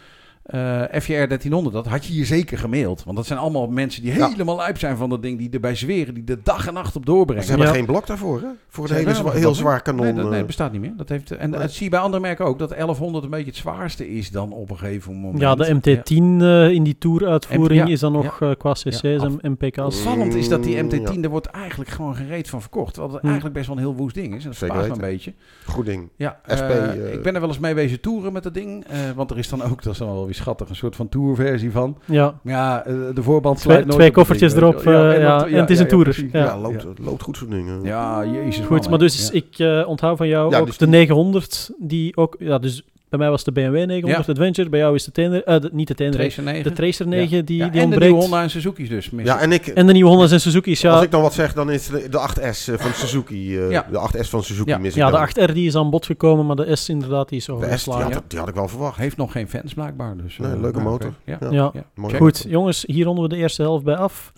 Speaker 3: eh FJR 1300 had, had je hier zeker gemaild. Want dat zijn allemaal mensen die
Speaker 4: Ja.
Speaker 3: helemaal lijp zijn van dat ding. Die erbij zweren, die de dag en nacht op doorbrengen.
Speaker 4: ze hebben
Speaker 2: Ja.
Speaker 4: geen blok daarvoor, hè? Voor een
Speaker 3: Ze
Speaker 4: hele zwa- heel zwaar kanon.
Speaker 3: Nee, dat, nee,
Speaker 4: eh.
Speaker 3: dat bestaat niet meer. Dat heeft, en
Speaker 4: Nee.
Speaker 3: dat zie je bij andere merken ook. Dat 1100 een beetje het zwaarste is dan op een gegeven moment.
Speaker 2: ja, de MT10 eh, in die Tour-uitvoering
Speaker 3: Ja,
Speaker 2: is dan nog eh, qua cc's
Speaker 3: Ja,
Speaker 2: en MPK's.
Speaker 3: Opvallend is dat die
Speaker 4: Mm,
Speaker 3: MT10,
Speaker 4: ja.
Speaker 3: er wordt eigenlijk gewoon gereed van verkocht. Terwijl het
Speaker 2: Hm.
Speaker 3: eigenlijk best wel een heel woest ding is. En dat verbaast me een beetje.
Speaker 4: Goed ding.
Speaker 3: Ja,
Speaker 4: SP,
Speaker 3: eh,
Speaker 4: eh,
Speaker 3: ik ben er wel eens mee wezen toeren met dat ding. eh, want er is dan ook, dat is dan wel weer schattig, een soort van tourversie van.
Speaker 2: Ja,
Speaker 3: Maar ja, eh, de voorband
Speaker 2: Twee-
Speaker 3: sluit nooit
Speaker 2: twee koffertjes
Speaker 3: ding,
Speaker 2: erop, eh, ja,
Speaker 3: dat-
Speaker 2: en het is een
Speaker 3: precies.
Speaker 2: Ja.
Speaker 4: Ja, loopt, loopt goed zo'n ding. hè.
Speaker 3: Ja, jezus
Speaker 2: goed.
Speaker 3: man,
Speaker 2: Maar dus
Speaker 3: ja.
Speaker 2: ik eh, onthoud van jou
Speaker 4: Ja,
Speaker 2: ook
Speaker 4: dus
Speaker 2: de
Speaker 4: die-
Speaker 2: 900, die ook... Ja, dus bij mij was de BMW 900 Adventure, bij jou is de Tenere... eh, de- niet de Tenere,
Speaker 3: Tracer 9.
Speaker 2: de Tracer 9 die,
Speaker 3: Ja,
Speaker 2: die
Speaker 3: en de
Speaker 2: ontbreekt.
Speaker 3: nieuwe Honda en Suzuki's dus.
Speaker 4: Ja, en ik,
Speaker 2: En de nieuwe Honda's en Suzuki's, ja.
Speaker 4: als ik dan wat zeg, dan is de, de 8S eh, van Suzuki. eh,
Speaker 3: Ja.
Speaker 4: De 8S van Suzuki
Speaker 3: Ja.
Speaker 4: mis ik
Speaker 2: Ja, de
Speaker 4: dan.
Speaker 2: 8R die is aan bod gekomen, maar de S inderdaad die is
Speaker 4: De S, die
Speaker 2: overgeslagen.
Speaker 4: had, die had ik wel verwacht.
Speaker 3: Heeft nog geen fans blijkbaar. Dus,
Speaker 4: Nee, leuke motor.
Speaker 3: Ja.
Speaker 4: Ja.
Speaker 2: Ja.
Speaker 3: Ja.
Speaker 2: Goed, jongens, hier ronden we de eerste helft bij af.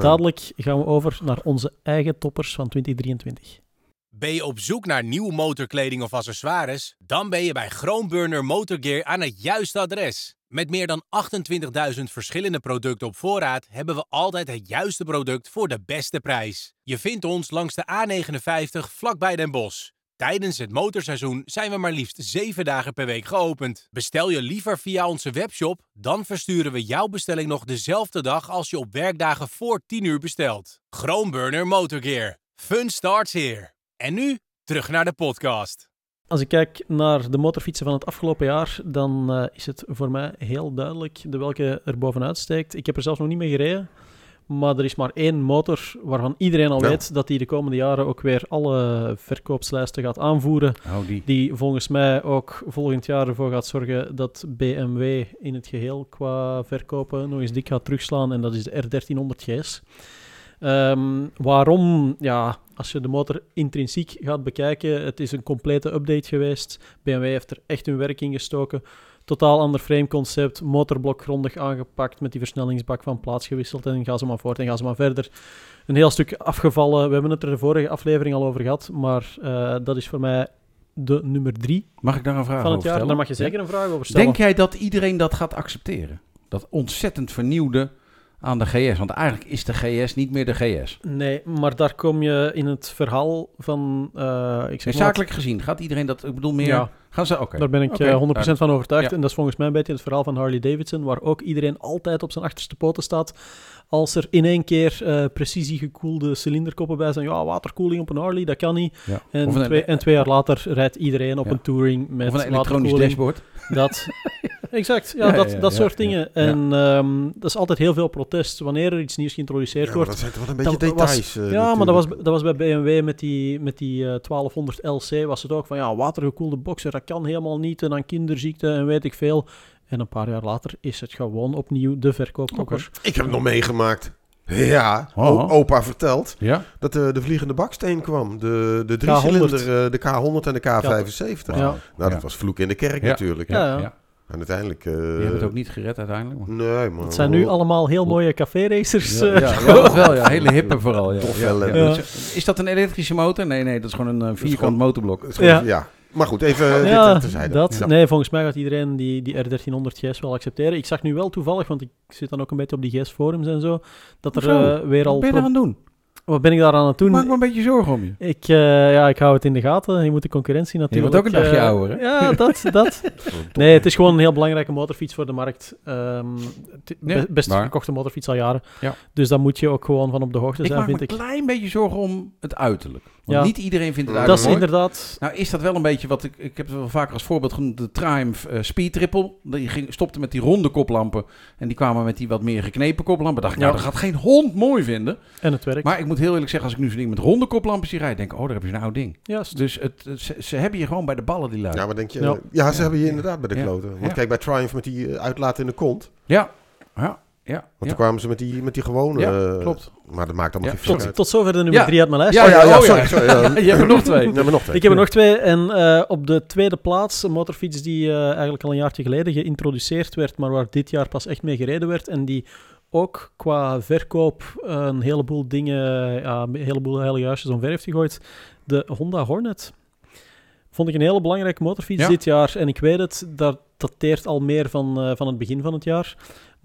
Speaker 2: Dadelijk gaan we over naar onze eigen toppers van 2023.
Speaker 1: Ben je op zoek naar nieuwe motorkleding of accessoires? Dan ben je bij Groenburner Motorgear aan het juiste adres. Met meer dan 28.000 verschillende producten op voorraad hebben we altijd het juiste product voor de beste prijs. Je vindt ons langs de A59 vlakbij Den Bosch. Tijdens het motorseizoen zijn we maar liefst 7 dagen per week geopend. Bestel je liever via onze webshop, dan versturen we jouw bestelling nog dezelfde dag als je op werkdagen voor 10 uur bestelt. Groenburner Motorgear. Fun starts here. En nu terug naar de podcast.
Speaker 2: Als ik kijk naar de motorfietsen van het afgelopen jaar, dan eh, is het voor mij heel duidelijk de welke er bovenuit steekt. Ik heb er zelfs nog niet mee gereden, maar er is maar één motor waarvan iedereen al
Speaker 4: Ja.
Speaker 2: weet dat die de komende jaren ook weer alle verkoopslijsten gaat aanvoeren.
Speaker 3: Die.
Speaker 2: Die volgens mij ook volgend jaar ervoor gaat zorgen dat BMW in het geheel qua verkopen nog eens dik gaat terugslaan. En dat is de R1300 GS. Ehm, waarom? Ja, als je de motor intrinsiek gaat bekijken, het is een complete update geweest. BMW heeft er echt hun werk in gestoken. Totaal ander frameconcept, motorblok grondig aangepakt, met die versnellingsbak van plaats gewisseld en ga ze maar voort en ga ze maar verder. Een heel stuk afgevallen. We hebben het er de vorige aflevering al over gehad, maar eh, dat is voor mij de nummer drie
Speaker 3: Mag ik daar een vraag
Speaker 2: van het
Speaker 3: over
Speaker 2: jaar.
Speaker 3: stellen?
Speaker 2: Daar mag je zeker een vraag over stellen.
Speaker 3: Denk jij dat iedereen dat gaat accepteren? Dat ontzettend vernieuwde aan de GS? Want eigenlijk is de GS niet meer de GS.
Speaker 2: Nee, maar daar kom je in het verhaal van... eh, ik zeg maar,
Speaker 3: zakelijk gezien, gaat iedereen dat... Ik bedoel meer...
Speaker 2: Ja.
Speaker 3: Gaan ze... Oké.
Speaker 2: Daar ben ik
Speaker 3: Oké,
Speaker 2: eh, 100% van overtuigd.
Speaker 3: Ja.
Speaker 2: En dat is volgens mij een beetje het verhaal van Harley Davidson, waar ook iedereen altijd op zijn achterste poten staat. Als er in één keer eh precisiegekoelde cilinderkoppen bij zijn, ja, waterkoeling op een Harley, dat kan niet.
Speaker 3: Ja.
Speaker 2: En,
Speaker 3: een-
Speaker 2: twee, en twee jaar later rijdt iedereen op
Speaker 3: Ja.
Speaker 2: een touring met
Speaker 3: Of een elektronisch dashboard.
Speaker 2: Dat, exact, ja, dat, dat soort dingen. En ehm, dat is altijd heel veel protest wanneer er iets nieuws geïntroduceerd wordt.
Speaker 4: dat zijn toch wel een beetje
Speaker 2: was-
Speaker 4: details. eh,
Speaker 2: Ja, maar dat was, dat was bij BMW met die, met die eh, 1200 LC was het ook van ja, watergekoelde boxer, dat kan helemaal niet en dan kinderziekte en weet ik veel. En een paar jaar later is het gewoon opnieuw de verkoopkokker.
Speaker 4: Ik heb het nog meegemaakt. Ja,
Speaker 3: Oh.
Speaker 4: opa vertelt
Speaker 3: Ja?
Speaker 4: dat de, de vliegende baksteen kwam. De, de
Speaker 2: K100.
Speaker 4: driecilinder, eh, de K100 en de K75.
Speaker 2: Ja.
Speaker 4: Nou, dat
Speaker 3: Ja.
Speaker 4: was vloek in de kerk natuurlijk.
Speaker 2: Ja.
Speaker 4: En uiteindelijk... eh,
Speaker 3: Die hebben het ook niet gered uiteindelijk. Maar...
Speaker 4: Nee, maar...
Speaker 2: Het zijn nu allemaal heel mooie café-racers.
Speaker 3: Ja,
Speaker 2: eh.
Speaker 3: ja, ja, wel, ja. Hele hippe vooral. Ja.
Speaker 4: Tof
Speaker 3: Is dat een elektrische motor? Nee, nee, dat is gewoon een eh, vierkant
Speaker 4: gewoon-
Speaker 3: motorblok.
Speaker 4: Gewoon-
Speaker 2: Ja.
Speaker 4: ja. Maar goed, even
Speaker 2: Ja,
Speaker 4: dit terzijde.
Speaker 2: dat,
Speaker 4: Ja.
Speaker 2: nee, volgens mij gaat iedereen die, die R1300 GS wel accepteren. Ik zag nu wel toevallig, want ik zit dan ook een beetje op die GS-forums en zo, dat er weer al...
Speaker 3: Wat ben je
Speaker 2: pro-
Speaker 3: aan het doen?
Speaker 2: Wat ben ik daar aan het
Speaker 3: Ik maak
Speaker 2: doen?
Speaker 3: me een beetje zorgen om je.
Speaker 2: Ik, eh, ja, ik hou het in de gaten. Je moet de concurrentie natuurlijk...
Speaker 3: wordt ook een dagje
Speaker 2: eh,
Speaker 3: ouder, hè?
Speaker 2: Ja, dat, dat. Nee, het is gewoon een heel belangrijke motorfiets voor de markt. Ehm het
Speaker 3: Ja,
Speaker 2: be- best
Speaker 3: waar.
Speaker 2: verkochte motorfiets al jaren.
Speaker 3: Ja.
Speaker 2: Dus daar moet je ook gewoon van op de hoogte
Speaker 3: Ik
Speaker 2: zijn,
Speaker 3: maak me
Speaker 2: vind
Speaker 3: een
Speaker 2: ik.
Speaker 3: klein beetje zorgen om het uiterlijk. Want
Speaker 2: Ja.
Speaker 3: niet iedereen vindt het
Speaker 4: Dat
Speaker 2: Dat is
Speaker 3: mooi.
Speaker 2: inderdaad...
Speaker 3: Nou is dat wel een beetje wat ik... Ik heb het wel vaker als voorbeeld genoemd. De Triumph eh, Speed Triple. Die ging, stopte met die ronde koplampen. En die kwamen met die wat meer geknepen koplampen. dacht ik,
Speaker 2: Ja.
Speaker 3: nou, dat gaat geen hond mooi vinden.
Speaker 2: En het werkt.
Speaker 3: Maar ik moet heel eerlijk zeggen, als ik nu zo'n ding met ronde koplampen zie rijden, denk ik, oh, daar heb je zo'n oud ding.
Speaker 2: Juist.
Speaker 3: Dus het, het- ze, ze hebben je gewoon bij de ballen, die lui.
Speaker 4: Ja,
Speaker 3: Ja,
Speaker 4: maar denk je...
Speaker 2: Ja.
Speaker 4: Ja, ze hebben je inderdaad bij de
Speaker 3: Ja.
Speaker 4: kloten. Want
Speaker 3: Ja.
Speaker 4: kijk, bij Triumph met die eh, uitlaat in de kont.
Speaker 3: ja, ja. Ja,
Speaker 4: Want
Speaker 3: ja.
Speaker 4: toen kwamen ze met die, met die gewone...
Speaker 3: Ja,
Speaker 4: eh,
Speaker 3: klopt.
Speaker 4: Maar dat maakt allemaal
Speaker 3: Ja,
Speaker 4: geen fuck
Speaker 2: Tot, tot zover de nummer
Speaker 3: Ja.
Speaker 2: 3 uit mijn lijst.
Speaker 3: Ja,
Speaker 4: ja, ja,
Speaker 3: oh
Speaker 4: sorry.
Speaker 3: Je hebt er nog twee.
Speaker 4: Nog.
Speaker 2: Ik heb er nog twee. En eh, op de tweede plaats een motorfiets die eh, eigenlijk al een jaartje geleden geïntroduceerd werd, maar waar dit jaar pas echt mee gereden werd. En die ook qua verkoop een heleboel dingen, ja, een heleboel heilige juistjes omver heeft gegooid. De Honda Hornet. Vond ik een hele belangrijke motorfiets
Speaker 3: Ja.
Speaker 2: dit jaar. En ik weet het, dat dateert al meer van, eh, van het begin van het jaar.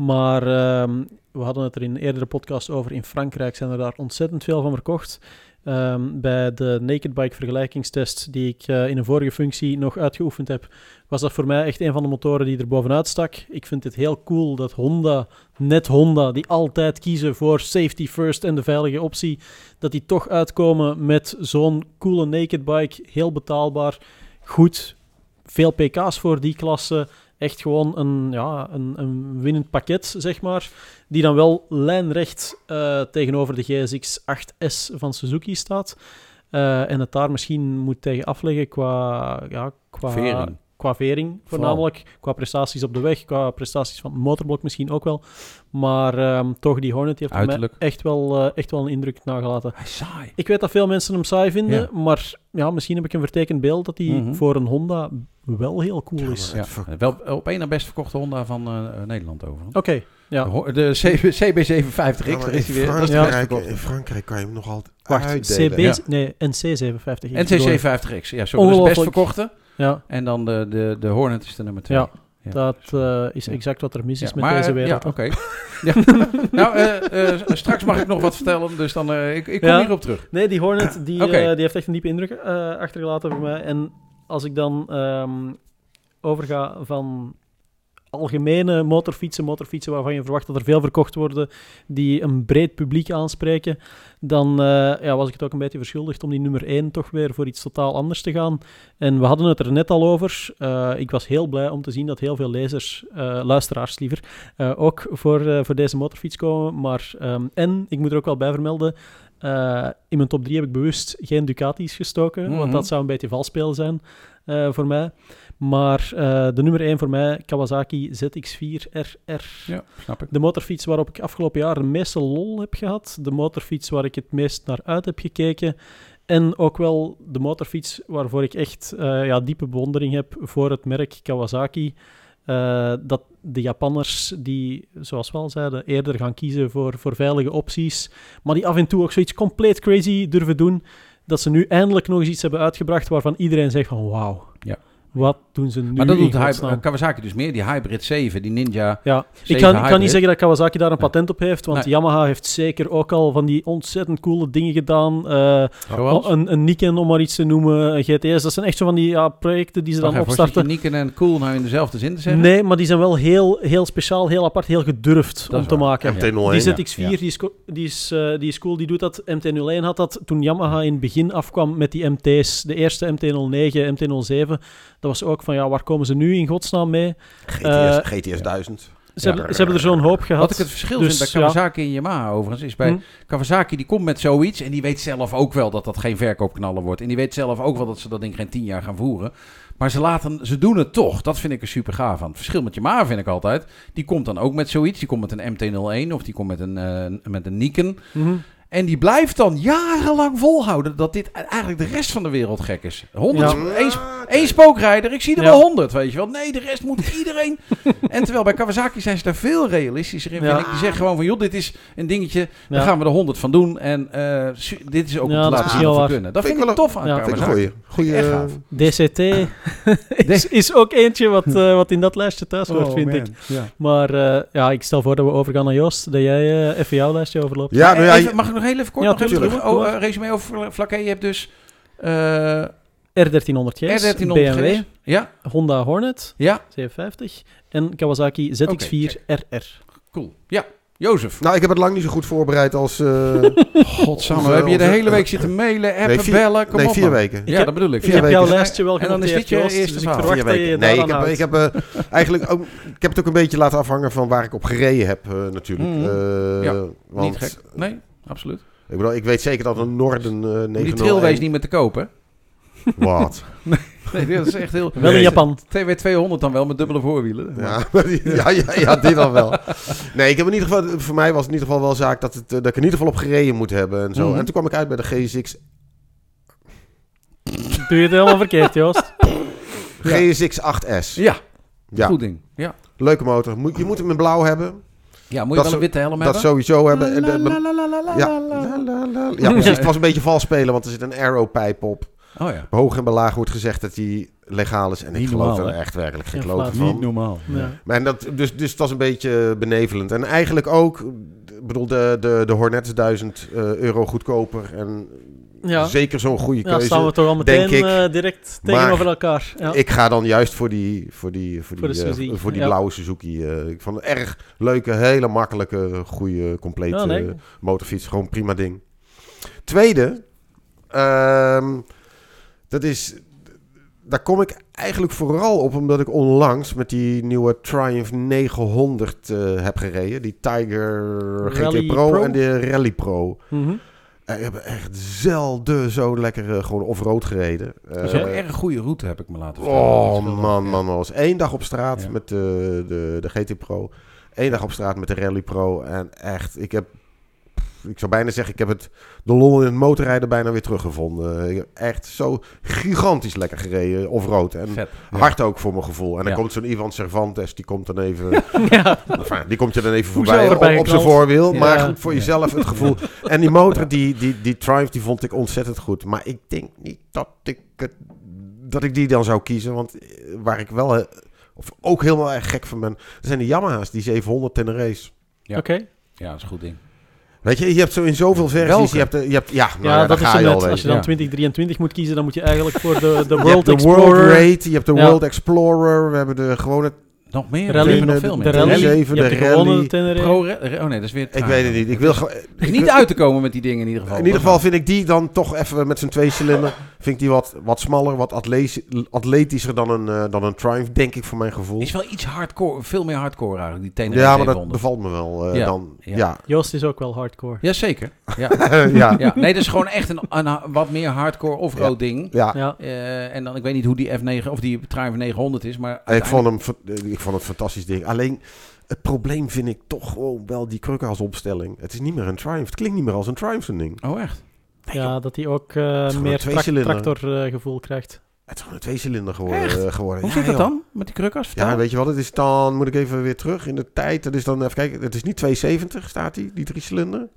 Speaker 2: Maar ehm, we hadden het er in een eerdere podcast over. In Frankrijk zijn er daar ontzettend veel van verkocht. Ehm, bij de Naked Bike vergelijkingstest die ik eh, in een vorige functie nog uitgeoefend heb, was dat voor mij echt een van de motoren die er bovenuit stak. Ik vind het heel cool dat Honda, net Honda, die altijd kiezen voor safety first en de veilige optie, dat die toch uitkomen met zo'n coole naked bike, heel betaalbaar, goed, veel pk's voor die klasse. Echt gewoon een, ja, een, een winnend pakket, zeg maar. Die dan wel lijnrecht eh, tegenover de GSX 8S van Suzuki staat. Eh, en het daar misschien moet tegen afleggen qua, ja, qua. Qua vering, voornamelijk. Qua prestaties op de weg, qua prestaties van het motorblock misschien ook wel. Maar ehm, toch, die Hornet heeft mij echt wel, eh, echt wel een indruk nagelaten.
Speaker 3: Hij is saai.
Speaker 2: Ik weet dat veel mensen hem saai vinden,
Speaker 3: Ja.
Speaker 2: maar ja, misschien heb ik een vertekend beeld dat hij
Speaker 3: Mhm.
Speaker 2: voor een Honda wel heel cool
Speaker 4: Ja,
Speaker 2: is.
Speaker 3: Ja. Wel op één na best verkochte Honda van eh, Nederland over.
Speaker 2: Oké, Ja.
Speaker 3: De ho- De CB, CB750X,
Speaker 4: Ja, maar
Speaker 3: daar
Speaker 4: in,
Speaker 3: is hij weer.
Speaker 4: Frankrijk,
Speaker 3: beste
Speaker 4: in Frankrijk kan je hem nog altijd
Speaker 2: Wacht,
Speaker 4: uitdelen.
Speaker 2: CB,
Speaker 3: Ja.
Speaker 2: nee, NC750.
Speaker 3: NC750X, ja, sorry, dat is best verkochte.
Speaker 2: Ja,
Speaker 3: En dan de, de, de Hornet is de nummer 2.
Speaker 2: Ja, dat eh, is exact wat er mis is
Speaker 3: Ja,
Speaker 2: met
Speaker 3: maar,
Speaker 2: deze
Speaker 3: eh,
Speaker 2: wereld.
Speaker 3: Ja, oké. ja. nou, eh, straks mag ik nog wat vertellen, dus dan, ik, ik kom hierop terug.
Speaker 2: Nee, die Hornet die, die heeft echt een diepe indruk achtergelaten voor mij. En als ik dan ehm, overga van algemene motorfietsen, motorfietsen waarvan je verwacht dat er veel verkocht worden, die een breed publiek aanspreken, dan eh, ja, was ik het ook een beetje verschuldigd om die nummer 1 toch weer voor iets totaal anders te gaan. En we hadden het er net al over. Eh, ik was heel blij om te zien dat heel veel lezers, eh, luisteraars liever, ook voor, voor deze motorfiets komen. Maar, ehm, en ik moet er ook wel bij vermelden, in mijn top 3 heb ik bewust geen Ducati's gestoken,
Speaker 3: Mhm.
Speaker 2: want dat zou een beetje vals spelen zijn voor mij. Maar eh, de nummer 1 voor mij, Kawasaki ZX4 RR.
Speaker 3: Ja, snap ik.
Speaker 2: De motorfiets waarop ik afgelopen jaar de meeste lol heb gehad. De motorfiets waar ik het meest naar uit heb gekeken. En ook wel de motorfiets waarvoor ik echt eh, ja, diepe bewondering heb voor het merk Kawasaki. Eh, dat de Japanners die, zoals we al zeiden, eerder gaan kiezen voor, voor veilige opties. Maar die af en toe ook zoiets compleet crazy durven doen. Dat ze nu eindelijk nog eens iets hebben uitgebracht waarvan iedereen zegt van wauw. Wat doen ze nu
Speaker 3: Maar dat doet hy-
Speaker 2: godsnaam?
Speaker 3: Kawasaki dus meer. Die Hybrid 7, die Ninja
Speaker 2: Ja,
Speaker 3: 7
Speaker 2: ik kan, ik kan niet zeggen dat Kawasaki daar een
Speaker 3: Nee.
Speaker 2: patent op heeft, want
Speaker 3: Nee.
Speaker 2: Yamaha heeft zeker ook al van die ontzettend coole dingen gedaan. Eh,
Speaker 3: Zoals?
Speaker 2: een, een Nikon, om maar iets te noemen, een GTS. Dat zijn echt zo van die ja, projecten die ze dan
Speaker 3: even,
Speaker 2: opstarten.
Speaker 3: je Nikon en Cool nou in dezelfde zin te zeggen?
Speaker 2: Nee, maar die zijn wel heel, heel speciaal, heel apart, heel gedurfd
Speaker 3: Dat
Speaker 2: om te
Speaker 3: waar.
Speaker 2: maken.
Speaker 4: MT-01.
Speaker 2: Die
Speaker 3: ja.
Speaker 2: ZX4,
Speaker 3: Ja.
Speaker 2: die, is, die, is, eh, die is cool, die doet dat. MT-01 had dat toen Yamaha in het begin afkwam met die MT's. De eerste MT-09, MT-07. Dat was ook van, ja, waar komen ze nu in godsnaam mee?
Speaker 4: GTS,
Speaker 2: Eh,
Speaker 4: GTS 1000.
Speaker 2: Ze,
Speaker 3: Ja.
Speaker 2: hebben, ze hebben er zo'n hoop gehad.
Speaker 3: Wat ik het verschil
Speaker 2: Dus,
Speaker 3: vind bij Kawasaki en Yamaha overigens, is bij
Speaker 2: Hm.
Speaker 3: Kawasaki die komt met zoiets en die weet zelf ook wel dat dat geen verkoopknaller wordt. En die weet zelf ook wel dat ze dat ding geen tien jaar gaan voeren. Maar ze, laten, ze doen het toch. Dat vind ik er super gaaf aan. Het verschil met Yamaha vind ik altijd, die komt dan ook met zoiets. Die komt met een MT-01 of die komt met een, eh, met een Nikon.
Speaker 2: Mhm.
Speaker 3: En die blijft dan jarenlang volhouden dat dit eigenlijk de rest van de wereld gek is. 100,
Speaker 2: Ja.
Speaker 3: één, één spookrijder, ik zie er
Speaker 2: Ja.
Speaker 3: wel 100, weet je wel. Nee, de rest moet iedereen. en terwijl bij Kawasaki zijn ze daar veel realistischer in.
Speaker 2: Ja.
Speaker 3: ik. Die zeggen gewoon van, joh, dit is een dingetje, daar gaan we er 100 van doen. En eh, dit is ook
Speaker 2: Ja,
Speaker 3: om te
Speaker 2: dat
Speaker 3: laten zien wat we kunnen. Dat
Speaker 4: Vind
Speaker 3: vind
Speaker 4: ik wel
Speaker 3: tof aan
Speaker 2: Ja.
Speaker 4: Vind ik een
Speaker 3: Kawasaki.
Speaker 4: goeie. goeie
Speaker 3: Echt
Speaker 4: eh.
Speaker 2: DCT is, is ook eentje wat, eh, wat in dat lijstje thuis hoort,
Speaker 3: Oh,
Speaker 2: vind
Speaker 3: man.
Speaker 2: ik.
Speaker 3: Ja.
Speaker 2: Maar eh, ja, ik stel voor dat we overgaan naar Joost, dat jij eh, even jouw lijstje overloopt.
Speaker 4: Ja, nou ja,
Speaker 3: Even- mag ik nog heel even kort
Speaker 2: Ja,
Speaker 3: nog even doen? Oh, eh, resume over Vlakke. Je hebt dus eh
Speaker 2: R1300 GS,
Speaker 3: R1300
Speaker 2: BMW,
Speaker 3: GS. Ja,
Speaker 2: Honda Hornet,
Speaker 3: ja,
Speaker 2: 750 en Kawasaki ZX4 RR.
Speaker 3: cool. Ja, Jozef.
Speaker 4: Nou, ik heb het lang niet zo goed voorbereid als... eh,
Speaker 3: Godsamme,
Speaker 4: Onze-
Speaker 3: heb je de hele week zitten mailen, appen,
Speaker 4: nee, vier,
Speaker 3: bellen? Kom
Speaker 4: nee,
Speaker 3: op,
Speaker 4: vier
Speaker 3: man.
Speaker 4: weken.
Speaker 3: Ja,
Speaker 2: heb-
Speaker 3: dat bedoel ik.
Speaker 2: Ik
Speaker 3: Vier
Speaker 2: heb
Speaker 3: weken.
Speaker 2: jouw lijstje wel
Speaker 3: En dan is
Speaker 2: genoteerd,
Speaker 3: dit je
Speaker 2: Joost,
Speaker 3: eerste
Speaker 2: dus ik
Speaker 3: verhaal.
Speaker 4: Vier weken. Nee, ik heb, ik heb eh, eigenlijk ook... Ik heb het ook een beetje laten afhangen van waar ik op gereden heb, eh, natuurlijk. Eh,
Speaker 3: Ja,
Speaker 4: want,
Speaker 3: Niet gek. Nee, absoluut.
Speaker 4: Ik, bedoel, ik weet zeker dat een Norden eh 901...
Speaker 3: Die trailways niet meer te kopen.
Speaker 4: Wat?
Speaker 3: Nee, dat is echt heel...
Speaker 2: Wel in. Japan.
Speaker 3: TW200 dan wel met dubbele voorwielen.
Speaker 4: Ja, ja, ja, ja, dit dan wel. Nee, ik heb in ieder geval, voor mij was het in ieder geval wel zaak dat, het, eh, dat ik in ieder geval op gereden moet hebben en zo.
Speaker 3: Mhm.
Speaker 4: En toen kwam ik uit bij de GSX,
Speaker 2: Doe je het helemaal verkeerd, Joost?
Speaker 3: Ja.
Speaker 4: GSX 8S.
Speaker 3: Ja,
Speaker 4: Ja,
Speaker 3: goed ding. Ja,
Speaker 4: leuke motor. Moet, je moet hem in blauw hebben.
Speaker 3: Ja moet je
Speaker 4: Dat
Speaker 3: wel een witte helm
Speaker 4: Dat sowieso hebben. En ja, precies. Het was een beetje vals spelen, want er zit een arrow-pijp op.
Speaker 3: Oh ja.
Speaker 4: Hoog en belaag wordt gezegd dat die legaal is. En ik
Speaker 3: Niet
Speaker 4: geloof
Speaker 3: normaal,
Speaker 4: er echt werkelijk geen
Speaker 2: flauw.
Speaker 4: van.
Speaker 3: normaal.
Speaker 2: Ja.
Speaker 4: Maar dat, dus, dus het was een beetje benevelend. En eigenlijk ook, ik bedoel, de, de, de Hornet is 1000 eh, euro goedkoper. En
Speaker 2: Ja.
Speaker 4: zeker zo'n goede
Speaker 2: Ja,
Speaker 4: keuze.
Speaker 2: staan we toch al meteen
Speaker 4: ik.
Speaker 2: eh, direct tegenover elkaar. Ja.
Speaker 4: Ik ga dan juist voor die, voor die, voor die,
Speaker 2: Voor
Speaker 4: eh, voor die
Speaker 2: ja.
Speaker 4: blauwe Suzuki. eh, ik vond het erg leuke, hele makkelijke, goede, complete
Speaker 2: Ja, nee.
Speaker 4: motorfiets. Gewoon prima ding. Tweede, ehm, dat is, daar kom ik eigenlijk vooral op omdat ik onlangs met die nieuwe Triumph 900 eh, heb gereden. Die Tiger
Speaker 2: Rally
Speaker 4: GT Pro,
Speaker 2: Pro?
Speaker 4: en de Rally Pro. Eh, ik heb echt zelden zo lekker eh, gewoon off-road gereden.
Speaker 3: Dat is ook
Speaker 4: Eh,
Speaker 3: een erg goede route, heb ik me laten vertellen.
Speaker 4: Oh
Speaker 3: is wel-
Speaker 4: man, man, man. was één dag op straat
Speaker 3: Ja.
Speaker 4: met de, de, de GT Pro. Eén dag op straat met de Rally Pro. En echt, ik heb ik zou bijna zeggen, ik heb het, de lol in het motorrijden bijna weer teruggevonden. Ik heb echt zo gigantisch lekker gereden, of rood. En
Speaker 3: Vet. Ja.
Speaker 4: hard ook voor mijn gevoel. En dan
Speaker 3: Ja.
Speaker 4: komt zo'n Ivan Cervantes, die komt dan even,
Speaker 2: ja.
Speaker 4: enfin, die komt je dan even voorbij op, zijn voorwiel.
Speaker 3: Ja.
Speaker 4: Maar goed, voor jezelf het gevoel. En die motor, die, die, die Triumph, die vond ik ontzettend goed. Maar ik denk niet dat ik, het, dat ik die dan zou kiezen. Want eh, waar ik wel, eh, of ook helemaal erg gek van ben, dat zijn de Yamaha's, die 700 in de race.
Speaker 3: Ja.
Speaker 2: Oké.
Speaker 3: Ja, dat is een goed ding.
Speaker 4: Weet je, je hebt zo in zoveel versies.
Speaker 3: Welke?
Speaker 4: Je hebt, de- je hebt, ja, nou
Speaker 2: Ja,
Speaker 4: ja,
Speaker 2: dat is net.
Speaker 4: weet
Speaker 2: Als je dan
Speaker 3: Ja.
Speaker 2: 2023 moet kiezen, dan moet je eigenlijk voor de, de
Speaker 4: Je hebt
Speaker 2: World
Speaker 4: de
Speaker 2: Explorer...
Speaker 4: World Raid, je hebt de
Speaker 2: Ja.
Speaker 4: World Explorer, we hebben de gewone
Speaker 3: Nog meer?
Speaker 2: Rally.
Speaker 3: Nog
Speaker 4: de-
Speaker 3: veel
Speaker 2: de
Speaker 3: meer.
Speaker 2: rally,
Speaker 4: T7,
Speaker 2: je hebt
Speaker 4: de
Speaker 2: de gewone
Speaker 4: rally.
Speaker 3: Pro Oh nee, dat is weer
Speaker 4: Ik weet het niet. Ik wil gewoon.
Speaker 3: Niet uit te komen met die dingen in ieder geval.
Speaker 4: In ieder geval vind ik die dan toch even met zijn twee cilinder. Vind ik die wat, wat smaller, wat atletisch- atletischer dan een, eh, dan een Triumph, denk ik voor mijn gevoel.
Speaker 3: Is wel iets hardcore, veel meer hardcore eigenlijk, die Tenere
Speaker 4: Ja, maar dat
Speaker 3: 700.
Speaker 4: bevalt me wel. eh,
Speaker 3: Ja.
Speaker 4: Dan,
Speaker 3: Ja.
Speaker 4: ja.
Speaker 2: Joost is ook wel hardcore.
Speaker 3: Jazeker. Ja.
Speaker 4: ja.
Speaker 3: ja. Nee, dat is gewoon echt een, een wat meer hardcore offroad ding.
Speaker 4: Ja.
Speaker 2: Ja.
Speaker 3: Eh, en dan, ik weet niet hoe die F9 of die Triumph 900 is, maar
Speaker 4: Ik vond, hem, ik vond het een fantastisch ding. Alleen, het probleem vind ik toch gewoon wel die krukken als opstelling. Het is niet meer een Triumph. Het klinkt niet meer als een Triumph ding.
Speaker 3: Oh, echt?
Speaker 2: Ja, dat hij ook eh, meer tra tractorgevoel krijgt.
Speaker 4: Het is gewoon een tweecilinder geworden.
Speaker 3: Echt?
Speaker 4: eh, geworden.
Speaker 3: Hoe
Speaker 4: Ja,
Speaker 3: zit dat
Speaker 4: joh.
Speaker 3: dan met die krukkers? Vertel.
Speaker 4: Ja, weet je wat? Het is dan, moet ik even weer terug in de tijd. Het is dan, even kijken, het is niet 270 staat die, die drie cilinder.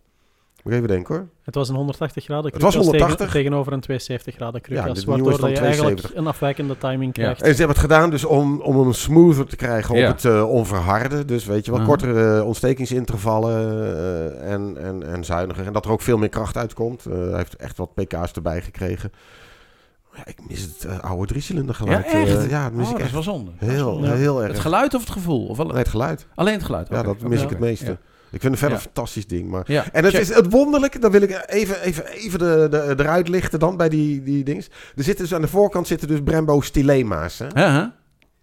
Speaker 4: Moet ik even denken hoor.
Speaker 2: Het was een 180 graden
Speaker 4: Het was
Speaker 2: krukas
Speaker 4: 180.
Speaker 2: Tegen, tegenover een 270 graden
Speaker 4: Ja,
Speaker 2: krukas.
Speaker 4: nieuwe
Speaker 2: waardoor
Speaker 4: is dan
Speaker 2: dat je eigenlijk
Speaker 4: 270.
Speaker 2: een afwijkende timing krijgt.
Speaker 4: En ze hebben het gedaan dus om, om hem smoother te krijgen
Speaker 3: Ja.
Speaker 4: op het eh, onverharde. Dus weet je wel, kortere uh, ontstekingsintervallen eh, en, en, en zuiniger. En dat er ook veel meer kracht uitkomt. Eh, hij heeft echt wat pk's erbij gekregen. Ja, ik mis het eh, oude driecilinder geluid.
Speaker 3: Ja, echt?
Speaker 4: Eh, ja, dat mis
Speaker 3: Oh,
Speaker 4: ik
Speaker 3: dat is
Speaker 4: echt
Speaker 3: wel zonde.
Speaker 4: heel,
Speaker 2: Ja.
Speaker 4: heel erg.
Speaker 3: Het geluid of het gevoel? Of wel,
Speaker 4: Nee, het geluid.
Speaker 3: Alleen het geluid?
Speaker 4: Ja, dat mis ik het meeste.
Speaker 3: Ja.
Speaker 4: Ik vind het verder een fantastisch ding. Maar... En het is het wonderlijke, dan wil ik even, even, even de, de, eruit lichten dan bij die, die dings. Er zitten dus aan de voorkant zitten dus Brembo stilema's. Hè?
Speaker 3: Huh?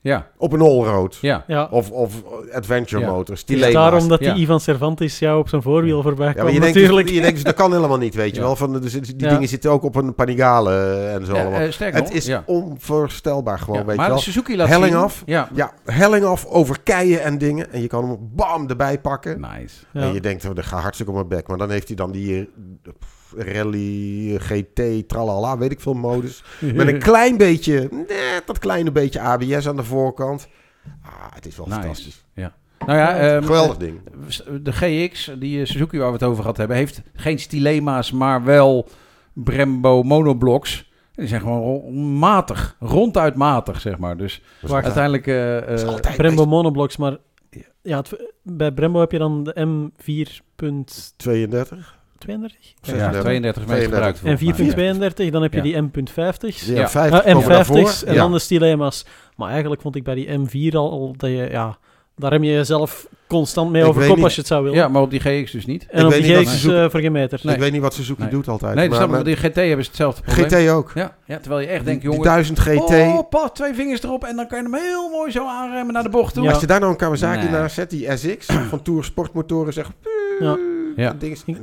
Speaker 3: Ja,
Speaker 4: Op een allroad.
Speaker 3: ja.
Speaker 2: Ja.
Speaker 4: Of, of adventure
Speaker 3: Ja.
Speaker 4: motors.
Speaker 2: Het is
Speaker 4: Stilema's.
Speaker 2: daarom dat
Speaker 3: Ja.
Speaker 2: die Ivan Cervantes jou op zijn voorwiel voorbij
Speaker 4: Ja,
Speaker 2: kwam,
Speaker 4: maar je denkt,
Speaker 2: natuurlijk.
Speaker 4: dus, je denkt dus, dat kan helemaal niet, weet je
Speaker 3: Ja.
Speaker 4: wel. Van, dus, die
Speaker 2: Ja.
Speaker 4: dingen zitten ook op een Panigale en zo
Speaker 3: Ja,
Speaker 4: allemaal.
Speaker 3: eh, sterker
Speaker 4: het is
Speaker 3: ja.
Speaker 4: onvoorstelbaar gewoon,
Speaker 3: Ja,
Speaker 4: weet
Speaker 3: maar
Speaker 4: je wel.
Speaker 3: Suzuki laat
Speaker 4: Helling
Speaker 3: zien-
Speaker 4: af.
Speaker 3: Ja.
Speaker 4: Ja, helling af over keien en dingen. En je kan hem bam erbij pakken.
Speaker 3: Nice.
Speaker 2: Ja.
Speaker 4: En je denkt, oh, dat gaat hartstikke op mijn bek. Maar dan heeft hij dan die eh, pff, rally, eh, GT, tralala, weet ik veel modus. Met een klein beetje, net dat kleine beetje ABS aan de voorkant. Ah, het is wel
Speaker 3: Nice.
Speaker 4: fantastisch.
Speaker 3: Nou ja, ehm,
Speaker 4: Geweldig ding.
Speaker 3: de GX, die eh, Suzuki waar we het over gehad hebben, heeft geen stilema's, maar wel Brembo monoblocks. Die zijn gewoon matig, ronduit matig, zeg maar. Dus uiteindelijk... eh, eh,
Speaker 2: Brembo monoblocks, maar ja, het- bij Brembo heb je dan de M4.32
Speaker 4: 32.
Speaker 3: ja,
Speaker 4: 36.
Speaker 3: 32 meter gebruikt.
Speaker 2: en
Speaker 3: volgens mij.
Speaker 2: 4.32, dan heb je die M.50's.
Speaker 4: Ja,
Speaker 3: Ja.
Speaker 4: 50 komen daarvoor.
Speaker 2: M50's en
Speaker 4: Ja.
Speaker 2: dan de stilema's. Maar eigenlijk vond ik bij die M4 al, al dat je, ja, daar heb je jezelf constant mee
Speaker 4: Ik
Speaker 2: over kop
Speaker 4: niet.
Speaker 2: als je het zou willen.
Speaker 3: Ja, maar op die GX dus niet.
Speaker 2: en
Speaker 4: Ik
Speaker 2: op
Speaker 4: weet
Speaker 2: die
Speaker 4: niet
Speaker 2: GX
Speaker 4: ze zoeken.
Speaker 2: uh, voor geen meter.
Speaker 3: Nee.
Speaker 4: Ik weet niet wat Suzuki
Speaker 3: Nee.
Speaker 4: doet altijd.
Speaker 3: Nee, dat
Speaker 4: maar met
Speaker 3: die GT hebben ze hetzelfde probleem.
Speaker 4: GT ook.
Speaker 3: Ja, ja, terwijl je echt
Speaker 4: Die,
Speaker 3: denkt,
Speaker 4: die
Speaker 3: jongen...
Speaker 4: 1000 GT.
Speaker 3: Oh, pas twee vingers erop en dan kan je hem heel mooi zo aanremmen naar de bocht toe.
Speaker 2: Ja.
Speaker 4: Als je daar nou een Kawasaki
Speaker 3: Nee.
Speaker 4: naast zet, die SX van Tour Sportmotoren, zegt...
Speaker 2: Ja.
Speaker 3: Ja.
Speaker 4: Dat ding is...
Speaker 3: Ja.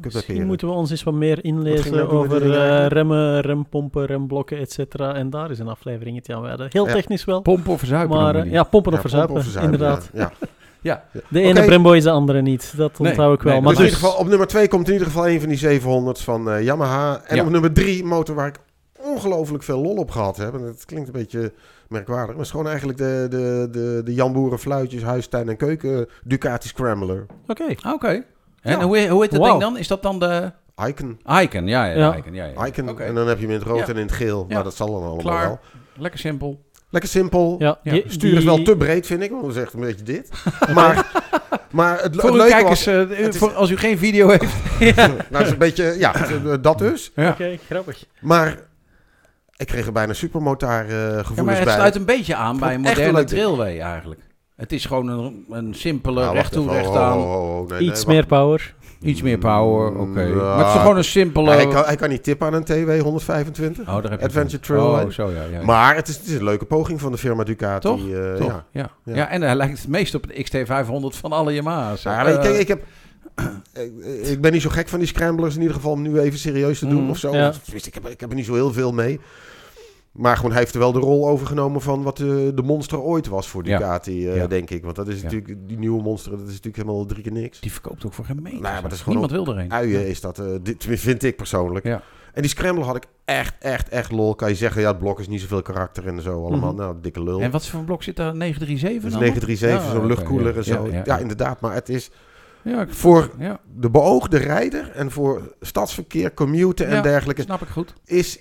Speaker 4: Dat
Speaker 2: Misschien moeten we ons eens wat meer inlezen
Speaker 4: dat
Speaker 2: over eh, remmen, rempompen, remblokken, et cetera. En daar is een afleveringetje aan wijden. Heel
Speaker 4: Ja.
Speaker 2: technisch wel.
Speaker 3: Pompen of verzuipen
Speaker 2: Maar eh, ja, pompen of
Speaker 4: Ja,
Speaker 2: verzuipen, inderdaad.
Speaker 4: Ja. ja.
Speaker 3: Ja,
Speaker 2: De ene
Speaker 4: Oké.
Speaker 2: Brembo is de andere niet. Dat
Speaker 3: Nee,
Speaker 2: onthoud ik wel.
Speaker 3: nee,
Speaker 2: maar
Speaker 4: Dus in ieder geval, op nummer 2 komt in ieder geval een van die 700's van eh, Yamaha. En
Speaker 3: Ja.
Speaker 4: op nummer 3, motor waar ik ongelooflijk veel lol op gehad heb. En het klinkt een beetje merkwaardig. Maar het is gewoon eigenlijk de, de, de, de Jan Boeren fluitjes, huistuin en keuken Ducati Scrambler.
Speaker 2: Oké.
Speaker 3: oké. En
Speaker 4: Ja.
Speaker 3: hoe, hoe heet dat ding dan? Is dat dan de
Speaker 4: Icon.
Speaker 3: Icon? Ja, ja. Icon. Ja, ja.
Speaker 4: Icon.
Speaker 3: Oké.
Speaker 4: En dan heb je hem in het rood
Speaker 3: Ja.
Speaker 4: en in het geel.
Speaker 3: Ja.
Speaker 4: Maar dat zal dan allemaal
Speaker 3: Klaar.
Speaker 4: wel.
Speaker 3: Lekker simpel.
Speaker 4: Lekker simpel.
Speaker 2: Ja, die-
Speaker 4: Stuur is
Speaker 2: die-
Speaker 4: wel te breed, vind ik. Want dat is echt een beetje dit. maar, maar het,
Speaker 3: Voor
Speaker 4: het
Speaker 3: uw
Speaker 4: leuke
Speaker 3: kijkers,
Speaker 4: was...
Speaker 3: eh,
Speaker 4: het is-
Speaker 3: voor, als u geen video heeft.
Speaker 4: Nou, is een beetje... Ja, dat dus.
Speaker 3: Ja.
Speaker 2: Oké, grappig.
Speaker 4: Maar ik kreeg er bijna supermotar eh
Speaker 3: Ja,
Speaker 4: gevoelens
Speaker 3: maar het
Speaker 4: bij.
Speaker 3: sluit een beetje aan bij een moderne trailway eigenlijk. Het is gewoon een, een simpele,
Speaker 4: Nou,
Speaker 3: recht toe, recht aan.
Speaker 4: Oh, oh, oh, nee,
Speaker 2: Iets
Speaker 4: nee,
Speaker 2: meer power.
Speaker 3: Iets meer power, oké.
Speaker 4: Ja.
Speaker 3: Maar het is gewoon een simpele...
Speaker 4: wacht. Hij kan, hij kan niet tippen aan een TW 125.
Speaker 3: Oh, daar heb je
Speaker 4: Adventure. Trailway.
Speaker 3: Oh, zo ja. ja.
Speaker 4: Maar het is, het is een leuke poging van de firma Ducati.
Speaker 3: Toch?
Speaker 4: eh,
Speaker 3: Toch?
Speaker 4: Ja.
Speaker 3: Ja. Ja.
Speaker 4: Ja.
Speaker 3: en hij lijkt het meest op een XT500 van alle Yamaha's.
Speaker 4: Ja,
Speaker 3: Eh,
Speaker 4: kijk, ik, heb, ik, ik ben niet zo gek van die scramblers in ieder geval om nu even serieus te doen
Speaker 3: Mm.
Speaker 4: of zo.
Speaker 2: Ja.
Speaker 4: Ik, heb, ik heb er niet zo heel veel mee. Maar gewoon, hij heeft er wel de rol overgenomen van wat de, de monster ooit was voor
Speaker 3: Ja.
Speaker 4: Ducati, eh,
Speaker 3: Ja.
Speaker 4: denk ik. Want dat is
Speaker 3: Ja.
Speaker 4: natuurlijk, die nieuwe monster, dat is natuurlijk helemaal drie keer niks.
Speaker 3: Die verkoopt ook voor geen meter.
Speaker 4: maar dat is gewoon
Speaker 3: Niemand wil er een.
Speaker 4: Uien is dat, eh, dit vind ik persoonlijk.
Speaker 3: Ja.
Speaker 4: En die scramble had ik echt, echt, echt lol. Kan je zeggen, ja, het blok is niet zoveel karakter en zo allemaal.
Speaker 2: Mhm.
Speaker 4: Nou, dikke lul.
Speaker 3: En wat voor een blok zit daar? 937
Speaker 4: Dat is
Speaker 3: dan?
Speaker 4: 937,
Speaker 3: Ja,
Speaker 4: zo'n luchtkoeler
Speaker 3: ja.
Speaker 4: en zo.
Speaker 3: Ja,
Speaker 4: Ja,
Speaker 3: ja, ja.
Speaker 4: inderdaad. Maar het is
Speaker 3: Ja,
Speaker 4: voor
Speaker 3: ja,
Speaker 4: de beoogde rijder en voor stadsverkeer, commuten en
Speaker 3: Ja.
Speaker 4: dergelijke,
Speaker 3: snap ik goed.
Speaker 4: is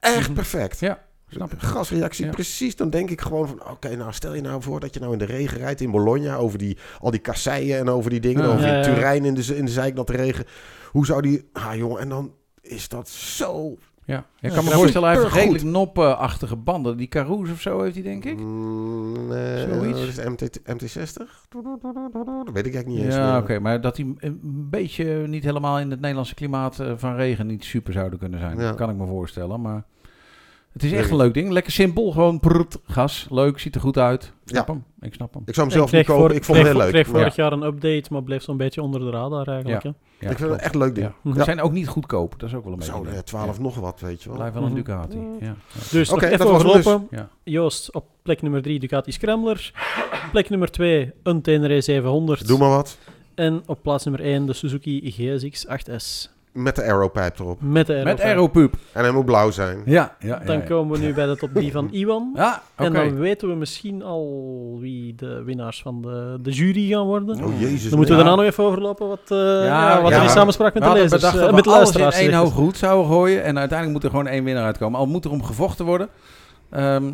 Speaker 4: echt
Speaker 3: Mhm.
Speaker 4: perfect.
Speaker 3: Ja, snap ik.
Speaker 4: Gasreactie,
Speaker 3: Ja.
Speaker 4: precies. Dan denk ik gewoon van, oké, nou stel je nou voor dat je nou in de regen rijdt in Bologna over die, al die kasseien en over die dingen,
Speaker 3: Ja.
Speaker 4: over
Speaker 2: Ja, ja.
Speaker 4: Turijn in de, in de regen. Hoe zou die, ah jongen, en dan is dat zo...
Speaker 3: Ja. Ik
Speaker 2: Ja,
Speaker 3: kan me voorstellen, hij heeft redelijk nopachtige banden. Die Carouse of zo heeft hij, denk ik.
Speaker 4: Mm, nee,
Speaker 3: Zoiets.
Speaker 4: wat is het, MT, MT60? Dat weet ik eigenlijk niet eens
Speaker 3: Ja, oké. Maar dat die een beetje niet helemaal in het Nederlandse klimaat eh, van regen niet super zouden kunnen zijn.
Speaker 4: Ja.
Speaker 3: Dat kan ik me voorstellen. Maar het is echt een leuk ding. Lekker simpel. Gewoon gas. Leuk. Ziet er goed uit. Ik snap
Speaker 4: Ja.
Speaker 3: hem. Ik snap hem.
Speaker 4: Ik zou hem
Speaker 2: Ik
Speaker 4: zelf
Speaker 2: kreeg
Speaker 4: niet kopen.
Speaker 2: voor-
Speaker 4: ik vond het
Speaker 2: kreeg-
Speaker 4: heel leuk.
Speaker 2: kreeg
Speaker 4: Ja.
Speaker 2: vorig jaar een update, maar bleef zo'n beetje onder de radar eigenlijk.
Speaker 3: Ja.
Speaker 2: hè.
Speaker 3: Ja,
Speaker 4: ik vind het echt een leuk ding.
Speaker 3: Ja. Ze zijn ook niet goedkoop. Dat is ook wel een beetje.
Speaker 4: Zo,
Speaker 3: leuk.
Speaker 4: eh, 12 nog wat, weet je wel.
Speaker 3: Blijf wel een
Speaker 2: Mhm.
Speaker 3: Ducati. Ja.
Speaker 2: Dus
Speaker 4: dat
Speaker 2: even
Speaker 4: dus.
Speaker 2: overlopen.
Speaker 3: Ja.
Speaker 2: Joost op plek nummer 3 Ducati Scrambler. Plek nummer 2 een Tenere 700.
Speaker 4: Doe maar wat.
Speaker 2: En op plaats nummer 1 de Suzuki GSX 8S.
Speaker 4: Met de aeropijp erop.
Speaker 2: Met de
Speaker 3: Met.
Speaker 4: En hij moet blauw zijn.
Speaker 3: Ja, ja, ja.
Speaker 2: Dan
Speaker 3: ja.
Speaker 2: komen we nu bij de top 3 van Iwan.
Speaker 3: Ja, oké.
Speaker 2: En dan weten we misschien al wie de winnaars van de, de jury gaan worden.
Speaker 4: Oh jezus.
Speaker 2: Dan moeten we
Speaker 3: Ja.
Speaker 2: daarna nog even overlopen wat, eh, ja, wat
Speaker 3: ja.
Speaker 2: er in samenspraak met
Speaker 3: We
Speaker 2: de
Speaker 3: hadden
Speaker 2: lezers,
Speaker 3: bedacht
Speaker 2: eh,
Speaker 3: dat we
Speaker 2: met de
Speaker 3: alles in
Speaker 2: luisteraars.
Speaker 3: één hoog goed zouden gooien. En uiteindelijk moet er gewoon één winnaar uitkomen. Al moet er om gevochten worden. Ehm,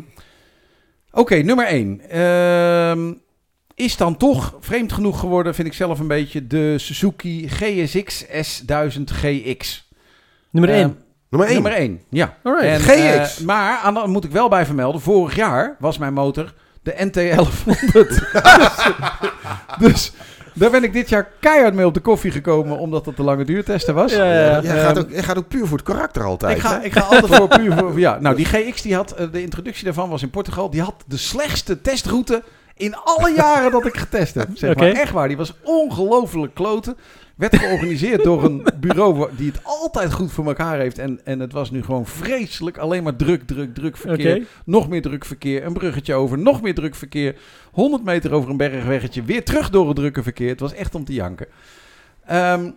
Speaker 3: Oké, nummer één. Ehm, is dan toch vreemd genoeg geworden, vind ik zelf een beetje, de Suzuki GSX S1000 GX.
Speaker 2: Nummer 1.
Speaker 3: Ehm,
Speaker 4: Nummer 1.
Speaker 3: Nummer 1, ja.
Speaker 2: Alright.
Speaker 3: En,
Speaker 4: GX.
Speaker 3: eh, maar, aan de, moet ik wel bij vermelden, vorig jaar was mijn motor de NT1100. dus daar ben ik dit jaar keihard mee op de koffie gekomen, omdat het de lange duurtesten was.
Speaker 2: Ja, ja, ja.
Speaker 4: Jij gaat,
Speaker 3: Ehm,
Speaker 4: ook, jij gaat ook puur voor het karakter altijd.
Speaker 3: ik ga,
Speaker 4: hè?
Speaker 3: ik ga altijd voor puur voor... Ja, nou, die GX, die had, eh, de introductie daarvan was in Portugal. Die had de slechtste testroute in alle jaren dat ik getest heb. Zeg maar. Echt waar, die was ongelooflijk kloten. Werd georganiseerd door een bureau die het altijd goed voor elkaar heeft. En, en het was nu gewoon vreselijk. Alleen maar druk, druk, druk verkeer. Nog meer druk verkeer. Een bruggetje over. Nog meer druk verkeer. 100 meter over een bergweggetje. Weer terug door het drukke verkeer. Het was echt om te janken. Ehm,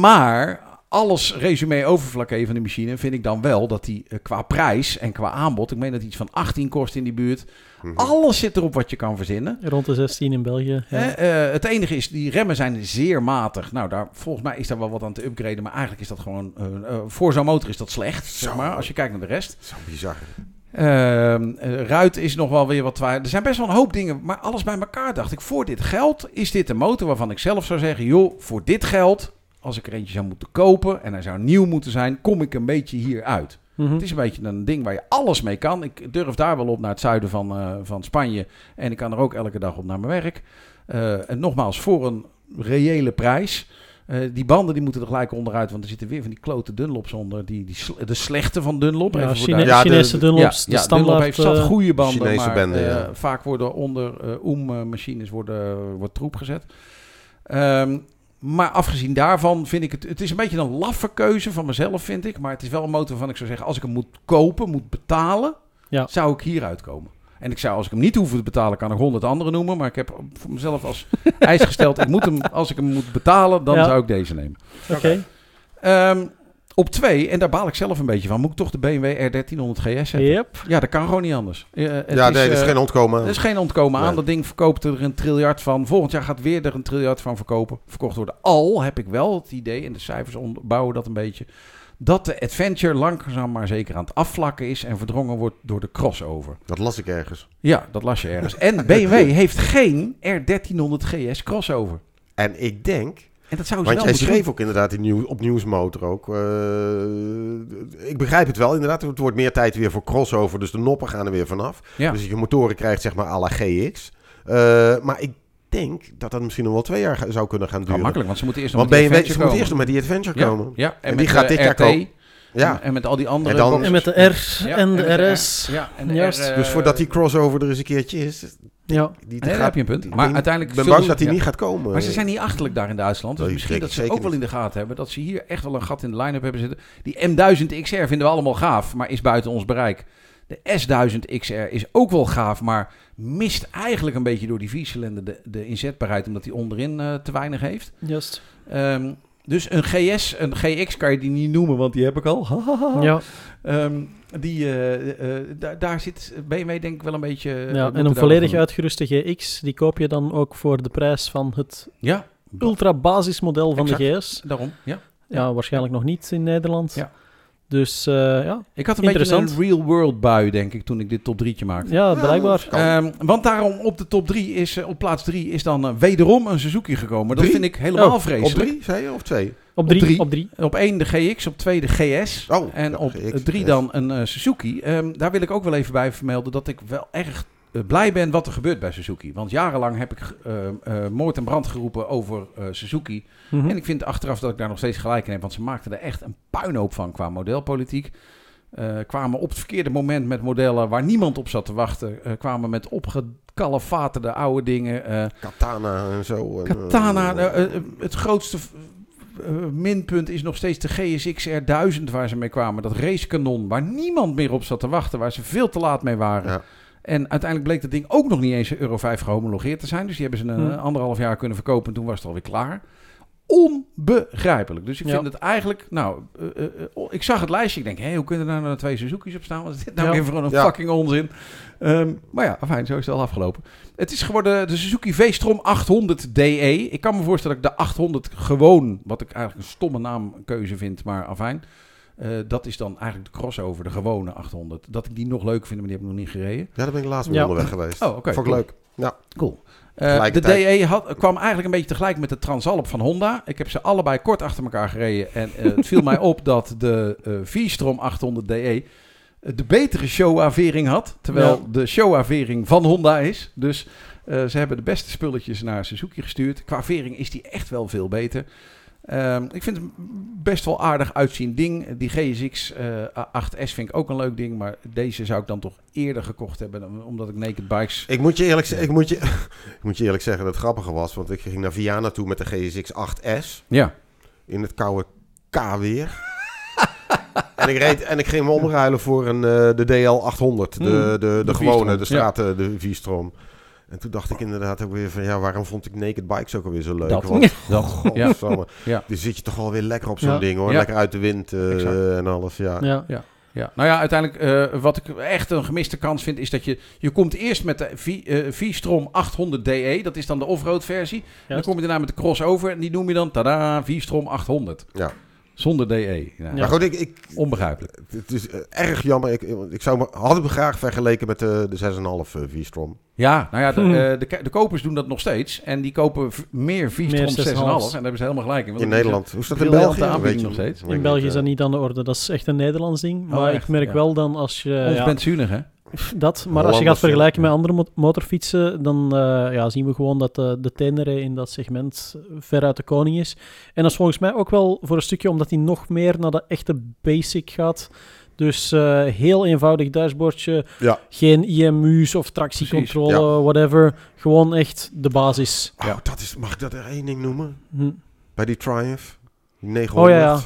Speaker 3: maar alles resume overvlak even van de machine vind ik dan wel dat die eh, qua prijs en qua aanbod, ik meen dat iets van 18 kost in die buurt.
Speaker 4: Mhm.
Speaker 3: Alles zit erop wat je kan verzinnen.
Speaker 2: Rond de 16 in België. Ja.
Speaker 3: Hè, eh, het enige is, die remmen zijn zeer matig. Nou, daar, volgens mij is daar wel wat aan te upgraden. Maar eigenlijk is dat gewoon... eh, eh, voor zo'n motor is dat slecht, zeg
Speaker 4: Zo.
Speaker 3: maar. Als je kijkt naar de rest.
Speaker 4: Zo bizar.
Speaker 3: Ehm, eh, Ruit is nog wel weer wat twijfel. Er zijn best wel een hoop dingen. Maar alles bij elkaar dacht ik. Voor dit geld is dit een motor waarvan ik zelf zou zeggen... joh, voor dit geld... als ik er eentje zou moeten kopen... en hij zou nieuw moeten zijn... kom ik een beetje hier uit.
Speaker 2: Mhm.
Speaker 3: Het is een beetje een ding waar je alles mee kan. Ik durf daar wel op naar het zuiden van, eh, van Spanje. En ik kan er ook elke dag op naar mijn werk. Eh, en nogmaals, voor een reële prijs. Eh, die banden die moeten er gelijk onderuit, want er zitten weer van die klote Dunlops onder. Die, die, de slechte van Dunlop.
Speaker 2: Ja,
Speaker 3: even voor
Speaker 2: Chine-
Speaker 4: Ja, de-
Speaker 2: Chinese Dunlops,
Speaker 3: ja,
Speaker 2: de
Speaker 3: ja,
Speaker 2: standaard...
Speaker 3: Dunlop heeft zat goede banden,
Speaker 4: Chinese
Speaker 3: maar
Speaker 4: banden,
Speaker 3: eh,
Speaker 4: ja.
Speaker 3: vaak worden onder eh oem-machines worden, wordt troep gezet. Ehm, maar afgezien daarvan vind ik het... Het is een beetje een laffe keuze van mezelf, vind ik. Maar het is wel een motor waarvan ik zou zeggen... Als ik hem moet kopen, moet betalen...
Speaker 2: Ja.
Speaker 3: zou ik hieruit komen. En ik zou, als ik hem niet hoef te betalen... kan ik honderd andere noemen. Maar ik heb voor mezelf als eis gesteld... Ik moet hem, als ik hem moet betalen, dan
Speaker 2: Ja.
Speaker 3: zou ik deze nemen.
Speaker 2: Oké.
Speaker 3: Ehm, op twee, en daar baal ik zelf een beetje van... moet ik toch de BMW R1300 GS hebben.
Speaker 2: Yep.
Speaker 3: Ja, dat kan gewoon niet anders. Eh,
Speaker 4: ja, nee, er is
Speaker 3: eh,
Speaker 4: geen ontkomen.
Speaker 3: er is geen ontkomen aan. Dat ding verkoopt er een triljard van. Volgend jaar gaat weer er een triljard van verkopen. Verkocht worden. Al heb ik wel het idee, en de cijfers onderbouwen dat een beetje... dat de Adventure langzaam maar zeker aan het afvlakken is... en verdrongen wordt door de crossover.
Speaker 4: Dat las ik ergens.
Speaker 3: Ja, dat las je ergens. En BMW heeft geen R1300 GS crossover.
Speaker 4: En ik denk...
Speaker 3: En dat ze
Speaker 4: Want
Speaker 3: wel
Speaker 4: jij schreef
Speaker 3: doen.
Speaker 4: ook inderdaad in nieuw, op Nieuwsmotor ook. eh, ik begrijp het wel inderdaad. Het wordt meer tijd weer voor crossover. Dus de noppen gaan er weer vanaf.
Speaker 3: Ja.
Speaker 4: Dus je motoren krijgt zeg maar à la GX. Eh, maar ik denk dat dat misschien nog wel twee jaar zou kunnen gaan duren.
Speaker 3: makkelijk, want ze moeten eerst
Speaker 4: Want
Speaker 3: nog met die
Speaker 4: BMW, ze moeten eerst
Speaker 3: komen.
Speaker 4: nog met die Adventure
Speaker 3: ja,
Speaker 4: komen.
Speaker 3: Ja, en,
Speaker 4: En die
Speaker 3: met
Speaker 4: gaat
Speaker 3: de
Speaker 4: dit jaar
Speaker 3: RT.
Speaker 4: komen. Ja.
Speaker 3: En, en met al die andere
Speaker 4: En dan-.
Speaker 2: En met de R
Speaker 3: Ja,
Speaker 2: en de RS.
Speaker 3: Ja, en de. R, eh,
Speaker 4: Dus voordat die crossover er eens een keertje is,
Speaker 2: Ja.
Speaker 4: die
Speaker 3: Nee, daar heb je een punt. Maar uiteindelijk
Speaker 4: Ik ben bang
Speaker 3: ze-
Speaker 4: dat
Speaker 3: ja.
Speaker 4: niet gaat komen.
Speaker 3: Maar ze zijn niet achterlijk daar in Duitsland. Dus misschien dat ze
Speaker 4: zeker
Speaker 3: ook wel in de gaten hebben. Dat ze hier echt wel een gat in de line-up hebben zitten. Die M1000 XR vinden we allemaal gaaf. Maar is buiten ons bereik. De S1000 XR is ook wel gaaf, maar mist eigenlijk een beetje door die viercilinder de, de inzetbaarheid, omdat die onderin eh, te weinig heeft.
Speaker 2: Juist.
Speaker 3: Ehm, dus een GS, een GX kan je die niet noemen, want die heb ik al.
Speaker 2: Ja,
Speaker 3: Ehm, die, eh, eh, daar, zit BMW denk ik wel een beetje... eh,
Speaker 2: ja. en een volledig uitgeruste GX, die koop je dan ook voor de prijs van het
Speaker 3: Ja,
Speaker 2: ultra-basismodel van de. GS.
Speaker 3: daarom. Ja.
Speaker 2: Ja, waarschijnlijk nog niet in Nederland.
Speaker 3: Ja.
Speaker 2: Dus eh, ja.
Speaker 3: Ik had een beetje een real-world bui, denk ik, toen ik dit top 3'tje maakte.
Speaker 2: ja, blijkbaar.
Speaker 4: Kan.
Speaker 3: Ehm, want daarom op de top 3 is, eh, op plaats 3 is dan eh, wederom een Suzuki gekomen. Dat
Speaker 4: Drie?
Speaker 3: vind ik helemaal
Speaker 2: Oh,
Speaker 4: Op
Speaker 3: vreselijk.
Speaker 4: drie, zei je? Of twee?
Speaker 2: Op drie.
Speaker 3: drie.
Speaker 2: Op drie.
Speaker 3: Op 1 de GX, op 2 de GS.
Speaker 4: Oh,
Speaker 3: en
Speaker 4: ja,
Speaker 3: op
Speaker 4: GX,
Speaker 3: 3
Speaker 4: GS.
Speaker 3: dan een eh, Suzuki. Ehm, daar wil ik ook wel even bij vermelden dat ik wel erg blij ben wat er gebeurt bij Suzuki. Want jarenlang heb ik eh, eh, moord en brand geroepen over eh, Suzuki.
Speaker 2: Mhm.
Speaker 3: En ik vind achteraf dat ik daar nog steeds gelijk in heb. Want ze maakten er echt een puinhoop van qua modelpolitiek. Eh, kwamen op het verkeerde moment met modellen waar niemand op zat te wachten. Eh, kwamen met opgekalefaterde oude dingen. eh,
Speaker 4: Katana en zo. en,
Speaker 3: Katana,
Speaker 4: eh,
Speaker 3: eh, eh, het grootste eh, minpunt is nog steeds de GSX R1000 waar ze mee kwamen. Dat racekanon waar niemand meer op zat te wachten. Waar ze veel te laat mee waren.
Speaker 4: Ja.
Speaker 3: En uiteindelijk bleek dat ding ook nog niet eens een Euro 5 gehomologeerd te zijn. Dus die hebben ze een
Speaker 2: Hmm.
Speaker 3: eh, anderhalf jaar kunnen verkopen. En toen was het alweer klaar. Onbegrijpelijk. Dus ik
Speaker 2: Ja.
Speaker 3: vind het eigenlijk... Nou, eh, eh, eh, ik zag het lijstje. Ik denk, hé, hoe kunnen er nou twee Suzuki's op staan? Wat is dit nou
Speaker 2: Ja.
Speaker 3: weer voor een
Speaker 4: Ja.
Speaker 3: fucking onzin? Ehm, maar ja, fijn, zo is het al afgelopen. Het is geworden de Suzuki V-Strom 800 DE. Ik kan me voorstellen dat ik de 800 gewoon, wat ik eigenlijk een stomme naamkeuze vind, maar afijn. Eh, dat is dan eigenlijk de crossover, de gewone 800. Dat ik die nog leuk vind, maar die heb ik nog niet gereden.
Speaker 4: Ja, daar ben ik laatst mee
Speaker 2: Ja.
Speaker 4: onderweg geweest.
Speaker 3: Oh, oké,
Speaker 4: Vond ik
Speaker 3: cool.
Speaker 4: leuk.
Speaker 3: Cool. Eh, de. DE had, kwam eigenlijk een beetje tegelijk met de Transalp van Honda. Ik heb ze allebei kort achter elkaar gereden. En eh, het viel mij op dat de eh V-Strom 800 DE de betere show-avering had. Terwijl
Speaker 2: Ja.
Speaker 3: de show-avering van Honda is. Dus eh, ze hebben de beste spulletjes naar Suzuki gestuurd. Qua vering is die echt wel veel beter. Ehm, ik vind het best wel aardig uitzien ding. Die GSX eh 8S vind ik ook een leuk ding. Maar deze zou ik dan toch eerder gekocht hebben. Omdat ik Naked Bikes...
Speaker 4: Ik moet, je eerlijk, ik, moet je, ik moet je eerlijk zeggen dat het grappige was. Want ik ging naar Viana toe met de GSX 8S.
Speaker 3: Ja.
Speaker 4: In het koude K-weer. en, ik reed, en ik ging me omruilen voor een, eh, de DL 800. De,
Speaker 3: Mm,
Speaker 4: de, de,
Speaker 3: de
Speaker 4: gewone, de straat, de V-strom. En toen dacht ik inderdaad ook weer van... Ja, waarom vond ik Naked Bikes ook alweer zo leuk?
Speaker 3: Dat.
Speaker 4: Want,
Speaker 3: Dat. Ja. Ja.
Speaker 4: Zit je toch wel weer lekker op zo'n
Speaker 2: Ja.
Speaker 4: ding hoor.
Speaker 3: Ja.
Speaker 4: Lekker uit de wind eh, en alles. Ja.
Speaker 2: Ja.
Speaker 3: Ja, nou ja, uiteindelijk eh, wat ik echt een gemiste kans vind, is dat je... Je komt eerst met de eh, V-Strom 800 DE, dat is dan de offroad versie. En dan kom je daarna met de crossover en die noem je dan, tada, V-Strom 800.
Speaker 4: Ja.
Speaker 3: Zonder DE. Ja.
Speaker 4: Maar goed, ik, ik,
Speaker 3: Onbegrijpelijk.
Speaker 4: het is eh, erg jammer. Ik, ik zou me, had het graag vergeleken met de, de 6,5 eh, V-Strom.
Speaker 3: Ja, nou ja, de,
Speaker 2: Hmm.
Speaker 3: eh, de, de kopers doen dat nog steeds. En die kopen meer V-Strom
Speaker 2: Meer
Speaker 3: 6,5. En
Speaker 2: 6,5.
Speaker 3: daar hebben ze helemaal gelijk in. want
Speaker 4: In Nederland. Hoe is dat in België?
Speaker 3: nog steeds.
Speaker 2: In België is dat
Speaker 4: eh.
Speaker 2: niet aan de orde. Dat is echt een Nederlands ding.
Speaker 3: Oh,
Speaker 2: Maar ik merk
Speaker 3: Ja.
Speaker 2: wel dan als je...
Speaker 3: Ons
Speaker 2: ja,
Speaker 3: hè?
Speaker 2: Dat, maar als je gaat vergelijken met andere mo- motorfietsen, dan eh, ja, zien we gewoon dat de, de Tenere in dat segment veruit de koning is. En dat is volgens mij ook wel voor een stukje omdat hij nog meer naar de echte basic gaat. Dus eh, heel eenvoudig dashboardje,
Speaker 4: Ja.
Speaker 2: geen IMU's of tractiecontrole, whatever. Gewoon echt de basis.
Speaker 4: Oh,
Speaker 3: Ja.
Speaker 4: dat is, mag ik dat er één ding noemen?
Speaker 2: Hm.
Speaker 4: Bij die Triumph? Die 900.
Speaker 2: Oh ja, ja.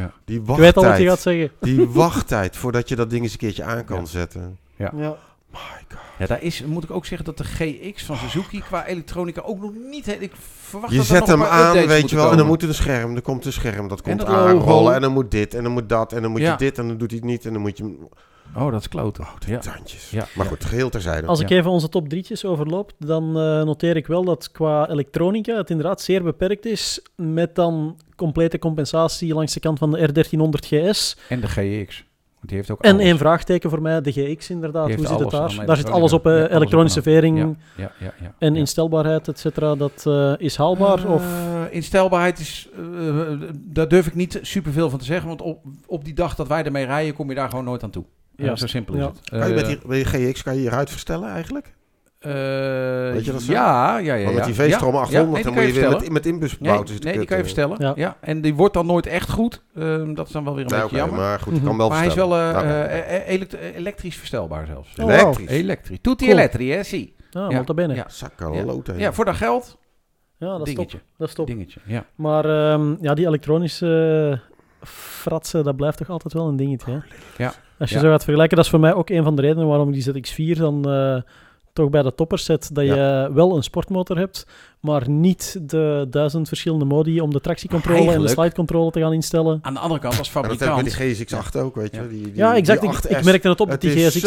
Speaker 3: Ja.
Speaker 4: Die
Speaker 2: Ik weet al wat je
Speaker 4: wachttijd.
Speaker 2: gaat zeggen.
Speaker 4: Die wachttijd voordat je dat ding eens een keertje aan kan
Speaker 3: Ja.
Speaker 4: zetten.
Speaker 2: Ja.
Speaker 4: My god.
Speaker 3: Ja, daar is, moet ik ook zeggen dat de GX van Suzuki qua elektronica ook nog niet... Ik verwacht
Speaker 4: Je
Speaker 3: dat er
Speaker 4: zet
Speaker 3: nog
Speaker 4: hem aan,
Speaker 3: updates
Speaker 4: weet je
Speaker 3: moeten
Speaker 4: wel, en dan
Speaker 3: komen.
Speaker 4: moet er een scherm, er komt een scherm, dat komt
Speaker 3: dat
Speaker 4: aanrollen en dan moet dit en dan moet dat en dan moet
Speaker 3: Ja.
Speaker 4: je dit en dan doet hij het niet en dan moet je hem...
Speaker 3: Oh, dat is kloten. ja.
Speaker 4: Tandjes.
Speaker 3: Ja.
Speaker 4: Maar goed, geheel terzijde.
Speaker 2: Als ik
Speaker 3: Ja.
Speaker 2: even onze top drietjes overloop, dan eh, noteer ik wel dat qua elektronica het inderdaad zeer beperkt is. Met dan complete compensatie langs de kant van de R1300 GS.
Speaker 3: En de GX. Die heeft ook
Speaker 2: En
Speaker 3: alles.
Speaker 2: één vraagteken voor mij, de GX inderdaad.
Speaker 3: Die
Speaker 2: Hoe zit het
Speaker 3: alles
Speaker 2: daar? Daar zit alles op, eh.
Speaker 3: Ja, alles
Speaker 2: elektronische
Speaker 3: op aan.
Speaker 2: vering
Speaker 3: Ja, ja, ja, ja.
Speaker 2: en
Speaker 3: ja.
Speaker 2: instelbaarheid, et cetera. Dat eh, is haalbaar? of...
Speaker 3: Eh, instelbaarheid is, daar durf ik niet superveel van te zeggen, want op, op die dag dat wij ermee rijden, kom je daar gewoon nooit aan toe. Ja, zo simpel is
Speaker 2: Ja.
Speaker 3: het.
Speaker 4: Kan je met die, met die GX kan je hieruit verstellen eigenlijk?
Speaker 3: Eh,
Speaker 4: Weet je dat zo?
Speaker 3: Ja, ja, ja.
Speaker 4: Maar met
Speaker 3: ja.
Speaker 4: die V-strom
Speaker 3: Ja,
Speaker 4: 800
Speaker 3: ja, nee, die
Speaker 4: dan moet je weer met, met inbus
Speaker 3: Nee,
Speaker 4: bouwen.
Speaker 3: nee, die kan je verstellen. Ja.
Speaker 2: Ja.
Speaker 3: En die wordt dan nooit echt goed. Ehm, dat is dan wel weer een
Speaker 4: Nee,
Speaker 3: beetje jammer.
Speaker 4: maar goed, kan wel
Speaker 3: Maar hij is wel eh, eh, elekt- elektrisch verstelbaar zelfs.
Speaker 2: Oh.
Speaker 4: Elektrisch.
Speaker 3: Elektrisch. Tutti
Speaker 2: Cool.
Speaker 3: elektrisch, hè, zie.
Speaker 2: Ah,
Speaker 3: Ja.
Speaker 2: nota bene.
Speaker 3: Ja.
Speaker 2: Ja.
Speaker 3: Ja, voor dat geld,
Speaker 2: dat is top. Dat is top.
Speaker 3: Dingetje, ja.
Speaker 2: Maar ehm, ja, die elektronische fratsen, dat blijft toch altijd wel een dingetje. Hè?
Speaker 3: Ja.
Speaker 2: Als je
Speaker 3: Ja.
Speaker 2: zo gaat vergelijken, dat is voor mij ook een van de redenen waarom ik die ZX4 dan eh, toch bij de toppers zet. Dat je wel een sportmotor hebt, maar niet de duizend verschillende modi om de tractiecontrole en de slidecontrole te gaan instellen.
Speaker 3: Aan de andere kant, als
Speaker 4: En dat heb ik met
Speaker 3: fabrikant...
Speaker 4: die GSX-8 ook, weet je.
Speaker 3: Ja.
Speaker 4: Die, die,
Speaker 2: Ja, exact.
Speaker 4: die
Speaker 2: Ik,
Speaker 4: 8S.
Speaker 2: ik merkte het op,
Speaker 4: Het
Speaker 2: die GSX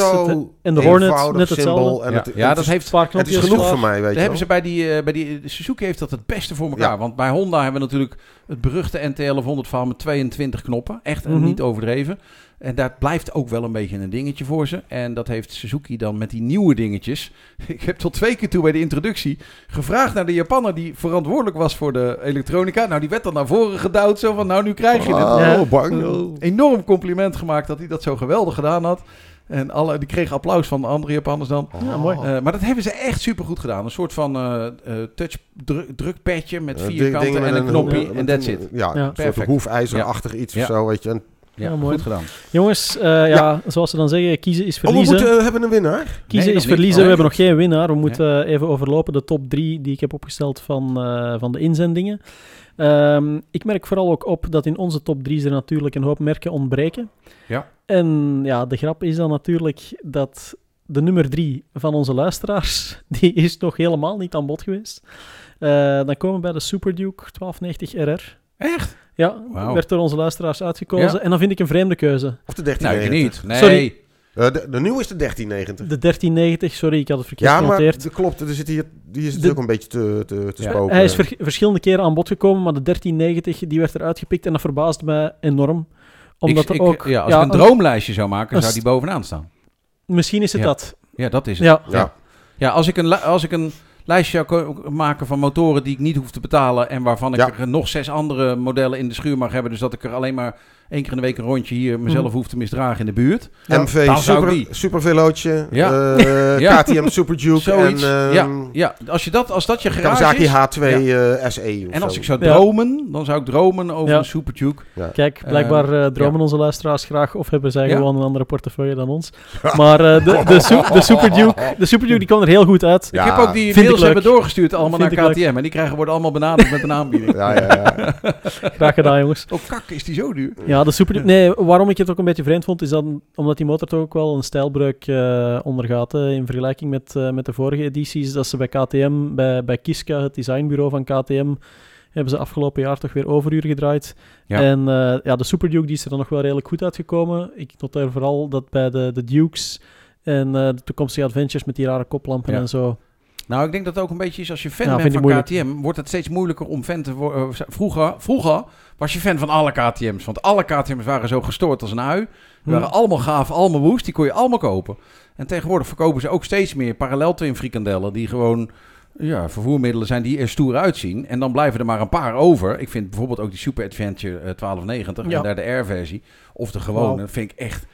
Speaker 2: en de Hornet,
Speaker 4: eenvoudig,
Speaker 2: net
Speaker 4: simpel
Speaker 2: hetzelfde.
Speaker 4: En
Speaker 3: Ja,
Speaker 4: het,
Speaker 3: ja,
Speaker 4: het
Speaker 3: dat
Speaker 4: is,
Speaker 3: heeft...
Speaker 2: Een paar
Speaker 4: het is
Speaker 2: knopjes
Speaker 4: genoeg voor mij, weet
Speaker 3: Dat
Speaker 4: je
Speaker 3: hebben ze
Speaker 4: wel.
Speaker 3: bij die, eh, bij die de Suzuki heeft dat het beste voor elkaar.
Speaker 4: Ja.
Speaker 3: Want bij Honda hebben we natuurlijk het beruchte NT1100 verhaal met 22 knoppen. Echt
Speaker 2: Mhm.
Speaker 3: niet overdreven. En dat blijft ook wel een beetje een dingetje voor ze. En dat heeft Suzuki dan met die nieuwe dingetjes. Ik heb tot twee keer toe bij de introductie gevraagd naar de Japanner die verantwoordelijk was voor de elektronica. Nou, die werd dan naar voren gedouwd. Zo van, nou, nu krijg je het.
Speaker 4: Oh, bang. oh.
Speaker 3: Enorm compliment gemaakt dat hij dat zo geweldig gedaan had. En alle, die kregen applaus van de andere Japanners dan.
Speaker 2: Ja, mooi.
Speaker 3: Eh, maar dat hebben ze echt super goed gedaan. Een soort van eh, eh, touch dru- drukpadje met vier kanten en een knopje en that's it.
Speaker 4: Ja,
Speaker 2: Ja.
Speaker 4: een soort hoefijzerachtig iets
Speaker 3: Ja.
Speaker 4: of zo, weet je. En,
Speaker 3: Ja,
Speaker 2: Ja, mooi.
Speaker 3: goed gedaan.
Speaker 2: Jongens, eh, ja. zoals ze dan zeggen, kiezen is
Speaker 4: oh, we
Speaker 2: verliezen.
Speaker 4: moeten, eh, hebben een winnaar.
Speaker 2: Kiezen
Speaker 3: Nee,
Speaker 2: is verliezen.
Speaker 3: Oh,
Speaker 2: We hebben nog geen winnaar. We moeten eh, even overlopen de top drie die ik heb opgesteld van, eh, van de inzendingen. Ehm, ik merk vooral ook op dat in onze top drie er natuurlijk een hoop merken ontbreken.
Speaker 3: Ja.
Speaker 2: En ja, de grap is dan natuurlijk dat de nummer drie van onze luisteraars, die is nog helemaal niet aan bod geweest. Eh, dan komen we bij de Super Duke 1290 RR.
Speaker 3: Echt?
Speaker 2: Ja, werd door onze luisteraars uitgekozen.
Speaker 3: Ja.
Speaker 2: En dan vind ik een vreemde keuze.
Speaker 4: Of de
Speaker 3: Nou, ik
Speaker 4: 1390.
Speaker 3: niet. Nee.
Speaker 2: Sorry.
Speaker 4: Eh, de, de nieuwe is de 1390.
Speaker 2: De 1390, sorry, ik had het verkeerd
Speaker 4: Ja, maar
Speaker 2: genoteerd.
Speaker 4: dat klopt. Er zit hier, die is
Speaker 2: De-
Speaker 4: natuurlijk een beetje te, te, te
Speaker 3: Ja.
Speaker 4: spoken.
Speaker 2: Hij is ver- verschillende keren aan bod gekomen, maar de 1390 die werd eruit gepikt en dat verbaasde mij enorm. Omdat
Speaker 3: Ik-
Speaker 2: er
Speaker 3: ik-
Speaker 2: ook...
Speaker 3: ja, als
Speaker 2: ja,
Speaker 3: ik een droomlijstje zou maken, zou die bovenaan staan.
Speaker 2: Misschien is het
Speaker 3: Ja.
Speaker 2: dat.
Speaker 3: Ja, dat is het.
Speaker 2: Ja,
Speaker 4: Ja.
Speaker 3: Ja, als ik een, als ik een lijstje maken van motoren die ik niet hoef te betalen... en waarvan ik
Speaker 4: Ja.
Speaker 3: er nog zes andere modellen in de schuur mag hebben... dus dat ik er alleen maar één keer in de week een rondje hier mezelf
Speaker 2: Mhm.
Speaker 3: hoef te misdragen in de buurt...
Speaker 2: Ja.
Speaker 4: MV
Speaker 3: Dan
Speaker 4: super,
Speaker 3: die.
Speaker 4: super Velootje,
Speaker 3: Ja.
Speaker 4: eh,
Speaker 3: Ja.
Speaker 4: KTM Super Duke
Speaker 3: Zoiets.
Speaker 4: en ehm,
Speaker 3: ja, ja, als, je dat, als dat je garage is...
Speaker 4: H2 eh, SE. of
Speaker 3: En als
Speaker 4: zo.
Speaker 3: ik zou
Speaker 2: Ja.
Speaker 3: dromen, dan zou ik dromen over
Speaker 2: Ja.
Speaker 3: een Super Duke.
Speaker 2: kijk, blijkbaar eh, dromen onze luisteraars graag of hebben zij
Speaker 3: Ja.
Speaker 2: gewoon een andere portefeuille dan ons. Maar eh, de, de, Su- de Super Duke, de Super Duke die kwam er heel goed uit.
Speaker 4: Ja,
Speaker 3: ik heb ook die
Speaker 2: vind ik
Speaker 3: mails hebben doorgestuurd allemaal
Speaker 2: Vind
Speaker 3: naar
Speaker 2: leuk.
Speaker 3: KTM. En die krijgen, worden allemaal benaderd met een aanbieding.
Speaker 4: Ja, ja, ja.
Speaker 2: Graag gedaan, jongens.
Speaker 3: Oh kak, is die zo duur?
Speaker 2: Ja, de Super Duke... Nee, waarom ik het ook een beetje vreemd vond, is dat omdat die motor toch ook wel een stijlbreuk eh, ondergaat. hè, in vergelijking met, eh, met de vorige edities. Dat ze bij KTM, bij, bij Kiska, het designbureau van KTM, hebben ze afgelopen jaar toch weer overuur gedraaid.
Speaker 3: Ja.
Speaker 2: En eh, ja, de Super Duke die is er dan nog wel redelijk goed uitgekomen. Ik noteer vooral dat bij de, de Dukes en de toekomstige Adventures met die rare koplampen
Speaker 3: Ja.
Speaker 2: en zo.
Speaker 3: Nou, ik denk dat het ook een beetje is als je fan bent van
Speaker 2: moeilijk.
Speaker 3: KTM, wordt het steeds moeilijker om fan te worden. Vroeger, vroeger was je fan van alle KTM's, want alle KTM's waren zo gestoord als een ui. Die waren
Speaker 2: Hm.
Speaker 3: allemaal gaaf, allemaal woest, die kon je allemaal kopen. En tegenwoordig verkopen ze ook steeds meer parallel twin frikandellen die gewoon ja, vervoermiddelen zijn die er stoer uitzien. En dan blijven er maar een paar over. Ik vind bijvoorbeeld ook die Super Adventure eh, 1290
Speaker 2: Ja.
Speaker 3: en daar de R-versie of de gewone, vind ik echt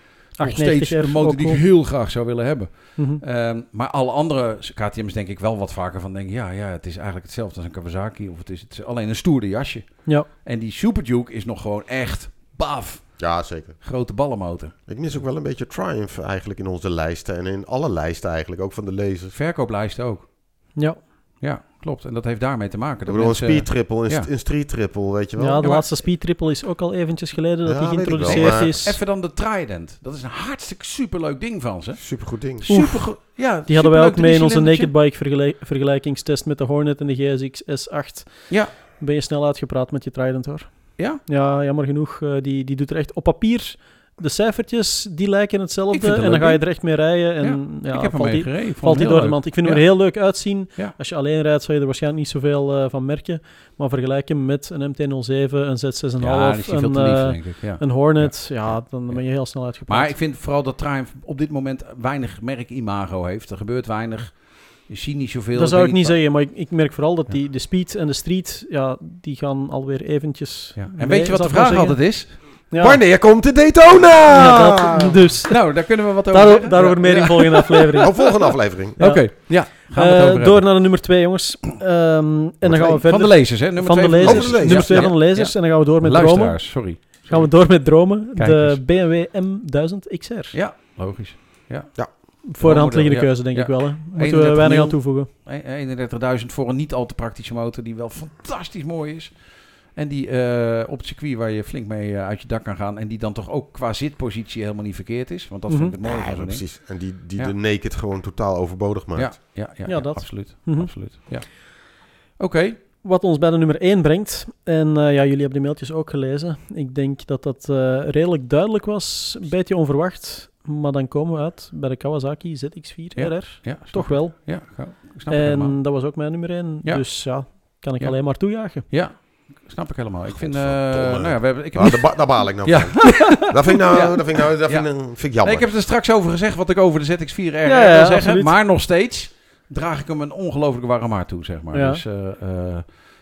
Speaker 3: nog
Speaker 2: 890
Speaker 3: steeds de motor die ik heel graag zou willen hebben.
Speaker 2: Mhm.
Speaker 3: Ehm, maar alle andere KTM's denk ik wel wat vaker van denk ja, ja, het is eigenlijk hetzelfde als een Kawasaki of het is het, alleen een stoerde jasje.
Speaker 2: Ja.
Speaker 3: En die Super Duke is nog gewoon echt baf,
Speaker 4: ja, zeker.
Speaker 3: grote ballenmotor.
Speaker 4: Ik mis ook wel een beetje Triumph eigenlijk in onze lijsten. En in alle lijsten eigenlijk, ook van de lezers.
Speaker 3: Verkooplijsten ook.
Speaker 2: Ja.
Speaker 3: Ja, klopt. En dat heeft daarmee te maken.
Speaker 4: Ik
Speaker 3: Dat
Speaker 4: bedoel, een
Speaker 3: mensen-
Speaker 4: speed triple, een,
Speaker 3: ja.
Speaker 4: st- een street triple, weet je wel.
Speaker 2: ja, de
Speaker 3: maar-
Speaker 2: laatste Speed Triple is ook al eventjes geleden dat
Speaker 4: Ja,
Speaker 2: die
Speaker 4: wel,
Speaker 2: geïntroduceerd
Speaker 4: maar-
Speaker 2: is.
Speaker 3: Even dan de Trident. Dat is een hartstikke superleuk ding van ze.
Speaker 4: Supergoed ding.
Speaker 3: Super, ja,
Speaker 2: Die hadden wij ook mee in onze. Naked Bike vergelijk- vergelijkingstest met de Hornet en de GSX S8.
Speaker 3: Ja.
Speaker 2: Ben je snel uitgepraat met je Trident hoor.
Speaker 3: Ja?
Speaker 2: Ja, jammer genoeg. eh, die, die doet er echt op papier. De cijfertjes die lijken hetzelfde.
Speaker 3: het
Speaker 2: En dan
Speaker 3: leuk
Speaker 2: ga je er echt mee rijden. En ja,
Speaker 3: ik heb
Speaker 2: valt die,
Speaker 3: gereden.
Speaker 2: Valt die door de mand. Ik vind hem er heel leuk uitzien. Als je alleen rijdt, zou je er waarschijnlijk niet zoveel eh, van merken. Maar vergelijk hem met een MT-07, een Z6,5,
Speaker 3: Ja, die is veel
Speaker 2: een,
Speaker 3: lief,
Speaker 2: eh, een Hornet. Ja, dan ben je heel snel uitgepraat.
Speaker 3: Maar ik vind vooral dat Triumph op dit moment weinig merkimago heeft. Er gebeurt weinig. Je ziet niet zoveel.
Speaker 2: dat zou ik niet zeggen, maar ik, ik merk vooral dat
Speaker 3: Ja.
Speaker 2: die, de speed en de street, ja, die gaan alweer eventjes...
Speaker 3: Ja. En
Speaker 2: mee,
Speaker 3: weet je wat de vraag altijd is?
Speaker 2: Ja,
Speaker 4: Wanneer komt de Daytona?
Speaker 2: ja, dat, dus
Speaker 3: Nou, daar kunnen we wat over
Speaker 2: daarover,
Speaker 3: zeggen.
Speaker 2: daarover
Speaker 3: Ja.
Speaker 2: meer in
Speaker 3: Ja.
Speaker 2: volgende aflevering.
Speaker 4: Oh, volgende aflevering.
Speaker 2: Ja.
Speaker 3: Oké, ja. Gaan we het
Speaker 2: Eh,
Speaker 3: over
Speaker 2: door
Speaker 3: hebben.
Speaker 2: naar de nummer 2, jongens. Ehm, en dan gaan we verder...
Speaker 3: Van de lezers, hè? Nummer
Speaker 2: van de lezers.
Speaker 4: Van de lezers.
Speaker 2: Nummer 2
Speaker 3: Ja.
Speaker 2: van de lezers.
Speaker 3: Ja.
Speaker 2: En dan gaan we door met dromen.
Speaker 3: Luisteraars, sorry.
Speaker 2: Gaan we door met dromen.
Speaker 3: Kijk
Speaker 2: de
Speaker 3: eens.
Speaker 2: BMW M1000 XR.
Speaker 3: Ja, logisch.
Speaker 2: Voor de hand liggende
Speaker 3: Ja.
Speaker 2: keuze, denk
Speaker 3: Ja.
Speaker 2: ik wel. Hè. Moeten we
Speaker 3: 31
Speaker 2: weinig aan toevoegen.
Speaker 3: E- 31.000 voor een niet al te praktische motor die wel fantastisch mooi is. En die eh, op het circuit waar je flink mee eh, uit je dak kan gaan. En die dan toch ook qua zitpositie helemaal niet verkeerd is. Want dat
Speaker 2: Mhm.
Speaker 3: vind ik het mooie
Speaker 4: Ja,
Speaker 3: ding.
Speaker 4: precies. En die, die
Speaker 3: Ja.
Speaker 4: de naked gewoon totaal overbodig maakt.
Speaker 3: Ja, ja, ja,
Speaker 2: Ja,
Speaker 3: ja,
Speaker 2: dat.
Speaker 3: absoluut.
Speaker 2: Mhm.
Speaker 3: absoluut. Ja. Oké,
Speaker 2: Wat ons bij de nummer 1 brengt. En eh, ja, jullie hebben de mailtjes ook gelezen. Ik denk dat dat eh, redelijk duidelijk was. Een beetje onverwacht. Maar dan komen we uit bij de Kawasaki ZX4
Speaker 3: Ja.
Speaker 2: RR.
Speaker 3: ja,
Speaker 2: Toch wel.
Speaker 3: Ja, snap.
Speaker 2: En dat was ook mijn nummer 1.
Speaker 3: Ja.
Speaker 2: Dus ja, kan ik
Speaker 3: Ja.
Speaker 2: alleen maar toejuichen.
Speaker 3: Ja, snap ik helemaal. Ik vind, eh nou ja, we hebben, ik heb
Speaker 4: Ah, daar, ba- daar baal ik nou
Speaker 3: Ja.
Speaker 4: van. Dat vind ik nou,
Speaker 3: Ja.
Speaker 4: dat vind ik, nou, dat vind, ik- vind ik jammer.
Speaker 3: Nee, ik heb het er straks over gezegd wat ik over de ZX4R
Speaker 2: Ja,
Speaker 3: wil zeggen.
Speaker 2: absoluut.
Speaker 3: Maar nog steeds draag ik hem een ongelooflijk warm hart toe, zeg maar.
Speaker 2: Ja.
Speaker 3: Dus, eh, eh,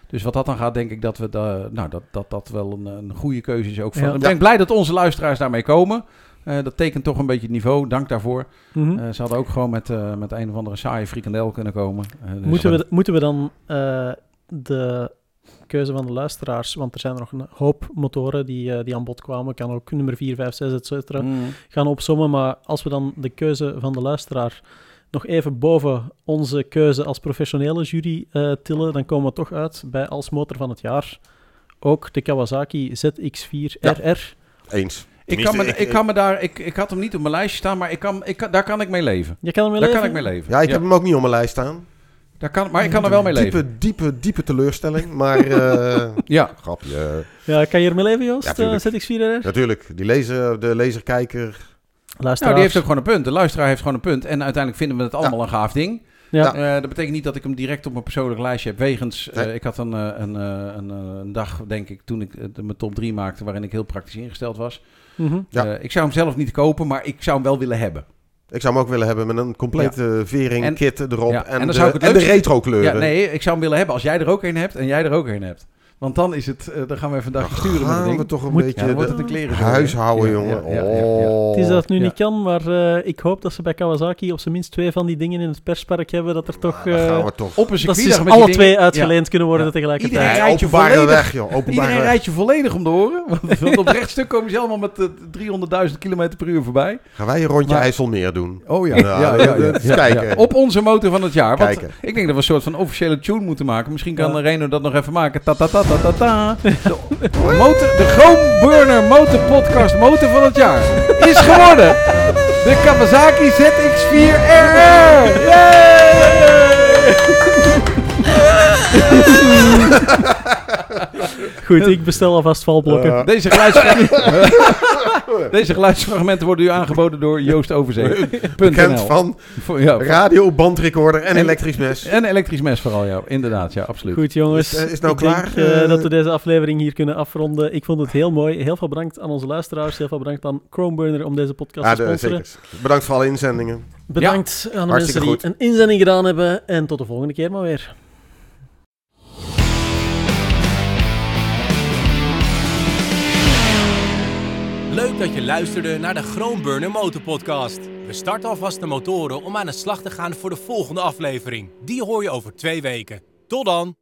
Speaker 3: dus wat dat dan gaat, denk ik dat we da- nou, dat, dat, dat wel een, een goede keuze is ook. Van.
Speaker 2: Ja.
Speaker 3: Ik ben blij dat onze luisteraars daarmee komen. Eh, dat tekent toch een beetje het niveau. Dank daarvoor.
Speaker 2: Mhm.
Speaker 3: Eh, ze hadden ook gewoon met, eh, met een of andere saaie frikandel kunnen komen. Dus-
Speaker 2: moeten, we, moeten we dan eh, de keuze van de luisteraars, want er zijn er nog een hoop motoren die, eh, die aan bod kwamen, kan ook nummer 4, 5, 6, et cetera,
Speaker 3: Mm.
Speaker 2: gaan opzommen. Maar als we dan de keuze van de luisteraar nog even boven onze keuze als professionele jury eh, tillen, dan komen we toch uit bij als motor van het jaar ook de Kawasaki ZX4
Speaker 4: Ja.
Speaker 2: RR.
Speaker 4: Eens.
Speaker 3: Ik, kan me, ik, kan me daar, ik, ik had hem niet op mijn lijstje staan, maar ik kan, ik kan, daar kan ik mee leven.
Speaker 2: Je kan
Speaker 3: Daar
Speaker 2: leven?
Speaker 3: kan ik mee leven.
Speaker 4: Ja, ik heb hem ook niet op mijn lijst staan.
Speaker 3: Daar kan, maar ik kan er wel mee
Speaker 4: diepe,
Speaker 3: leven.
Speaker 4: Diepe, diepe teleurstelling. Maar, eh
Speaker 3: Ja,
Speaker 4: grapje.
Speaker 2: Ja, kan je ermee leven, Joost?
Speaker 4: Ja,
Speaker 2: Eh,
Speaker 4: tuurlijk.
Speaker 2: ZX4 RR?
Speaker 4: Natuurlijk, die lezer, de lezerkijker.
Speaker 2: Luisteraars.
Speaker 3: nou, die heeft ook gewoon een punt. De luisteraar heeft gewoon een punt. En uiteindelijk vinden we het allemaal een gaaf ding.
Speaker 2: Ja.
Speaker 3: Eh, dat betekent niet dat ik hem direct op mijn persoonlijk lijstje heb. Wegens, eh,
Speaker 4: Nee.
Speaker 3: ik had een, eh, een, eh, een, een dag, denk ik, toen ik de- mijn top 3 maakte, waarin ik heel praktisch ingesteld was.
Speaker 2: Mhm.
Speaker 4: Ja.
Speaker 3: Eh, ik zou hem zelf niet kopen, maar ik zou hem wel willen hebben.
Speaker 4: Ik zou hem ook willen hebben met een complete vering,
Speaker 3: En-
Speaker 4: kit erop.
Speaker 3: ja,
Speaker 4: En, de,
Speaker 3: zou ik het
Speaker 4: en de retro kleuren.
Speaker 3: Ja, nee, ik zou hem willen hebben als jij er ook een hebt en jij er ook een hebt. Want dan is het, eh, dan gaan we even een dagje sturen met het
Speaker 4: gaan
Speaker 3: ding.
Speaker 4: we toch een
Speaker 2: Moet-
Speaker 3: Ja,
Speaker 4: beetje
Speaker 3: dan wordt
Speaker 4: de-
Speaker 3: het een kleren.
Speaker 4: huishouden, jongen.
Speaker 3: Ja, ja, ja, ja.
Speaker 4: Oh.
Speaker 2: Het is dat het nu
Speaker 3: Ja.
Speaker 2: niet kan, maar eh, ik hoop dat ze bij Kawasaki op zijn minst twee van die dingen in het perspark hebben, dat er toch...
Speaker 4: Dan
Speaker 2: eh,
Speaker 4: gaan we toch.
Speaker 3: Op een
Speaker 2: dat ze alle twee uitgeleend kunnen worden
Speaker 3: Ja.
Speaker 2: tegelijkertijd.
Speaker 3: Iedereen rijdt je volledig-
Speaker 4: weg, joh.
Speaker 3: Ja.
Speaker 4: Openbare
Speaker 3: Iedereen
Speaker 4: weg.
Speaker 3: rijdt je volledig om de oren. Want, want op rechtstuk komen ze allemaal met eh, 300.000 km per uur voorbij.
Speaker 4: Gaan wij een rondje
Speaker 3: Maar-
Speaker 4: IJsselmeer doen?
Speaker 3: Oh ja,
Speaker 4: Ja, kijken.
Speaker 3: Op onze motor van het jaar. Ik denk dat we een soort van officiële tune moeten maken. Misschien kan
Speaker 2: Ja.
Speaker 3: Reno dat nog even maken. Ta ta ta ta ta ta. De, motor, de Chrome Burner Motor Podcast Motor van het jaar is geworden de Kawasaki ZX4RR.
Speaker 2: Goed, ik bestel alvast valblokken.
Speaker 4: Eh,
Speaker 3: Deze, geluidsfragmenten, deze geluidsfragmenten worden u aangeboden door Joost Overzee.
Speaker 4: Bekend van radio, bandrecorder en
Speaker 3: En-
Speaker 4: elektrisch mes.
Speaker 3: En elektrisch mes vooral, ja. Inderdaad, ja, absoluut.
Speaker 2: Goed jongens,
Speaker 4: Is, nou
Speaker 2: ik
Speaker 4: klaar?
Speaker 2: denk eh, dat we deze aflevering hier kunnen afronden. Ik vond het heel mooi. Heel veel bedankt aan onze luisteraars. Heel veel bedankt aan Chromeburner om deze podcast
Speaker 4: Ja,
Speaker 2: te
Speaker 4: de,
Speaker 2: sponsoren.
Speaker 4: zeker. Bedankt voor alle inzendingen.
Speaker 2: Bedankt aan de mensen die een inzending gedaan hebben. En tot de volgende keer maar weer.
Speaker 1: Leuk dat je luisterde naar de Groenburner Motorpodcast. We starten alvast de motoren om aan de slag te gaan voor de volgende aflevering. Die hoor je over twee weken. Tot dan!